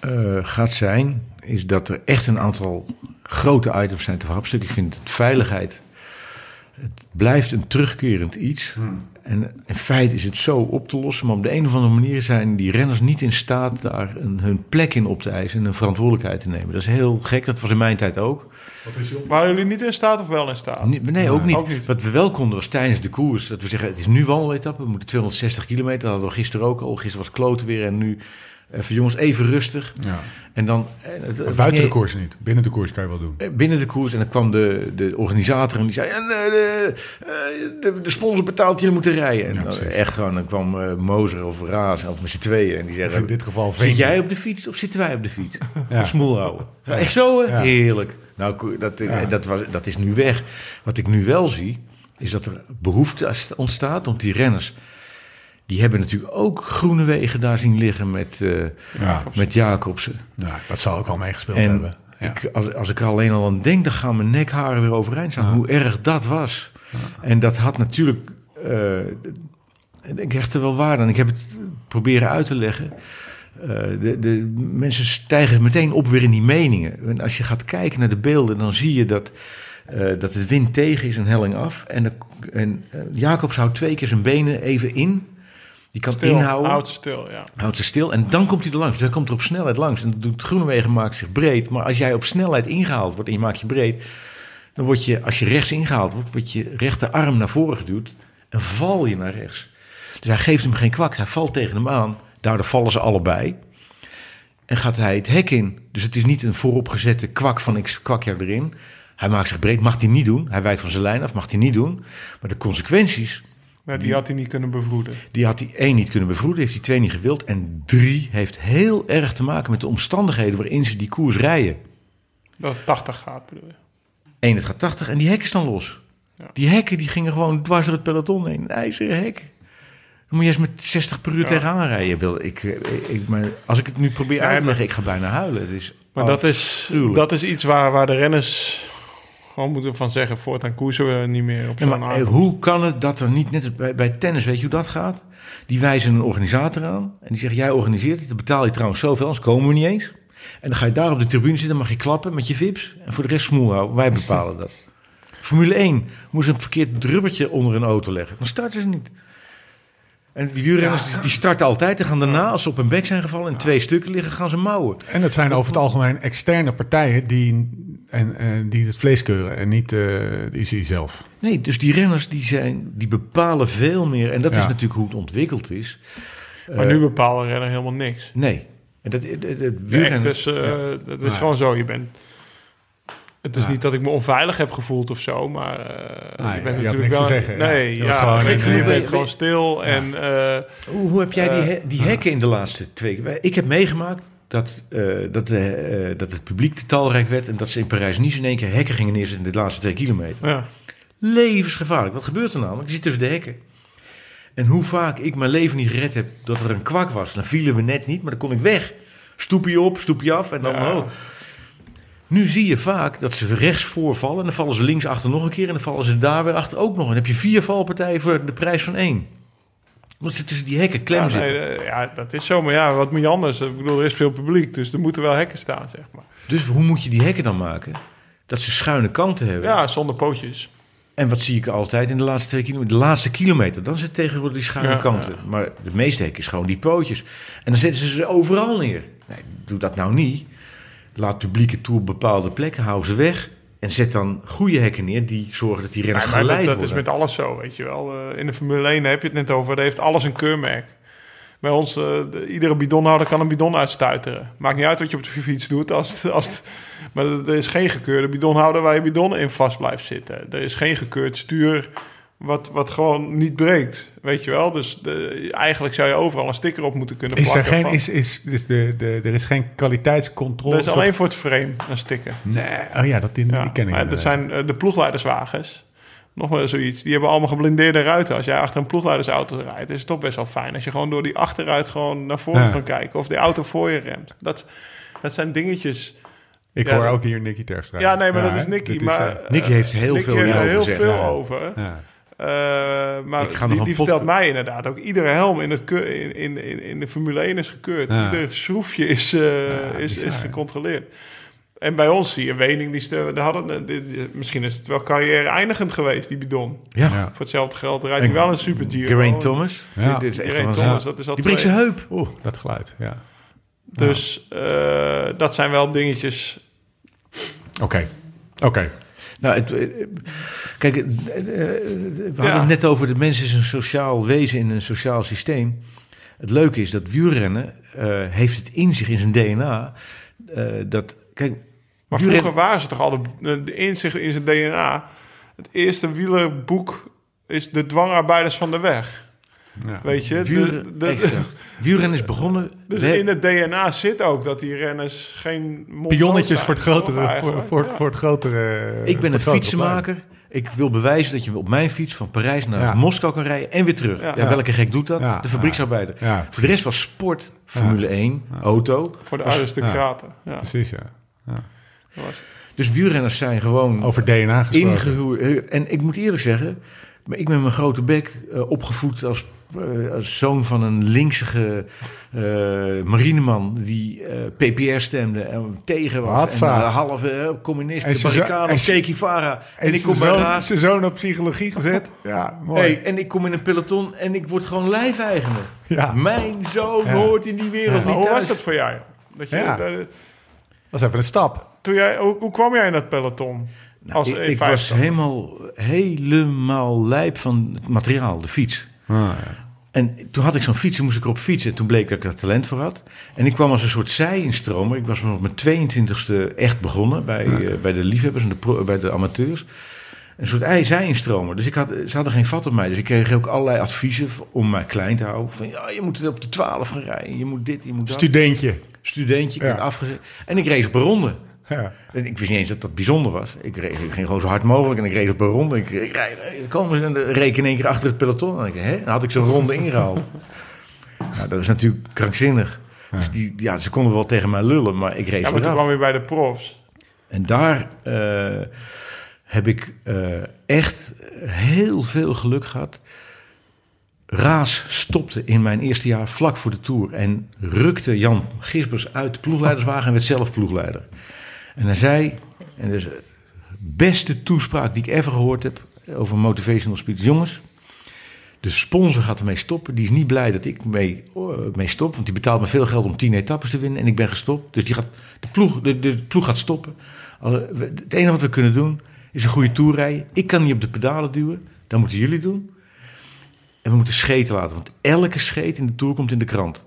eh, gaat zijn, is dat er echt een aantal grote items zijn te verhapstukken. Ik vind het veiligheid. Het blijft een terugkerend iets. En in feite is het zo op te lossen. Maar op de een of andere manier zijn die renners niet in staat daar een, hun plek in op te eisen en een verantwoordelijkheid te nemen. Dat is heel gek. Dat was in mijn tijd ook. Waren jullie niet in staat of wel in staat? Nee, nee, ook, niet. ook niet. Wat we wel konden was tijdens de koers. Dat we zeggen, het is nu wandeletappe. We moeten 260 kilometer. Dat hadden we gisteren ook al. Gisteren was kloten weer. En nu even jongens even rustig. Ja. En dan... eh, het- Buiten de koers niet. Binnen de koers kan je wel doen. eh, Binnen de koers. En dan kwam de, de organisator en die zei... En, eh, de, de, de sponsor betaalt, jullie moeten rijden. En Ja, dan, echt gewoon, dan kwam Mozer of Raas of met z'n tweeën. En die zeggen... in dit geval Zit jij op de fiets of zitten wij op de fiets? [laughs] Ja. Smoel houden. Ja, echt zo, hè? Heerlijk. Nou, dat, dat, was, dat is nu weg. Wat ik nu wel zie, is dat er behoefte ontstaat om die renners... Die hebben natuurlijk ook groene wegen daar zien liggen met, Ja. met Jacobsen. Nou, dat zal ook wel meegespeeld En hebben. Ja. ik, als, als ik er alleen al aan denk, dan gaan mijn nekharen weer overeind staan. Hoe erg dat was. En dat had natuurlijk... eh, ik hecht er wel waarde aan. Ik heb het proberen uit te leggen. Eh, de, de mensen stijgen meteen op weer in die meningen. En als je gaat kijken naar de beelden, dan zie je dat, eh, dat het wind tegen is, een helling af. En, de, en Jacobs houdt twee keer zijn benen even in. Die kan Stil, inhouden houdt ze stil, ja. houdt ze stil en dan komt hij er langs. Dus hij komt er op snelheid langs. En dat doet Groenewegen maakt zich breed. Maar als jij op snelheid ingehaald wordt en je maakt je breed... dan word je, als je rechts ingehaald wordt, wordt je rechterarm naar voren geduwd... en val je naar rechts. Dus hij geeft hem geen kwak. Hij valt tegen hem aan. Daardoor vallen ze allebei. En gaat hij het hek in. Dus het is niet een vooropgezette kwak van ik kwak jou erin. Hij maakt zich breed. Mag hij niet doen. Hij wijkt van zijn lijn af. Mag hij niet doen. Maar de consequenties Nou, die had hij niet kunnen bevroeden. die had hij één niet kunnen bevroeden, heeft hij twee niet gewild. En drie heeft heel erg te maken met de omstandigheden waarin ze die koers rijden. Dat het 80 gaat, bedoel je. Eén, het gaat 80 en die hekken staan los. Ja. Die hekken die gingen gewoon dwars door het peloton heen. Een ijzeren hek. Dan moet je eens met 60 per uur Ja. tegenaan rijden. Wil, ik, eh, ik, maar als ik het nu probeer uit te leggen, ik ga bijna huilen. Het is Maar dat is, dat is iets waar, waar de renners gewoon moeten van zeggen... voortaan koersen we niet meer op Ja, zo'n maar avond. eh, hoe kan het dat er niet, net bij, bij tennis, weet je hoe dat gaat? Die wijzen een organisator aan en die zegt: Jij organiseert het, dan betaal je trouwens zoveel, anders komen we niet eens. En dan ga je daar op de tribune zitten, mag je klappen met je vips en voor de rest smoel houden. Wij bepalen dat. [laughs] Formule 1 moest een verkeerd rubbertje onder een auto leggen, dan starten ze niet. En die wielrenners die- die starten altijd en gaan daarna, als ze op hun bek zijn gevallen en twee stukken liggen, gaan ze mouwen. En het zijn over het algemeen externe partijen die, en, eh, die het vlees keuren en niet eh, de UCI zelf. Nee, dus die renners die zijn, die bepalen veel meer. En dat Ja. is natuurlijk hoe het ontwikkeld is. Maar Eh, nu bepalen renner helemaal niks. Nee. En dat, het, het, het Nee, wielrennen- het is, eh, gewoon zo. Je bent... Het is Ja. niet dat ik me onveilig heb gevoeld of zo, maar eh, Nee, je bent je had natuurlijk niks te wel... zeggen. Nee, ja, gewoon eh, ben weet- gewoon stil en... eh, Hoe, hoe heb jij die, Eh, he- die hekken in de laatste twee keer? Ik heb meegemaakt dat, eh, dat, eh, eh, dat het publiek te talrijk werd... en dat ze in Parijs-Nice in één keer hekken gingen neerzetten in de laatste twee kilometer. ja. Levensgevaarlijk. Wat gebeurt er namelijk? Je zit tussen de hekken. En hoe vaak ik mijn leven niet gered heb dat er een kwak was. Dan vielen we net niet, maar dan kon ik weg. Stoepje op, stoepje af en dan... Ja. oh. Nu zie je vaak dat ze rechts voorvallen... en dan vallen ze links achter nog een keer... en dan vallen ze daar weer achter ook nog. En dan heb je vier valpartijen voor de prijs van één. Omdat ze tussen die hekken klem Ja, zitten. nee, eh, ja, dat is zo. Maar ja, wat moet je anders? Ik bedoel, er is veel publiek, dus er moeten wel hekken staan, zeg maar. Dus hoe moet je die hekken dan maken? Dat ze schuine kanten hebben. Ja, zonder pootjes. En wat zie ik altijd in de laatste twee kilometer? De laatste kilometer, dan zit tegenwoordig die schuine Ja, kanten. ja. Maar de meeste hekken is gewoon die pootjes. En dan zetten ze ze overal neer. Nee, doe dat nou niet. Laat publieke toe op bepaalde plekken, hou ze weg. En zet dan goede hekken neer die zorgen dat die renners Ja, maar dat, geleid dat is met alles zo, weet je wel. Eh, in de Formule 1 heb je het net over, daar heeft alles een keurmerk. Bij ons, eh, de- iedere bidonhouder kan een bidon uitstuiteren. Maakt niet uit wat je op de [laughs] fiets doet. Als, als maar er is geen gekeurde bidonhouder waar je bidon in vast blijft zitten. Er is geen gekeurd stuur wat, wat gewoon niet breekt, weet je wel. Dus de, eigenlijk zou je overal een sticker op moeten kunnen Is er, plakken. geen, van- is, is, is de, de, er is geen kwaliteitscontrole? er is alleen voor het frame een sticker. Nee, oh ja, dat die, die ken ik maar dat inderdaad. zijn eh, de ploegleiderswagens. Nog wel zoiets. Die hebben allemaal geblindeerde ruiten. Als jij achter een ploegleidersauto rijdt, is het toch best wel fijn. Als je gewoon door die achteruit gewoon naar voren Ja. kan kijken. Of de auto voor je remt. Dat, dat zijn dingetjes. Ik Ja, hoor dat- ook hier Nicky Terpstra. Ja, nee, maar dat is? Nicky. Maar, eh, Nicky heeft heel Nicky veel heeft er hierover heel gezegd, veel ja. over. ja. Eh, maar Ik ga nog die, vertelt mij inderdaad ook. Iedere helm in, het in, in, in, de Formule 1 is gekeurd. Ja. Ieder schroefje is, eh, is, is gecontroleerd. En bij ons zie je Wening, die hadden, die- misschien is het wel carrière eindigend geweest, die bidon. Ja. Ja. Voor hetzelfde geld rijdt hij wel een super Giro. Geraint Thomas. Ja. Dit is echt Geraint Thomas, dat is al Die breekt zijn heup. Oeh, dat geluid, ja. Dus eh, dat zijn wel dingetjes. Oké, oké. Nou, het, eh, kijk, eh, eh, we hadden Ja. het net over de mens is een sociaal wezen in een sociaal systeem. Het leuke is dat wielrennen heeft het in zich, in zijn DNA, dat, kijk, Maar wielren- vroeger waren ze toch al de, de inzicht in zijn DNA. Het eerste wielerboek is De dwangarbeiders van de weg. Ja. Weet je? De- de- is begonnen. dus in het DNA zit ook dat die renners geen Pionnetjes zijn, voor het grotere... Voor, voor, Ja. voor het grotere ik ben een fietsenmaker. Ik wil bewijzen dat je op mijn fiets van Parijs naar Ja. Moskou kan rijden en weer terug. Ja. Ja, welke gek doet dat? Ja. De fabrieksarbeider. Voor de rest was sport, Formule 1, auto. Voor de aristocraten. Ja. precies, ja. dat was- Dus wielrenners zijn gewoon Over DNA gesproken. ingehuurd. En ik moet eerlijk zeggen, maar ik ben met mijn grote bek eh, opgevoed als, eh, als zoon van een linksige eh, marineman die eh, PPR stemde en tegen was. Hatsa. En een halve eh, communist, En barricade en Che Guevara. En, En ik kom bij zoon, zijn zoon op psychologie gezet. Ja, mooi. Hey, en ik kom in een peloton en ik word gewoon lijfeigenaar. Ja. Mijn zoon Ja. hoort in die wereld Ja. Maar niet hoe thuis. was dat voor jou? Dat je, Ja. Dat is even een stap. toen jij, hoe, hoe kwam jij in dat peloton? Als Nou, ik, ik was E50? helemaal, helemaal lijp van het materiaal, de fiets. Ah, En toen had ik zo'n fiets en moest ik erop fietsen. Toen bleek dat ik er talent voor had. En ik kwam als een soort zij-instromer. Ik was op mijn 22e echt begonnen bij, eh, bij de liefhebbers en de pro- bij de amateurs. Een soort ei- zij-instromer. Dus ik had, ze hadden geen vat op mij. Dus ik kreeg ook allerlei adviezen om mij klein te houden. Van ja, je moet op de 12 gaan rijden. Je moet dit, je moet dat. Studentje. Studentje, ik Ja. afgezet. En ik reed op een ronde. Ja. En ik wist niet eens dat dat bijzonder was. Ik, reed, ik ging gewoon zo hard mogelijk en ik reed op een ronde. Ik, ik rijd, komen ze en ik in één keer achter het peloton. En ik, hè? Dan had ik zo'n ronde ingehaald. [laughs] nou, dat is natuurlijk krankzinnig. Dus die, ja, ze konden wel tegen mij lullen, maar ik reed Ja, maar toen kwam je bij de profs. En daar eh, heb ik eh, echt heel veel geluk gehad. Raas stopte in mijn eerste jaar vlak voor de Tour en rukte Jan Gisbers uit de ploegleiderswagen en werd zelf ploegleider. En hij zei, en is de beste toespraak die ik ever gehoord heb over motivational speech. Jongens, de sponsor gaat ermee stoppen. Die is niet blij dat ik mee, eh, mee stop. Want die betaalt me veel geld om tien etappes te winnen. En ik ben gestopt. Dus die gaat, de, ploeg, de, de ploeg gaat stoppen. Het enige wat we kunnen doen is een goede tour rijden. Ik kan niet op de pedalen duwen. Dat moeten jullie doen. En we moeten scheten laten. Want elke scheet in de tour komt in de krant.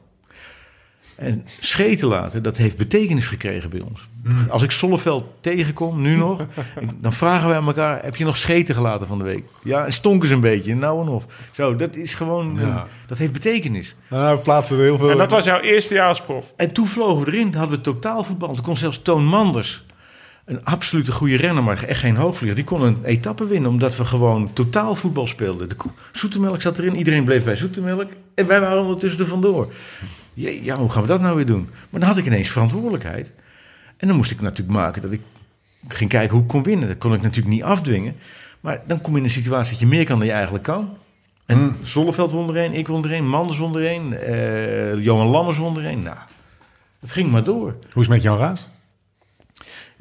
En scheten laten, dat heeft betekenis gekregen bij ons. Als ik Solleveld tegenkom, nu nog, [laughs] dan vragen wij aan elkaar: heb je nog scheten gelaten van de week? Ja, en stonken ze een beetje, nou en of. Zo, dat is gewoon, Ja. dat heeft betekenis. Nou, we plaatsen er heel veel... En dat was jouw eerste jaar als prof. En toen vlogen we erin, hadden we totaalvoetbal. Toen kon zelfs Toon Manders, een absolute goede renner, maar echt geen hoogvlieger, die kon een etappe winnen, omdat we gewoon totaalvoetbal speelden. De koe- Zoetemelk zat erin, iedereen bleef bij Zoetemelk en wij waren ondertussen er vandoor. Ja, ja, hoe gaan we dat nou weer doen? Maar dan had ik ineens verantwoordelijkheid. En dan moest ik natuurlijk maken dat ik ging kijken hoe ik kon winnen. Dat kon ik natuurlijk niet afdwingen. Maar dan kom je in een situatie dat je meer kan dan je eigenlijk kan. En Hmm. Zolleveld won er een, ik won er een, Manders won er een, eh, Johan Lammers won er een. Nou, het ging maar door. Hoe is het met Jan Raas?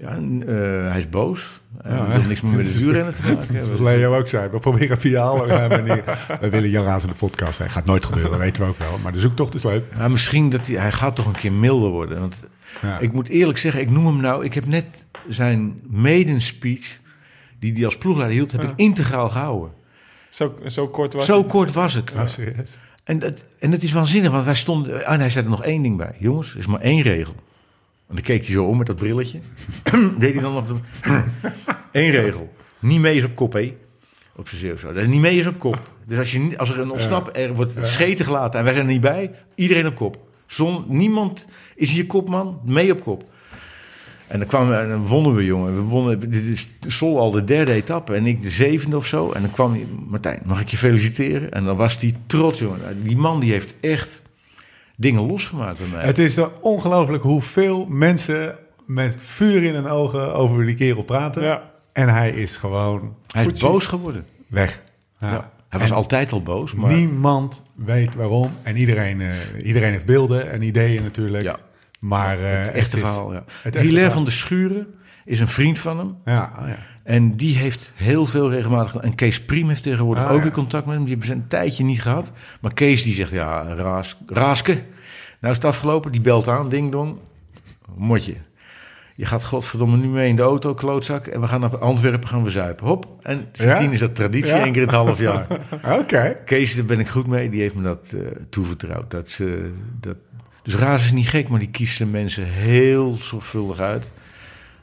Ja, en, eh, hij is boos. Hij Ja, wil niks meer met de duurrennen te maken hebben. Zoals Leo ook zei. We proberen via alle manieren. We willen Jan Raas in de podcast. Hij gaat nooit gebeuren, dat weten we ook wel. Maar de zoektocht is leuk. Ja, misschien dat hij, hij gaat toch een keer milder worden. Want Ja. ik moet eerlijk zeggen, ik noem hem nou... Ik heb net zijn maiden speech, die hij als ploegleider hield, heb ik integraal gehouden. Zo, zo kort was Zo het. kort was het. Oh, serieus? En, dat, en het is waanzinnig, want wij stonden... En hij zei er nog één ding bij. Jongens, er is maar één regel. En dan keek hij zo om met dat brilletje. [clears throat] Deed hij dan nog... [clears throat] Eén regel. Niet mee is op kop, hé. Op zijn Zeeuws. zo. Dat is niet mee is op kop. Dus als, je, niet- als er een ontsnap, er wordt scheten gelaten en wij zijn er niet bij, iedereen op kop. Zon, niemand is hier kopman, mee op kop. En dan, kwamen, en dan wonnen we, jongen. We wonnen, dit is Sol al de derde etappe en ik de zevende of zo. En dan kwam hij, Martijn, mag ik je feliciteren? En dan was hij trots, jongen. Die man die heeft echt dingen losgemaakt bij mij. Het is ongelooflijk hoeveel mensen met vuur in hun ogen over die kerel praten. Ja. En hij is gewoon hij is goed boos geworden. weg. Ja. Ja. Hij was En altijd al boos, maar Niemand weet waarom. En iedereen, eh, iedereen heeft beelden en ideeën natuurlijk. Ja. Maar eh, het echte is- verhaal, ja. het echte Hilaire verhaal. van de Schuren is een vriend van hem. Ja, oh ja. En die heeft heel veel regelmatig... En Kees Priem heeft tegenwoordig Ah, ook ja. weer contact met hem. Die hebben ze een tijdje niet gehad. Maar Kees die zegt, ja, Raas, Raaske. Nou is het afgelopen. Die belt aan, ding dong. Motje. Je gaat godverdomme nu mee in de auto, klootzak. En we gaan naar Antwerpen gaan we zuipen. Hop. En sindsdien Ja? is dat traditie, Ja? één keer in het half jaar. [laughs] Oké. Kees, daar ben ik goed mee. Die heeft me dat eh, toevertrouwd. Dat ze, dat... Dus Raas is niet gek, maar die kiest zijn mensen heel zorgvuldig uit.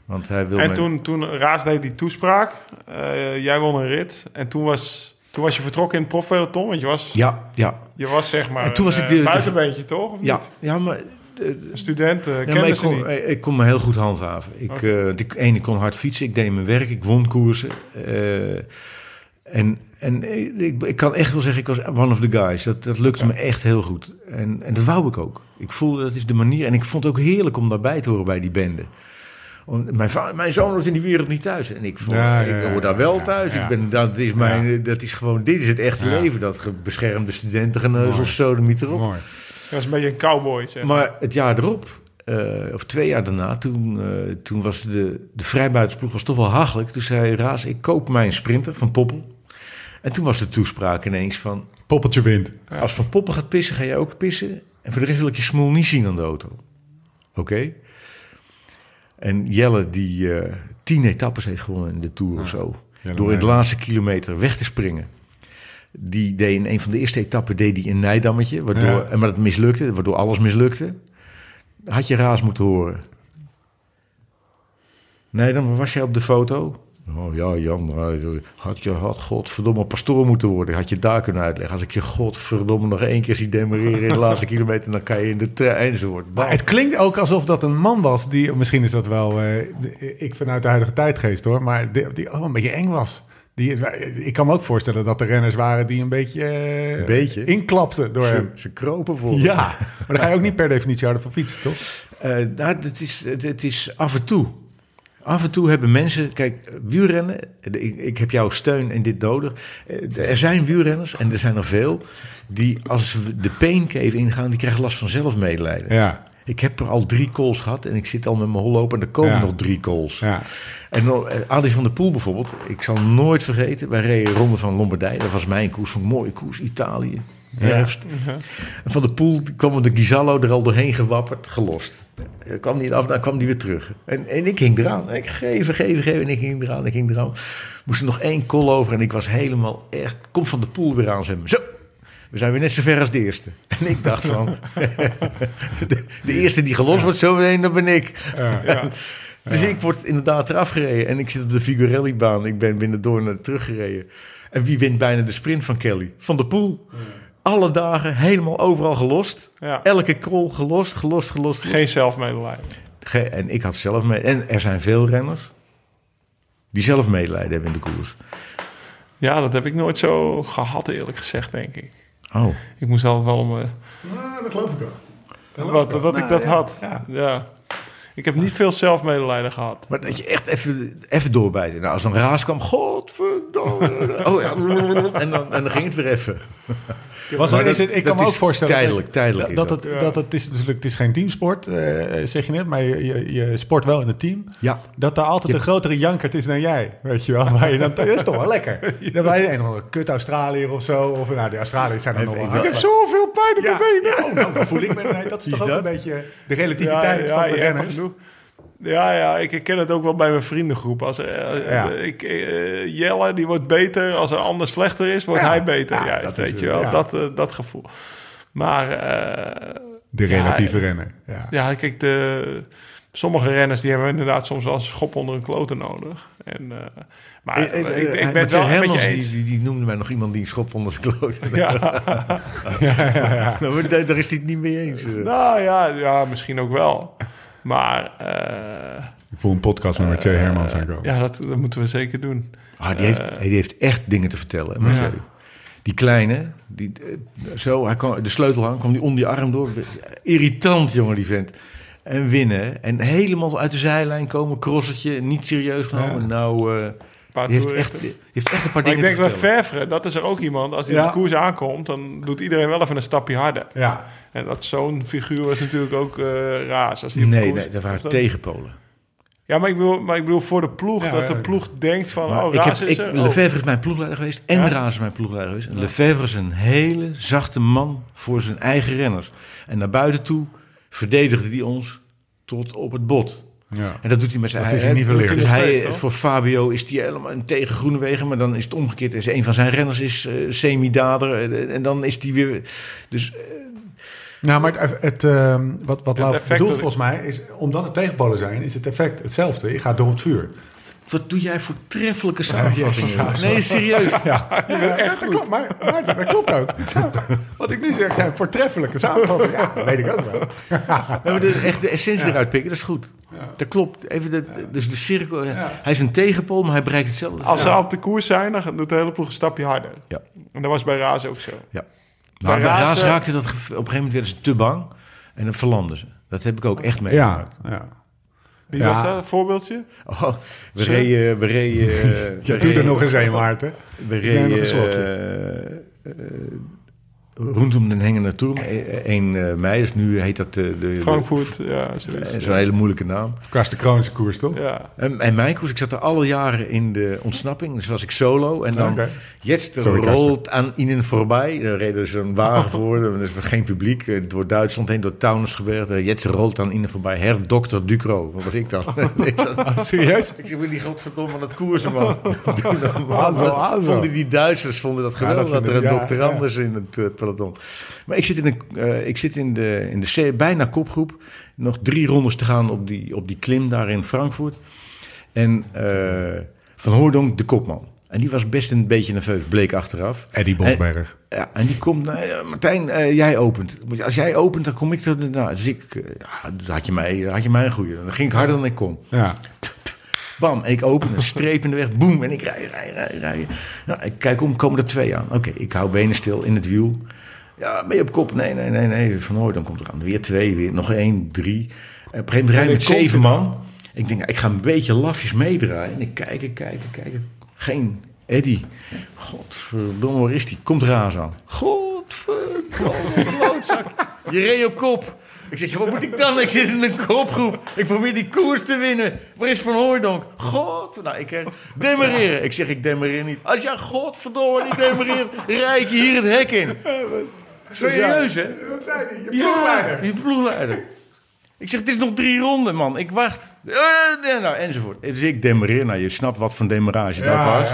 Want hij wil... En toen, toen Raas deed die toespraak, eh, jij won een rit. En toen was, toen was je vertrokken in het profpeloton, want je was, Ja, ja. je was zeg maar En toen was een, ik eh, de- de- buitenbeentje, toch? Of Ja, niet? ja maar... eh, student uh, Ja, maar ik kon, niet. ik- kon me heel goed handhaven. Ik, eh ik, één, ik kon hard fietsen, ik deed mijn werk, ik won koersen. eh, en en ik, ik kan echt wel zeggen, ik was one of the guys. Dat, dat lukte me echt heel goed. En, en dat wou ik ook. Ik voelde, dat is de manier. En ik vond het ook heerlijk om daarbij te horen bij die bende. Om- Mijn, mijn zoon hoort in die wereld niet thuis. En ik, vond, Ja, ja, ik hoor daar wel ja, thuis. ja. Ik ben, dat, is mijn, Ja. dat is gewoon, dit is het echte Ja. leven. Dat beschermde studentengeneuzels, Mooi. zo de erop. Mooi. Je was een beetje een cowboy, zeg maar. Maar het jaar erop, eh, of twee jaar daarna, toen, eh, toen was de, de vrijbuitensploeg was toch wel hachelijk. Toen zei Raas, ik koop mijn sprinter van Poppel. En toen was de toespraak ineens van... Poppeltje wint. Als Van Poppel gaat pissen, ga jij ook pissen. En voor de rest wil ik je smoel niet zien aan de auto. Oké? En Jelle, die eh, tien etappes heeft gewonnen in de Tour of zo. Jelle door in de laatste kilometer weg te springen. Die deed in een van de eerste etappen deed die een Nijdammetje. Waardoor, Ja. en Maar dat mislukte, waardoor alles mislukte. Had je Raas moeten horen. Nee, dan was jij op de foto. Oh ja, Jan, maar had je had godverdomme pastoor moeten worden. Had je daar kunnen uitleggen. Als ik je godverdomme nog één keer zie demereren in de laatste [laughs] kilometer, dan kan je in de trein enzovoort. Maar het klinkt ook alsof dat een man was die, misschien is dat wel, eh, ik vanuit de huidige tijdgeest hoor, maar die, die ook een beetje eng was. Die, ik kan me ook voorstellen dat er renners waren die een beetje, eh, Een beetje? inklapten door Ze, hem. ze kropen voor. Ja, maar dan ga je ook niet per definitie houden van fietsen, toch? Eh, nou, het, is, het, het is af en toe. Af en toe hebben mensen, kijk, wielrennen, ik, ik heb jouw steun in dit nodig. Eh, Er zijn wielrenners, en er zijn er veel, die als we de pain cave ingaan, die krijgen last van zelfmedelijden. Ja, Ik heb er al drie calls gehad en ik zit al met mijn hol open en er komen Ja. nog drie calls. ja. En eh, Adi van der Poel bijvoorbeeld, ik zal nooit vergeten, wij reden Ronde van Lombardije, dat was mijn koers, van een mooie koers, Italië, herfst. En van der Poel kwam de Gizallo er al doorheen gewapperd, gelost. Er kwam niet af, dan kwam die weer terug. En, en ik hing eraan. Ik geven, geven, geven. En ik hing eraan, ik hing eraan. Moest er nog één call over en ik was helemaal echt... Kom van de Poel weer aan, zeg maar. Zo, we zijn weer net zo ver als de eerste. [laughs] En ik dacht van... [laughs] de, de eerste die gelost wordt, zo meteen, dat ben ik. Ja. [laughs] Dus ik word inderdaad eraf gereden. En ik zit op de Figurelli-baan. Ik ben binnen door naar teruggereden. En wie wint bijna de sprint van Kelly? Van der Poel. Alle dagen helemaal overal gelost. Ja. Elke krol gelost, gelost, gelost. gelost. Geen zelfmedelijden. Ge- En ik had zelf mee. En er zijn veel renners die zelf medelijden hebben in de koers. Ja, dat heb ik nooit zo gehad, eerlijk gezegd, denk ik. Oh. Ik moest altijd wel om... Nou, dat geloof ik ook. wat, dat ik dat ja, had. ja. Ja. Ik heb niet veel zelfmedelijden gehad. Maar dat je echt even, even doorbijten. Nou, als een raas kwam, godverdomme. Oh ja. En dan, en dan ging het weer even. Was Maar dat, is dat- het, ik dat kan me ook is voorstellen... tijdelijk, tijdelijk is dat, dat. het, dat het is natuurlijk het is geen teamsport, eh, zeg je net, maar je, je, je sport wel in het team. Ja. Dat daar altijd een grotere jankert is dan jij, weet je wel. [laughs] Waar je dan, dat is toch wel lekker. [laughs] Dan ben je een of kut Australiër of zo. Of nou, de Australiërs zijn dan nog wel... ik heb zoveel pijn in Ja. mijn benen. Oh, nou, dan voel ik me... Nee, dat is toch ook een beetje de relativiteit van de renners. Ja, ja, ik herken het ook wel bij mijn vriendengroep. Als, er, eh, Ja. ik, eh, Jelle, die wordt beter. Als een ander slechter is, wordt Ja. hij beter. Ja, juist, dat weet het, je wel. ja. Dat, eh, dat gevoel. Maar eh, De Ja, relatieve renner. Ja. ja, kijk, de, sommige renners die hebben inderdaad soms wel een schop onder een kloten nodig. En, eh, maar Eh, eh, ik, ik eh, ben wel een beetje die, eens. die, die noemde mij nog iemand die een schop onder zijn kloot. [laughs] Ja. Nou, daar, daar is hij het niet mee eens. eh. Nou ja, ja, misschien ook wel. Maar eh, Ik voel een podcast met Mathieu Hermans aankomen. ja, dat, dat moeten we zeker doen. Ah, die, heeft, die heeft echt dingen te vertellen. Mathieu. Ja. Die kleine, die, eh, zo, hij kwam, de sleutelhang kwam die om die arm door. Irritant, jongen, die vent. En winnen. En helemaal uit de zijlijn komen, crossertje, niet serieus genomen. Ja. Nou, eh, paar Die heeft echt, die heeft echt een paar Maar ik dingen denk vertellen. Vervre, dat is er ook iemand. Als hij Ja. op de koers aankomt, dan doet iedereen wel even een stapje harder. Ja, En dat zo'n figuur was natuurlijk ook eh raar. Als die op de Nee, koers- nee, dat waren dat- tegenpolen. Ja, maar ik, bedoel, maar ik bedoel voor de ploeg. Ja, dat de ja. ploeg denkt van, Maar oh, ik heb, Raas is ik, er. Oh. Lefevre is mijn ploegleider geweest en Ja? Raas is mijn ploegleider geweest. En Lefevre is een hele zachte man voor zijn eigen renners. En naar buiten toe verdedigde hij ons tot op het bot. Ja. En dat doet hij met zijn Dat is hij- hij niet verleerd. Dus hij, toch? voor Fabio is hij helemaal een tegen Groenewegen, maar dan is het omgekeerd. Is een van zijn renners is eh, semi-dader en dan is hij weer. Dus eh, Nou, maar het, het, ehm, wat, wat Lau bedoelt volgens mij is, omdat het tegenpolen zijn, is het effect hetzelfde. Je gaat door het vuur. wat doe jij voortreffelijke Ja, samenvattingen? nee, serieus. Ja, echt goed. Dat klopt, maar, Maarten, dat klopt ook. [laughs] Wat ik nu zeg zijn voortreffelijke samenvattingen. Ja, dat weet ik ook wel. We hebben de, echt de essentie eruit pikken, dat is goed. Dat klopt. Even de, Dus de cirkel. Hij is een tegenpol, maar hij bereikt hetzelfde. Als ze op de koers zijn, dan doet de hele ploeg een stapje harder. Ja. En dat was bij Raas ook zo. Ja. Maar bij Raas, Raas eh, raakte dat. Op een gegeven moment werden ze te bang en dan verlanden ze. Dat heb ik ook echt Ja, meegemaakt. ja. Wie Ja. was dat? Een voorbeeldje? Oh, we reden. We reden. [laughs] Ja, we doe er nog eens een, Maarten. We neem nog een reden slokje. eh, eh, rondom den Hengende Turm. 1 mei, dus nu heet dat de... de Frankfurt, ja, de- zoiets. eh, Zo'n hele moeilijke naam. Kast de Kroonse koers, toch? Ja. En, en mijn koers, ik zat er alle jaren in de ontsnapping. Dus was ik solo. En dan, Oké. jetzt Sorry, rolt aan ihnen voorbij. Dan reden er zo'n wagen voor. Er is geen publiek. eh, Door Duitsland heen, door Taunusgebergte. Eh, Jetzt rolt aan ihnen voorbij. Herr Dr. Ducro. Wat was ik dan? [laughs] ik zat- [laughs] Serieus? ik wil die godverdomme aan het koersen, man. [laughs] Azo, azo. Vonden die Duitsers vonden dat Ja, geweldig dat dat, er een ja, dokter ja. anders in het eh, peloton. Maar ik zit in, een, eh, ik zit in de, in de C- bijna kopgroep. Nog drie rondes te gaan op die, op die klim daar in Frankfurt. En eh, Van Hoordonk, de kopman. En die was best een beetje nerveus, bleek achteraf. Eddie Bosberg. Ja, en die komt, nou, Martijn, eh, jij opent. Als jij opent, dan kom ik er. Nou, dus ik, dan had je mij, had je mij een goeie. Dan ging ik harder dan ik kon. Ja. Bam, en ik open een streep in de weg. Boem, en ik rij, rij, rij, rij. Nou, ik kijk om, komen er twee aan. Oké, ik hou benen stil in het wiel. Ja, ben je op kop? Nee, nee, nee, nee. Van Hooy, dan komt er aan. Weer twee, weer nog één, drie. En op een gegeven moment met zeven man. Ik denk, ik ga een beetje lafjes meedraaien. En ik kijk, ik kijk, ik kijk. Geen Eddie. Godverdomme, waar is die? Komt Raas aan. Godverdomme. Je reed op kop. Ik zeg, wat moet ik dan? Ik zit in een kopgroep. Ik probeer die koers te winnen. Waar is Van Hooydonk? God, nou, ik krijg demereren. Ik zeg, ik demereer niet. Als jij godverdomme niet demereert, rijd je hier het hek in. Serieus, hè? Wat zei hij? Je Ja, je ploegleider. Ik zeg, het is nog drie ronden, man. Ik wacht. Eh, nou, enzovoort. Dus ik demereer. Nou, je snapt wat voor demarage dat was.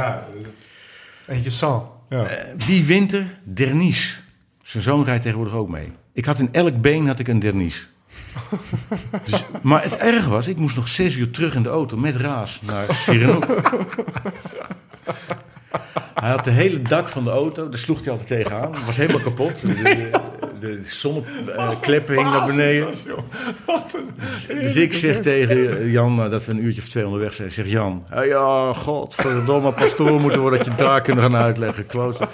Eentje San. Ja. Eh, die winter, Dernies. Zijn zoon rijdt tegenwoordig ook mee. Ik had in elk been had ik een Dernies. [laughs] dus, maar het erg was, ik moest nog zes uur terug in de auto met Raas naar Sirenouk. [laughs] Hij had de hele dak van de auto, daar sloeg hij altijd tegenaan. Het was helemaal kapot. De, de, de zonnekleppen hing naar beneden. Dus ik zeg tegen Jan, nou, dat we een uurtje of twee onderweg zijn. Zeg, Jan, eh, ja, godverdomme, pastoor moeten worden dat je het daar kunnen gaan uitleggen. Klooster.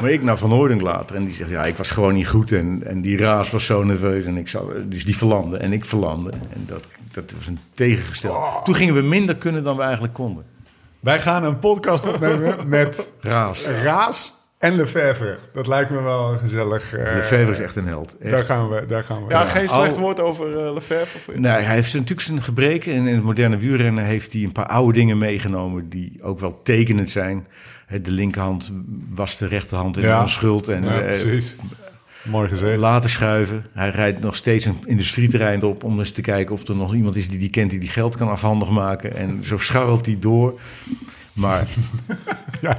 Maar ik naar Van Hooydonk later. En die zegt, ja, ik was gewoon niet goed. En, en die raas was zo nerveus. En ik zou, dus die verlamde en ik verlamde. En dat, dat was een tegengesteld. Toen gingen we minder kunnen dan we eigenlijk konden. Wij gaan een podcast opnemen met Raas. Raas en Lefevre. Dat lijkt me wel een gezellig... eh, Lefebvre is echt een held. Echt. Daar gaan we. Daar gaan we. Ja, geen slecht Al- woord over uh, Lefebvre. Of... Nee, hij heeft natuurlijk zijn gebreken. En in het moderne wielrennen heeft hij een paar oude dingen meegenomen... die ook wel tekenend zijn. Hè, De linkerhand was de rechterhand in Ja. de onschuld. En Ja, eh, precies. Mooi gezegd. laten schuiven. Hij rijdt nog steeds een industrieterrein op... om eens te kijken of er nog iemand is die die kent... die die geld kan afhandig maken. En zo scharrelt hij door. Maar [laughs] Ja,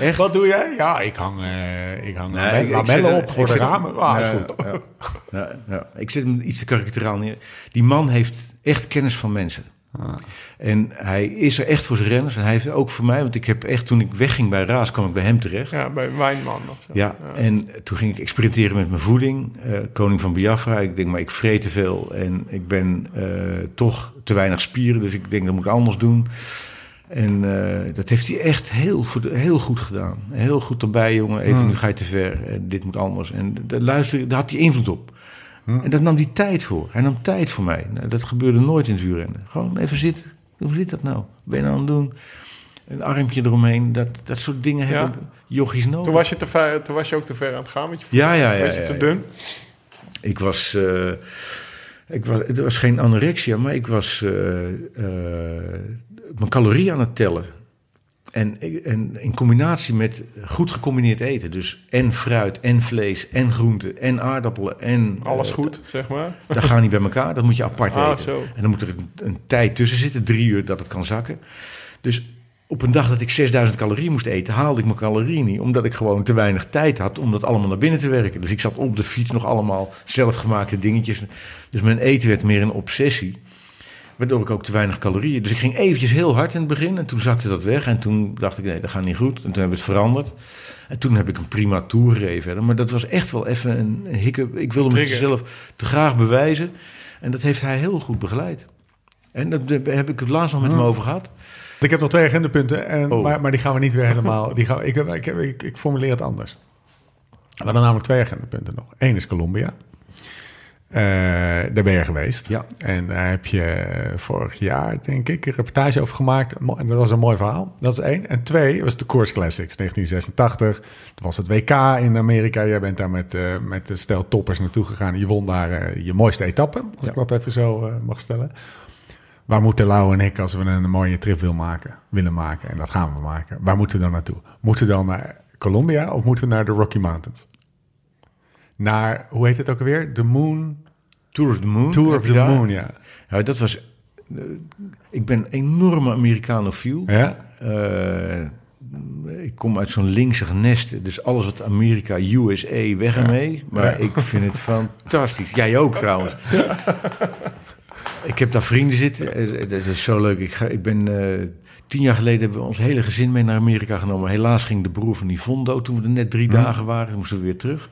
echt... Wat doe jij? Ja, ik hang, eh, ik hang Nee, ik- lamellen op voor ik de ramen. Ah, is Ja, goed. ja. Ik zet hem iets te karikaturaal neer. Die man heeft echt kennis van mensen. Ah. En hij is er echt voor zijn renners. En hij heeft ook voor mij, want ik heb echt toen ik wegging bij Raas, kwam ik bij hem terecht. Ja, Ja, bij Wijnman of zo. en toen ging ik experimenteren met mijn voeding. Eh, koning van Biafra. Ik denk, maar ik vreet te veel en ik ben eh, toch te weinig spieren. Dus ik denk, dat moet ik anders doen. En eh, dat heeft hij echt heel, heel goed gedaan. Heel goed erbij, jongen. Even, nu ga je te ver. En dit moet anders. En daar, luister, daar had hij invloed op. En daar nam hij tijd voor. Hij nam tijd voor mij. Nou, dat gebeurde nooit in het. Gewoon even zitten. Hoe zit dat nou? Wat ben je nou aan het doen? Een armpje eromheen. Dat, dat soort dingen Ja. hebben jochies nodig. Toen was, je te ver, toen was je ook te ver aan het gaan met je Ja, ja, ja. Was je ja, te dun? Ik was, eh, ik was... Het was geen anorexia, maar ik was eh, eh, mijn calorieën aan het tellen. En, en in combinatie met goed gecombineerd eten. Dus en fruit, en vlees, en groenten, en aardappelen, en... Alles eh, goed, zeg maar. Dat gaat niet bij elkaar, dat moet je apart Ah, eten. zo. En dan moet er een, een tijd tussen zitten, drie uur dat het kan zakken. Dus op een dag dat ik 6000 calorieën moest eten, haalde ik mijn calorieën niet. Omdat ik gewoon te weinig tijd had om dat allemaal naar binnen te werken. Dus ik zat op de fiets nog allemaal zelfgemaakte dingetjes. Dus mijn eten werd meer een obsessie. Waardoor ik ook te weinig calorieën. Dus ik ging eventjes heel hard in het begin. En toen zakte dat weg. En toen dacht ik, nee, dat gaat niet goed. En toen heb ik het veranderd. En toen heb ik een prima tour gereden. Maar dat was echt wel even een hiccup. Ik wilde mezelf te graag bewijzen. En dat heeft hij heel goed begeleid. En daar daar heb ik het laatst nog met hem over gehad. Ik heb nog twee agendapunten, en, Oh. maar, maar die gaan we niet weer helemaal... Die gaan, ik, heb- ik, heb- ik, ik formuleer het anders. We hadden namelijk twee agendapunten nog. Eén is Colombia. Eh, daar ben je geweest. Ja. En daar heb je vorig jaar, denk ik, een reportage over gemaakt. Dat was een mooi verhaal. Dat is één. En twee was de Course Classics, 1986. Dat was het WK in Amerika. Jij bent daar met, eh, met de stel toppers naartoe gegaan. Je won daar eh, je mooiste etappe, als Ja. ik dat even zo eh, mag stellen. Waar moeten Lau en ik, als we een mooie trip wil maken, willen maken, en dat gaan we maken, waar moeten we dan naartoe? Moeten we dan naar Colombia of moeten we naar de Rocky Mountains? Naar, hoe heet het ook alweer? De Moon, Tour of the Moon. Tour of the daar? Moon, ja. Ja, dat was... eh, ik ben een enorme Americanofiel. Ja? Eh, ik kom uit zo'n linksig nest. Dus alles wat Amerika, USA, weg ermee. Maar Ja. ik vind het fantastisch. Jij ook [laughs] trouwens. Ik heb daar vrienden zitten. Eh, Dat is zo leuk. Ik, ga, ik ben... tien jaar geleden hebben we ons hele gezin mee naar Amerika genomen. Helaas ging de broer van Yvonne dood toen we er net drie dagen waren. Moesten we weer terug.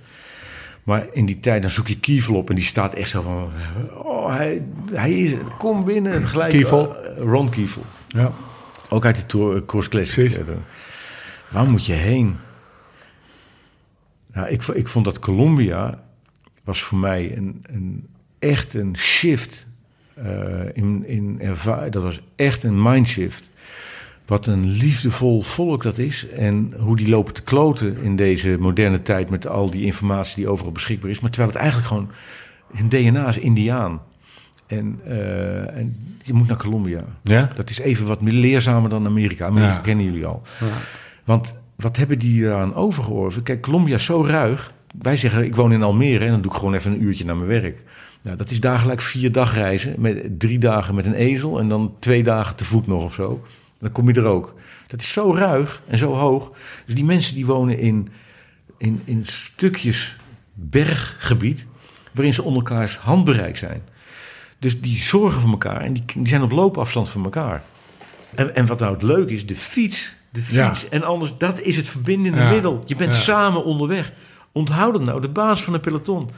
Maar in die tijd, dan zoek je Kievel op en die staat echt zo van... Oh, hij, hij is... Kom binnen. Gelijk, Kievel? eh, Ron Kievel. Ja. Ook uit de Tour, Course Classic. Eh, Waar moet je heen? Nou, ik, ik vond dat Colombia was voor mij een, een, echt een shift. eh, in, in dat was echt een mindshift. Wat een liefdevol volk dat is. En hoe die lopen te kloten in deze moderne tijd... met al die informatie die overal beschikbaar is. Maar terwijl het eigenlijk gewoon... hun DNA is Indiaan. En, eh, en je moet naar Colombia. Ja? Dat is even wat meer leerzamer dan Amerika. Amerika Ja. kennen jullie al. Want wat hebben die eraan overgeworven? Kijk, Colombia is zo ruig. Wij zeggen, ik woon in Almere en dan doe ik gewoon even een uurtje naar mijn werk. Nou, dat is dagelijks vier dagreizen. Met drie dagen met een ezel en dan twee dagen te voet nog of zo. Dan kom je er ook. Dat is zo ruig en zo hoog. Dus die mensen die wonen in, in, in stukjes berggebied... waarin ze onder elkaars handbereik zijn. Dus die zorgen voor elkaar en die, die zijn op loopafstand van elkaar. En, en wat nou het leuke is, de fiets. De Ja. fiets en anders, dat is het verbindende Ja. middel. Je bent Ja. samen onderweg. Onthoud dat nou, de basis van een peloton.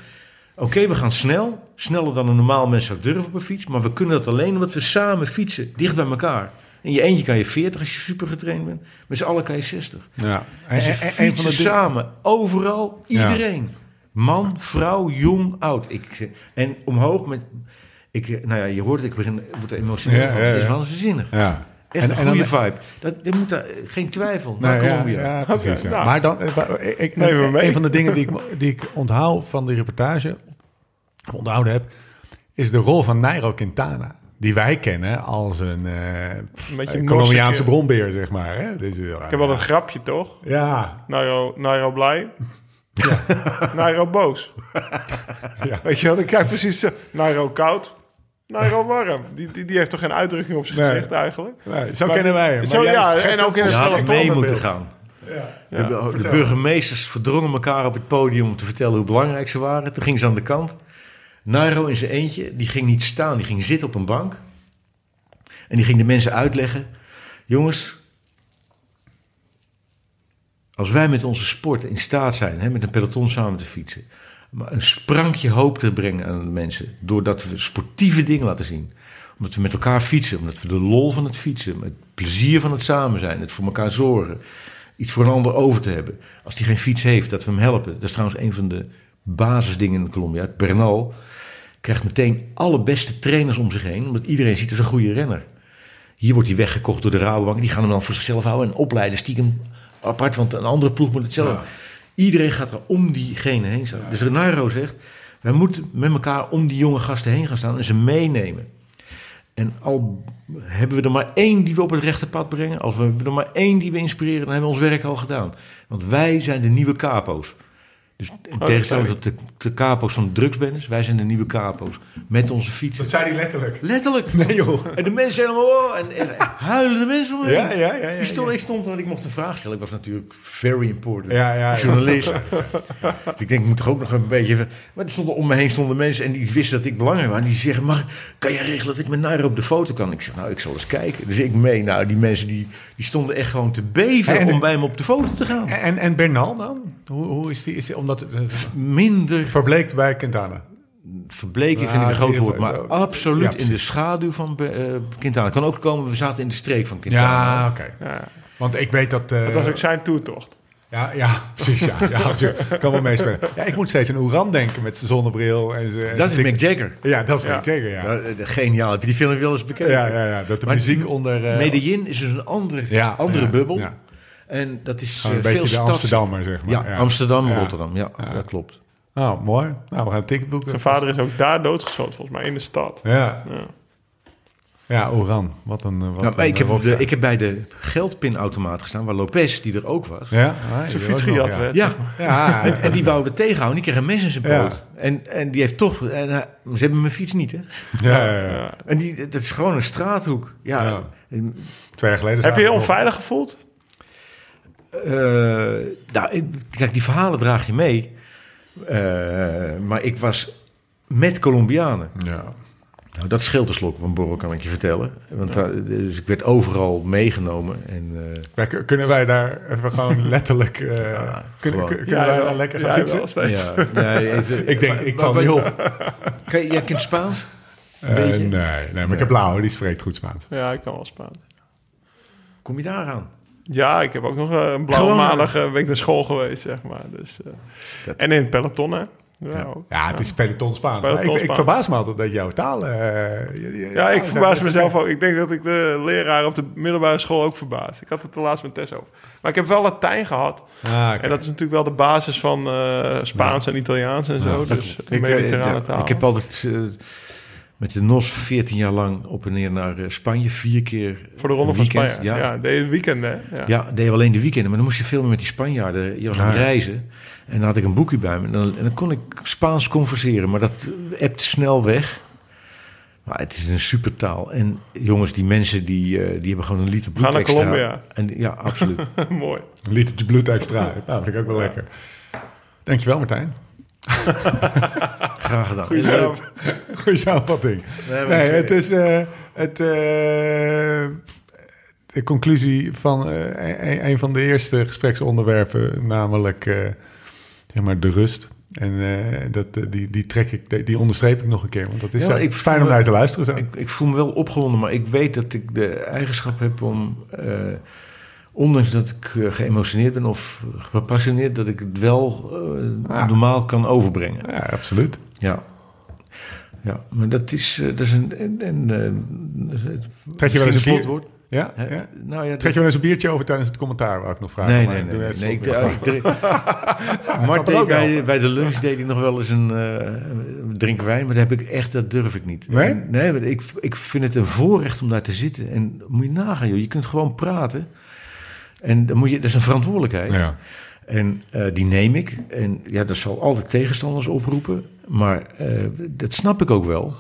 Oké, we gaan snel. Sneller dan een normaal mens zou durven op een fiets. Maar we kunnen dat alleen omdat we samen fietsen. Dicht bij elkaar. In je eentje kan je 40 als je super getraind bent. Met z'n allen kan je 60. Ja. En ze En- van samen. Overal. Ja. Iedereen. Man, vrouw, jong, oud. Ik, en omhoog met... Ik, nou ja, je hoort het, ik begin, word er emotioneel Ja, van. ja, is ja. waanzinnig. Ja. Echt En- een en goede dan- vibe. Dat, je moet daar, geen twijfel. Naar Colombia. ja, precies. Ja. nou. Maar dan, eh, ik, een van de dingen die ik, die ik onthoud van die reportage, onthouden heb, is de rol van Nairo Quintana. Die wij kennen als een eh, je een Colombiaanse bronbeer, zeg maar. Hè? Dus, ja, Ik heb wel een grapje, toch? Ja, Nairo, Nairo blij. [laughs] Nairo boos. Ja. Weet je wel, dan krijg je precies zo. Nairo koud. Nairo warm. Die, die, die heeft toch geen uitdrukking op zijn Nee. gezicht eigenlijk? nee, zo Maar- kennen wij hem. Zo, Maar jij ja, en ook in peloton mee moeten beeld. gaan. Ja. de, de burgemeesters verdrongen elkaar op het podium om te vertellen hoe belangrijk ze waren. Toen gingen ze aan de kant. Nairo in zijn eentje, die ging niet staan, die ging zitten op een bank. En die ging de mensen uitleggen. Jongens, als wij met onze sport in staat zijn, hè, met een peloton samen te fietsen, maar een sprankje hoop te brengen aan de mensen, doordat we sportieve dingen laten zien. Omdat we met elkaar fietsen, omdat we de lol van het fietsen, het plezier van het samen zijn, het voor elkaar zorgen, iets voor een ander over te hebben. Als die geen fiets heeft, dat we hem helpen. Dat is trouwens een van de basisdingen in Colombia. Bernal krijgt meteen alle beste trainers om zich heen, omdat iedereen ziet als een goede renner. Hier wordt hij weggekocht door de Rabobank. Die gaan hem dan voor zichzelf houden en opleiden stiekem apart. Want een andere ploeg moet hetzelfde. Ja. Iedereen gaat er om diegene heen staan. Dus Renairo zegt, wij moeten met elkaar om die jonge gasten heen gaan staan en ze meenemen. En al hebben we er maar één die we op het rechte pad brengen, als we hebben er maar één die we inspireren, dan hebben we ons werk al gedaan. Want wij zijn de nieuwe capo's. Dus in dat tegenstelling tot de, de capo's van de drugsbendes, wij zijn de nieuwe capo's. Met onze fietsen. Dat zei hij letterlijk. Letterlijk. [laughs] Nee joh. En de mensen helemaal, oh, en, en huilende mensen om. Ja, ja, ja. ja, stond, ja. ik stond, want ik mocht een vraag stellen. Ik was natuurlijk very important. Ja, ja. Journalist. [laughs] Dus ik denk, ik moet toch ook nog een beetje... Maar er stonden, om me heen stonden mensen en die wisten dat ik belangrijk was. En die zeggen, maar kan je regelen dat ik met Nairo op de foto kan? Ik zeg, nou, ik zal eens kijken. Dus ik mee. Nou, die mensen die, die stonden echt gewoon te beven En- om bij hem op de foto te gaan. En, en Bernal dan? Hoe, hoe is die? Is die omdat het het Minder verbleekt bij Quintana. verbleken Ja, vind ik een groot woord. Maar absoluut ja, in de schaduw van eh Quintana. Kan ook komen, we zaten in de streek van Quintana. Ja, oké. Ja. Want ik weet dat... eh, Dat was ook zijn toertocht. Ja, ja, [laughs] precies. Ja, ja, je kan wel meespelen. Ja, ik moet steeds aan Oeran denken met zijn zonnebril. En zijn, en Dat zijn is Mick Jagger. Ja, dat is Ja. Mick Jagger, ja. Eh, geniaal. Heb je die film wel eens bekeken? Ja, ja, ja. Dat de Maar muziek onder... eh, Medellin is dus een andere, ja, andere ja, bubbel. Ja. En dat is Gewoon een eh, veel beetje de stads- Amsterdammer, zeg maar. Ja, Amsterdam, Ja. Rotterdam. Ja, Ja. dat klopt. Oh, mooi. Nou, we gaan een ticket boeken. Zijn vader is ook daar doodgeschoten, volgens mij, in de stad. Ja, Ja. Oeran. Wat een... eh, Wat Nou, een, ik, heb eh, op de, ik heb bij de geldpinautomaat gestaan, waar Lopez, die er ook was. Ja, ah, Zijn fiets gejat ja. werd. Ja, Ja, en, en die wou er tegenhouden. Die kreeg een mes in zijn Ja. poot. En, en die heeft toch... En, hij- ze hebben mijn fiets niet, hè? ja, ja, ja. Ja. En die, dat is gewoon een straathoek. Ja. Twee jaar geleden Heb je je onveilig gevoeld? eh, nou, ik- kijk, die verhalen draag je mee. Eh, maar ik was met Colombianen. Ja. Nou, dat scheelt een slok op een borrel, kan ik je vertellen. Want daar- dus ik werd overal meegenomen. En, eh, Wij- k- kunnen wij daar even gewoon [laughs] letterlijk... eh, kunnen gewoon. kunnen wij wel. daar lekker gaan fietsen? ja, nee, even, [laughs] Ik denk, maar- ik val niet op. [laughs] Kan je, jij kent Spaans? Een Eh, nee, nee, maar ik heb Blauw, die spreekt goed Spaans. Ja, ik kan wel Spaans. Kom je daar aan? Ja, ik heb ook nog eh, een blauwe Gewoon- maandag eh, ben ik naar school geweest, zeg maar. Dus, eh, Dat- En in het peloton, hè? Ja, Ja. het is peloton Spaans. Peloton ik, ik verbaas me altijd dat jouw taal... eh, je- je- Ja, ik verbaas mezelf ook. Ik denk dat ik de leraar op de middelbare school ook verbaas. Ik had het de laatst met Tess over. Maar ik heb wel Latijn gehad. Ah. En dat is natuurlijk wel de basis van eh, Spaans en Italiaans en zo. dus Ik, eh, mediterrane ja, taal. ik heb altijd eh, met de NOS 14 jaar lang op en neer naar eh, Spanje. Vier keer Voor de Ronde van. Spanje. Ja, de weekend, hè? Ja. Ja, deed je alleen de weekenden. Maar dan moest je filmen met die Spanjaarden. Je was aan het Ja. reizen. En dan had ik een boekje bij me. En dan, en dan kon ik Spaans converseren. Maar dat ebt snel weg. Maar het is een supertaal. En jongens, die mensen die, eh, die hebben gewoon een liter bloed Ga naar extra. Colombia. En, ja, absoluut. [laughs] Mooi. Een litertje bloed extra. Nou, vind ik ook wel lekker. Dankjewel, Martijn. [laughs] Graag gedaan. Goeie En, samen- Goeie samenvatting. nee, Nee, het is eh, het, eh, de conclusie van eh, een, een van de eerste gespreksonderwerpen, namelijk zeg maar de rust. En dat, die, die trek ik, die, onderstreep ik nog een keer. Want dat is Ja, ik fijn om me- naar te luisteren. Zo. Ik, ik voel me wel opgewonden, maar ik weet dat ik de eigenschap heb om, ondanks dat ik eh, geëmotioneerd ben of gepassioneerd, dat ik het wel eh, Ah. normaal kan overbrengen. ja, absoluut. Ja. Ja, maar dat is, eh, dat is een... een, een, een Trek je wel eens een slotwoord? Ja? Hè? ja? Nou ja, Trek je wel eens een biertje over tijdens het commentaar, wou ik nog vragen. Nee, nee, nee. nee, ik, ik drink- [laughs] [laughs] Mart kan deed ook bij, bij de lunch deed hij nog wel eens een eh, drinken wijn, maar dat heb ik echt, dat durf ik niet. Nee? Nee, ik, ik vind het een voorrecht om daar te zitten. En moet je nagaan, joh. Je kunt gewoon praten. En dan moet je, dat is een verantwoordelijkheid. Ja. En eh, die neem ik. En ja, dat zal altijd tegenstanders oproepen. Maar eh, dat snap ik ook wel.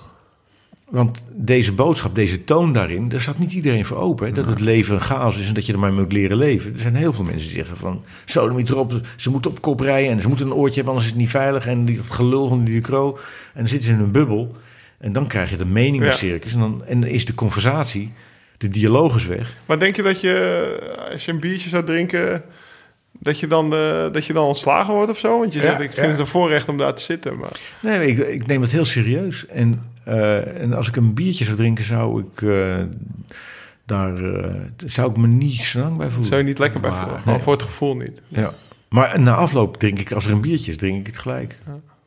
Want deze boodschap, deze toon daarin, daar staat niet iedereen voor open. Hè? Dat het leven een chaos is en dat je er maar moet leren leven. Er zijn heel veel mensen die zeggen van, zo dan erop, ze moeten op kop rijden en ze moeten een oortje hebben, anders is het niet veilig. En die, dat gelul van die Ducro. En dan zitten ze in een bubbel. En dan krijg je de meningencircus. En, dan, en dan is de conversatie, de dialoog is weg. Maar denk je dat je, als je een biertje zou drinken, dat je dan, eh, dat je dan ontslagen wordt of zo? Want je Ja, zegt, ik vind ja. het een voorrecht om daar te zitten. Maar Nee, ik, ik neem het heel serieus. En, eh, en als ik een biertje zou drinken, zou ik eh, daar eh, zou ik me niet zo lang bij voelen. zou je niet lekker bij voelen? Gewoon nee. voor het gevoel niet. Ja. Maar na afloop drink ik, als er een biertje is, drink ik het gelijk.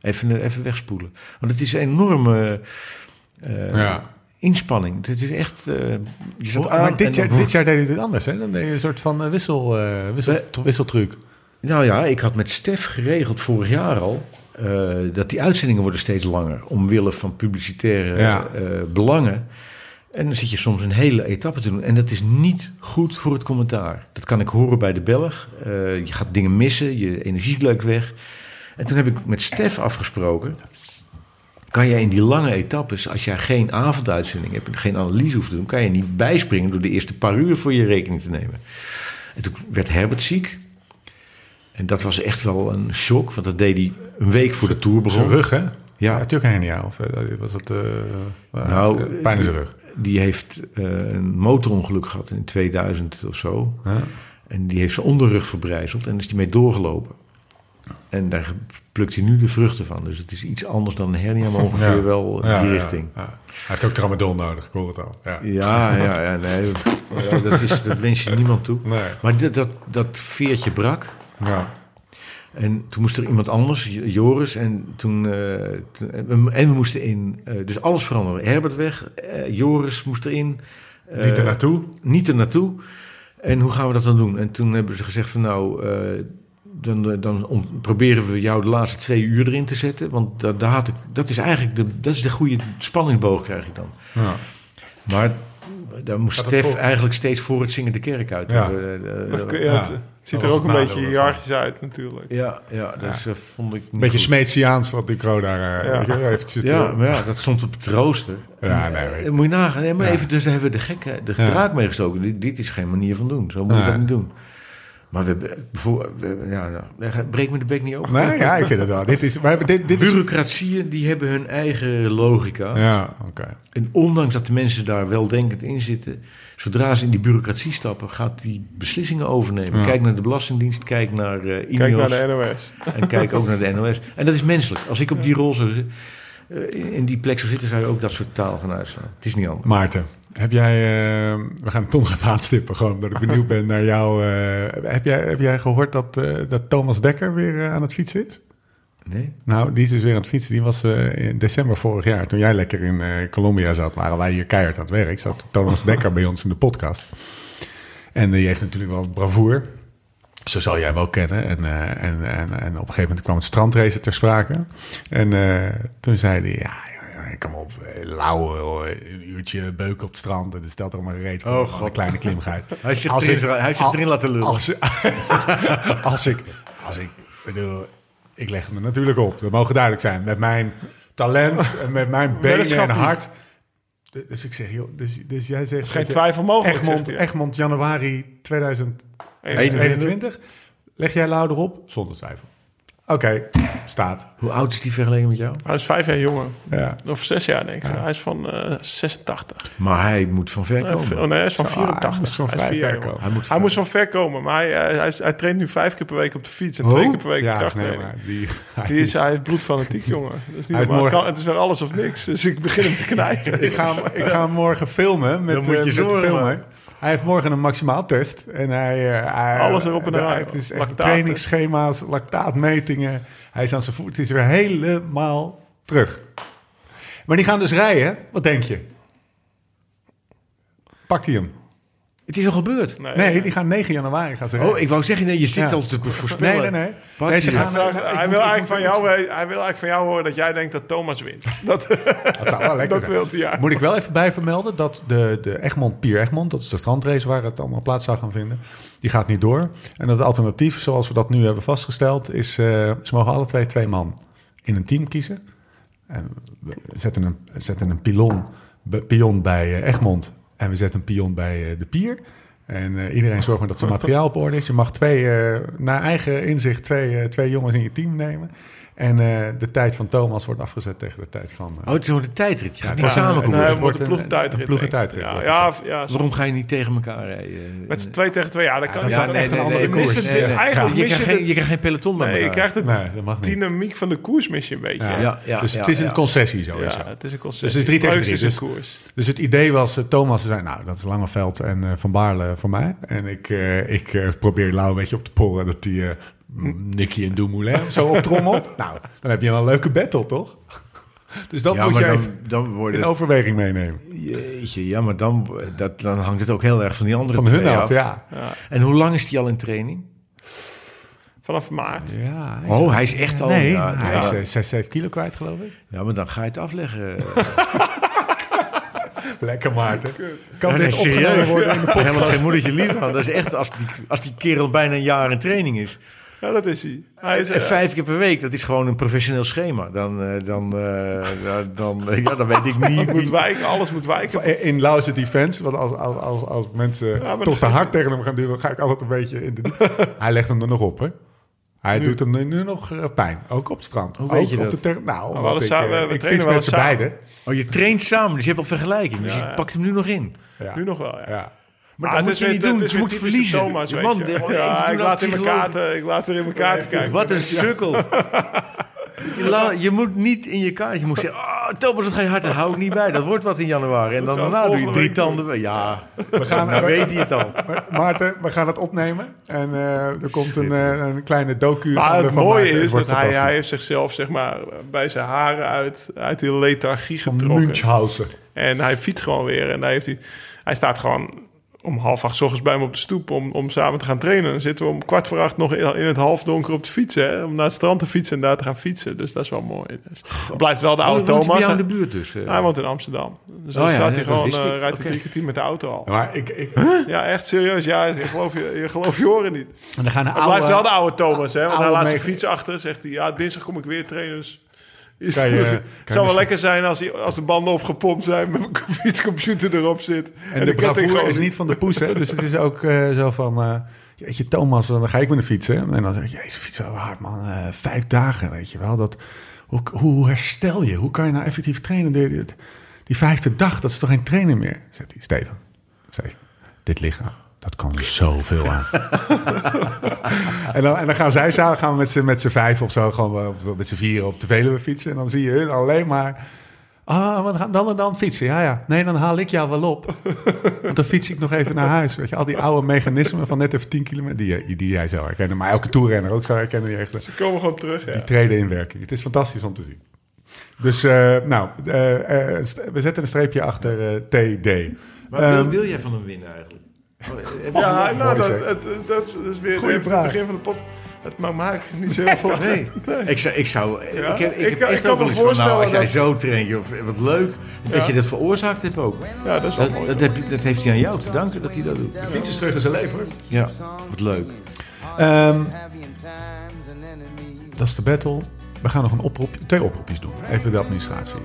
Even, even wegspoelen. Want het is een enorme... eh, Ja. Inspanning. Het is echt... eh, je zat Maar aan dit jaar, dan- dit jaar deed het anders, hè? Dan deed je een soort van eh, wissel, eh, wissel, wisseltruc. Nou ja, ik had met Stef geregeld vorig jaar al... dat die uitzendingen worden steeds langer. Omwille van publicitaire Ja. belangen. En dan zit je soms een hele etappe te doen. En dat is niet goed voor het commentaar. Dat kan ik horen bij de Belg. Je gaat dingen missen, je energie leukt weg. En toen heb ik met Stef afgesproken... kan jij in die lange etappes, als jij geen avonduitzending hebt... en geen analyse hoeft te doen... kan je niet bijspringen door de eerste paar uur voor je rekening te nemen. En toen werd Herbert ziek... En dat was echt wel een shock, want dat deed hij een week voor de Tour begon. Zijn rug, hè? Ja. natuurlijk. Of eh, was dat... eh, Nou, pijn in zijn rug. Die heeft een motorongeluk gehad in 2000 of zo. En die heeft zijn onderrug verbrijzeld en is die mee doorgelopen. En daar plukt hij nu de vruchten van. Dus het is iets anders dan een hernia, maar ongeveer Ja. wel die richting. Hij heeft ook tramadol nodig, ik hoor het al. Ja. Ja, ja, ja, nee, dat, is, dat wens je niemand toe. Nee. Maar dat, dat, dat veertje brak. Ja. En toen moest er iemand anders, Joris. En toen. eh, en we moesten in. eh, dus alles veranderen. Herbert weg. eh, Joris moest erin. Niet er naartoe. Niet er naartoe. En hoe gaan we dat dan doen? En toen hebben ze gezegd van nou. Dan, dan om- proberen we jou de laatste twee uur erin te zetten. Want dat, daar had ik, dat is eigenlijk de, dat is de goede spanningsboog krijg je dan. Ja. Maar daar moest Stef voor- eigenlijk steeds voor het zingen de kerk uit. Ja. Eh, eh, Dat, eh, ja, ja. het, het ziet Dat er ook een beetje hiërarchisch uit natuurlijk. ja, ja, dus vond ik. Een niet beetje goed. Smeetsiaans wat Ducro daar... eh, Ja. weet je, eventjes Ja, maar ja, dat stond op het rooster. Ja, nee, weet ik. moet je nagaan. Nee, maar Ja. even, dus daar hebben we de gekke, de Ja. draak mee gestoken. Dit, dit is geen manier van doen. Zo moet je dat niet doen. Maar we hebben... ja, nou, breek me de bek niet open. Nee, ja, ik vind het wel. Dit is... We hebben, dit, dit is Bureaucratieën, die hebben hun eigen logica. ja, oké. En ondanks dat de mensen daar weldenkend in zitten... zodra ze in die bureaucratie stappen... gaat die beslissingen overnemen. Ja. Kijk naar de Belastingdienst, kijk naar Ineos... Kijk naar de NOS. En kijk ook naar de NOS. En dat is menselijk. Als ik op die rol zou zitten, eh, in die plek zou zitten, zou je ook dat soort taal gaan uitslaan. Het is niet anders. Maarten, heb jij... eh, we gaan het toch nog even aanstippen, gewoon omdat ik [laughs] benieuwd ben naar jou. eh, heb, jij, heb jij gehoord dat, eh, dat Thomas Dekker weer aan het fietsen is? Nee? Nou, die is dus weer aan het fietsen. Die was in december vorig jaar, toen jij lekker in Colombia zat, waren wij hier keihard aan het werk. Zat Thomas [laughs] Dekker bij ons in de podcast. En die heeft natuurlijk wel bravoer. Zo zal jij hem ook kennen. En, en, en, en op een gegeven moment kwam het strandrace ter sprake. En toen zei hij, ja, kom op, eh, lauw, joh, een uurtje beuken op het strand. En dat stelt er maar een reet voor. Oh, een kleine klimgeit. [laughs] Hij heeft zich Als erin, ik- hij heeft zich al- erin laten lullen. Als, [laughs] als ik, als ik bedoel, ik leg me natuurlijk op. Dat mogen duidelijk zijn. Met mijn talent en met mijn benen en hart. Dus ik zeg, joh, dus, dus jij zegt... Geen je- twijfel mogelijk. Egmond. Egmond januari 2021. 21. Leg jij Lau erop? Zonder twijfel. Oké, staat. Hoe oud is die vergeleken met jou? Hij is vijf jaar jonger. Ja. Of zes jaar, denk ik. Hij is van eh 86. Maar hij moet van ver Eh, komen. oh nee, hij is van Ah, 84. hij Hij is vrij vier ver jaar jonger. komen. Hij moet Hij van- ver komen, maar hij, hij, hij, hij traint nu vijf keer per week op de fiets en twee keer per week ja, nee, krachttraining. maar die, Die is, hij is bloedfanatiek, jongen. Dat is niet het, morgen- kan, het is weer alles of niks. Dus ik begin hem te [laughs] knijpen. ik, ga, hem- ik ga hem morgen filmen met, Dan moet je eh, met Hij heeft morgen een maximaal test. En hij, eh, hij- Alles erop en eraan. Het is echt trainingsschema's, lactaatmetingen. Hij is aan zijn voet. Het is weer helemaal terug. Maar die gaan dus rijden. Wat denk je? Pakt hij hem? Het is al gebeurd. Nee, die gaan 9 januari gaan ze rijden. Oh, ik wou zeggen, nee, je zit Ja. al te voorspellen. Nee, nee, nee. Pak Nee, ze die. gaan- Hij, wil eigenlijk van jou, hij wil eigenlijk van jou horen dat jij denkt dat Thomas wint. [laughs] Dat, Dat zou wel lekker dat zijn. wil hij, ja. Moet ik wel even bij vermelden dat de, de Egmond, Pier Egmond, dat is de strandrace waar het allemaal plaats zou gaan vinden, die gaat niet door. En het alternatief, zoals we dat nu hebben vastgesteld, is eh, ze mogen alle twee twee man in een team kiezen. En we zetten een, zetten een pilon, pion bij eh, Egmond en we zetten een pion bij eh, de Pier. En eh, iedereen zorgt maar dat zijn materiaal op orde is. Je mag twee, eh, naar eigen inzicht twee, twee jongens in je team nemen. En eh, de tijd van Thomas wordt afgezet tegen de tijd van... eh, Oh, het is gewoon een tijdrit. Je gaat Ja, niet samen ja, koersen. Nee, het wordt een ploegentijdrit. een ploegentijdrit Ja, ja, ja, zo- Waarom ga je niet tegen elkaar rijden? met z'n twee tegen twee. Ja, dat kan koers. mist het- Nee, nee. Eigenlijk je, mis je krijgt geen, je krijgt geen peloton bij Nee, je krijgt de Nee, dat mag niet. dynamiek van de koers mis je een beetje. Ja. Ja, Ja, ja, dus ja, het is een ja. concessie sowieso. het is een concessie. Dus het is drie tegen drie, dus- koers. Dus het idee was, eh, Thomas zei, nou, dat is Langeveld en eh, Van Baarle voor mij. En ik, eh, ik eh, probeer Lau een beetje op te poren dat die eh, Nicky en Dumoulin zo optrommelt. [laughs] nou, dan heb je wel een leuke battle, toch? Dus dat ja, moet je dan, wordt in overweging meenemen. Jeetje, ja, maar dan, dat, dan hangt het ook heel erg van die andere Van hun twee af, ja. En hoe lang is die al in training? Vanaf maart. ja hij Oh, hij is echt al... Nee, ja, hij ja. is eh, 6, 7 kilo kwijt, geloof ik. Ja, maar dan ga je het afleggen. [laughs] Lekker, Maarten. Kan dit serieus. worden in de helemaal geen moedertje lief. Dat is echt, als die, als die kerel bijna een jaar in training is. Ja, dat is hij. Hij is, En vijf keer per week, dat is gewoon een professioneel schema. Dan, eh, dan, eh, dan, eh, ja, dan weet ik niet. moet wijken, alles moet wijken. In Lauze defense, want als, als, als, als mensen toch te hard tegen hem gaan duwen, ga ik altijd een beetje in de... [laughs] hij legt hem er nog op, hè? Hij doet hem nu, nu nog pijn, ook op het strand. Hoe ook weet je op dat? de ter- nou, hadden ik, samen- we ik trainen fiets wel met z'n samen. beiden. Oh, je traint samen, dus je hebt al vergelijking. Dus Ja, je ja. pakt hem nu nog in. Ja. Nu nog wel, ja. Maar Ah, dat moet je niet doen. Je moet verliezen. Thomas, Je man, je. ja, ik dat laat, in mijn kaarten, ik laat weer in mijn kaarten kijken. Wat een sukkel. Je, la- je moet niet in je kaart. Je moet zeggen, oh, Thomas, dat ga je hard. Daar hou ik niet bij. Dat wordt wat in januari. En dan daarna doe je drie tanden. Ja, We gaan, dan weet hij het al. [laughs] Maar- Maarten, we gaan het opnemen. En eh, er komt een, eh, een kleine docu. Maar van de- het van mooie Maarten. Is dat hij, hij heeft zichzelf zeg maar, bij zijn haren uit, uit die lethargie Van getrokken. Münchhausen. En hij fietst gewoon weer. En hij, heeft hij, hij staat gewoon om half acht 's ochtends bij me op de stoep om, om samen te gaan trainen. Dan zitten we om kwart voor acht nog in, in het halfdonker op de fiets. Hè, om naar het strand te fietsen en daar te gaan fietsen. Dus dat is wel mooi. Dus, het blijft wel de oude Woont hij bij Thomas. jou in hè. de buurt dus? eh? Hij woont in Amsterdam. Dus dan Oh ja, staat hij gewoon, eh, rijdt hij drie kwartier met de auto al. Maar ik, ik, Ja, echt serieus. Ja, je geloof je, je, geloof je horen niet. en dan gaan de Het blijft wel de oude... oude Thomas, hè? Want oude hij laat zijn fiets achter. Zegt hij, ja, dinsdag kom ik weer trainen. Dus is Kan je- kan je zou wel lekker zijn als, hij, als de banden opgepompt zijn... met mijn [laughs] fietscomputer erop zit. En, de de gewoon is niet van de poes, hè? Dus het is ook eh, zo van... eh, weet je, Thomas, dan ga ik met een fietsen. En dan zeg ik, jezus, fiets wel hard, man. Eh, vijf dagen, weet je wel. Dat, hoe, hoe herstel je? Hoe kan je nou effectief trainen? Die, die, die vijfde dag, dat is toch geen trainen meer? Zegt hij, Steven, Steven, dit lichaam, dat kan zoveel aan. [laughs] en, dan, en dan gaan zij samen, gaan we met z'n, met z'n vijf of zo, gewoon wel met z'n vieren op de Veluwe fietsen. En dan zie je hun alleen maar... Ah, we gaan dan en dan fietsen. Ja, ja. Nee, dan haal ik jou wel op. [laughs] Want dan fiets ik nog even naar huis. Weet je, al die oude mechanismen van net even 10 kilometer, die, die jij zou herkennen. Maar elke toerrenner ook zou herkennen. Die, echt, Ze komen gewoon terug, ja. die treden in werking. Het is fantastisch om te zien. Dus, eh, nou, eh, eh, we zetten een streepje achter eh, TD. Maar wil, Ehm, wil jij van hem winnen eigenlijk? Oh, Ja, mooi nou, dat, is- dat is weer Goeie even vraag. het begin van de pot. Het maakt me eigenlijk niet zo heel veel Nee. Ik zou, ik zou, Ja? ik heb, ik Ik heb kan- echt ik kan ook me wel eens van, nou, voorstellen als jij dat- zo traint, joh, wat leuk, dat Ja. je dat veroorzaakt hebt ook. Ja, dat is wel Dat, mooi. dat, heb, je- dat heeft hij aan jou te danken dat hij dat doet. de fiets is terug in zijn leven. hoor. Ja, wat leuk. Ehm, dat is de battle. We gaan nog een oproep, twee oproepjes doen. Even de administratie,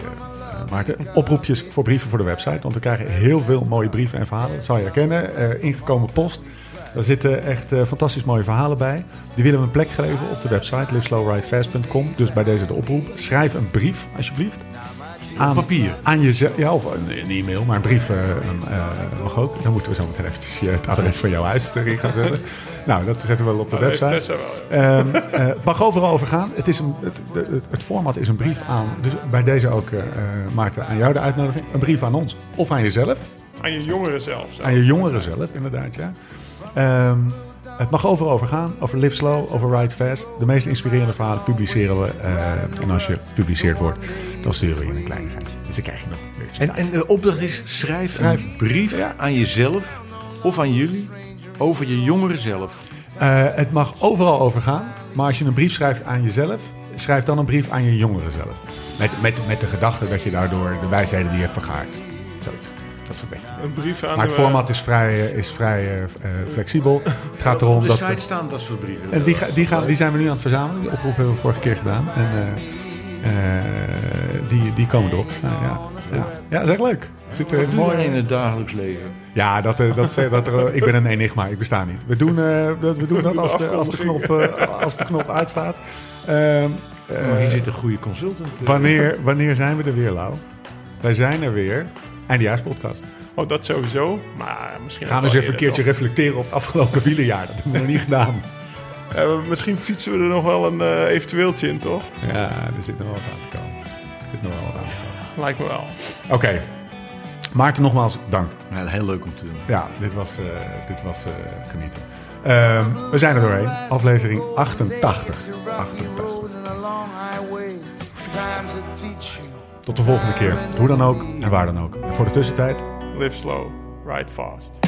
Maarten. Oproepjes voor brieven voor de website. Want we krijgen heel veel mooie brieven en verhalen. Dat zal je herkennen. Eh, ingekomen post. Daar zitten echt eh, fantastisch mooie verhalen bij. Die willen we een plek geven op de website liveslowridefast.com. Dus bij deze de oproep. Schrijf een brief, alsjeblieft. Aan, papier. Aan jezelf. Ja, of een, een e-mail, maar een brief eh, eh, mag ook. Dan moeten we zo meteen eventjes je- het adres van jouw huis erin gaan zetten. [laughs] nou, dat zetten we wel op de Oh, website. Ja. Ehm, eh, mag overal over gaan. Het, is een, het, het, het format is een brief aan. Dus bij deze ook, Maarten, aan jou de uitnodiging. Een brief aan ons. Of aan jezelf. Aan je jongeren zelf. Aan je jongeren zelf, inderdaad, ja. Ehm, het mag overal over gaan. Over Live Slow, over Ride Fast. De meest inspirerende verhalen publiceren we. eh, en als je gepubliceerd wordt, dan sturen we je een kleinigheidje. Dus dan krijg je nog weer En, en de opdracht is, schrijf, Schrijf. een brief Ja. aan jezelf of aan jullie over je jongeren zelf. Eh, het mag overal over gaan. Maar als je een brief schrijft aan jezelf, schrijf dan een brief aan je jongeren zelf. Met, met, met de gedachte dat je daardoor de wijsheden die je hebt vergaard. Dat is een beetje. Een brief aan Maar het format is vrij, eh, is vrij eh, eh, flexibel. Het gaat erom Op de dat. site we- staan dat soort brieven. en die, ga- die, gaan, die zijn we nu aan het verzamelen. Die oproep hebben we vorige keer gedaan. En eh, eh, die, die komen erop te staan. Ja, ja. ja dat is echt leuk. Zit er Wat doe mooi in het dagelijks leven? ja, dat, dat, dat, dat er, ik ben een enigma, ik besta niet. We doen, eh, dat- we doen dat als de, als de, knop, eh, als de knop uitstaat. Ehm, eh, Maar hier zit een goede consultant. wanneer, wanneer zijn we er weer, Lau? Wij zijn er weer. Eindejaarspodcast. Oh, dat sowieso. Maar misschien... Gaan we eens even een keertje reflecteren op het afgelopen wielerjaar. Dat hebben we nog niet gedaan. Eh, misschien fietsen we er nog wel een eh, eventueeltje in, toch? Ja, er zit nog wel wat aan te komen. Er zit nog wel wat aan te komen. Lijkt me wel. Oké. Maarten, nogmaals dank. Ja, heel leuk om te doen. Ja, dit was, eh, dit was eh, genieten. Ehm, we zijn er doorheen. Aflevering 88. 88. Tot de volgende keer. Hoe dan ook en waar dan ook. En voor de tussentijd, Live slow, ride fast.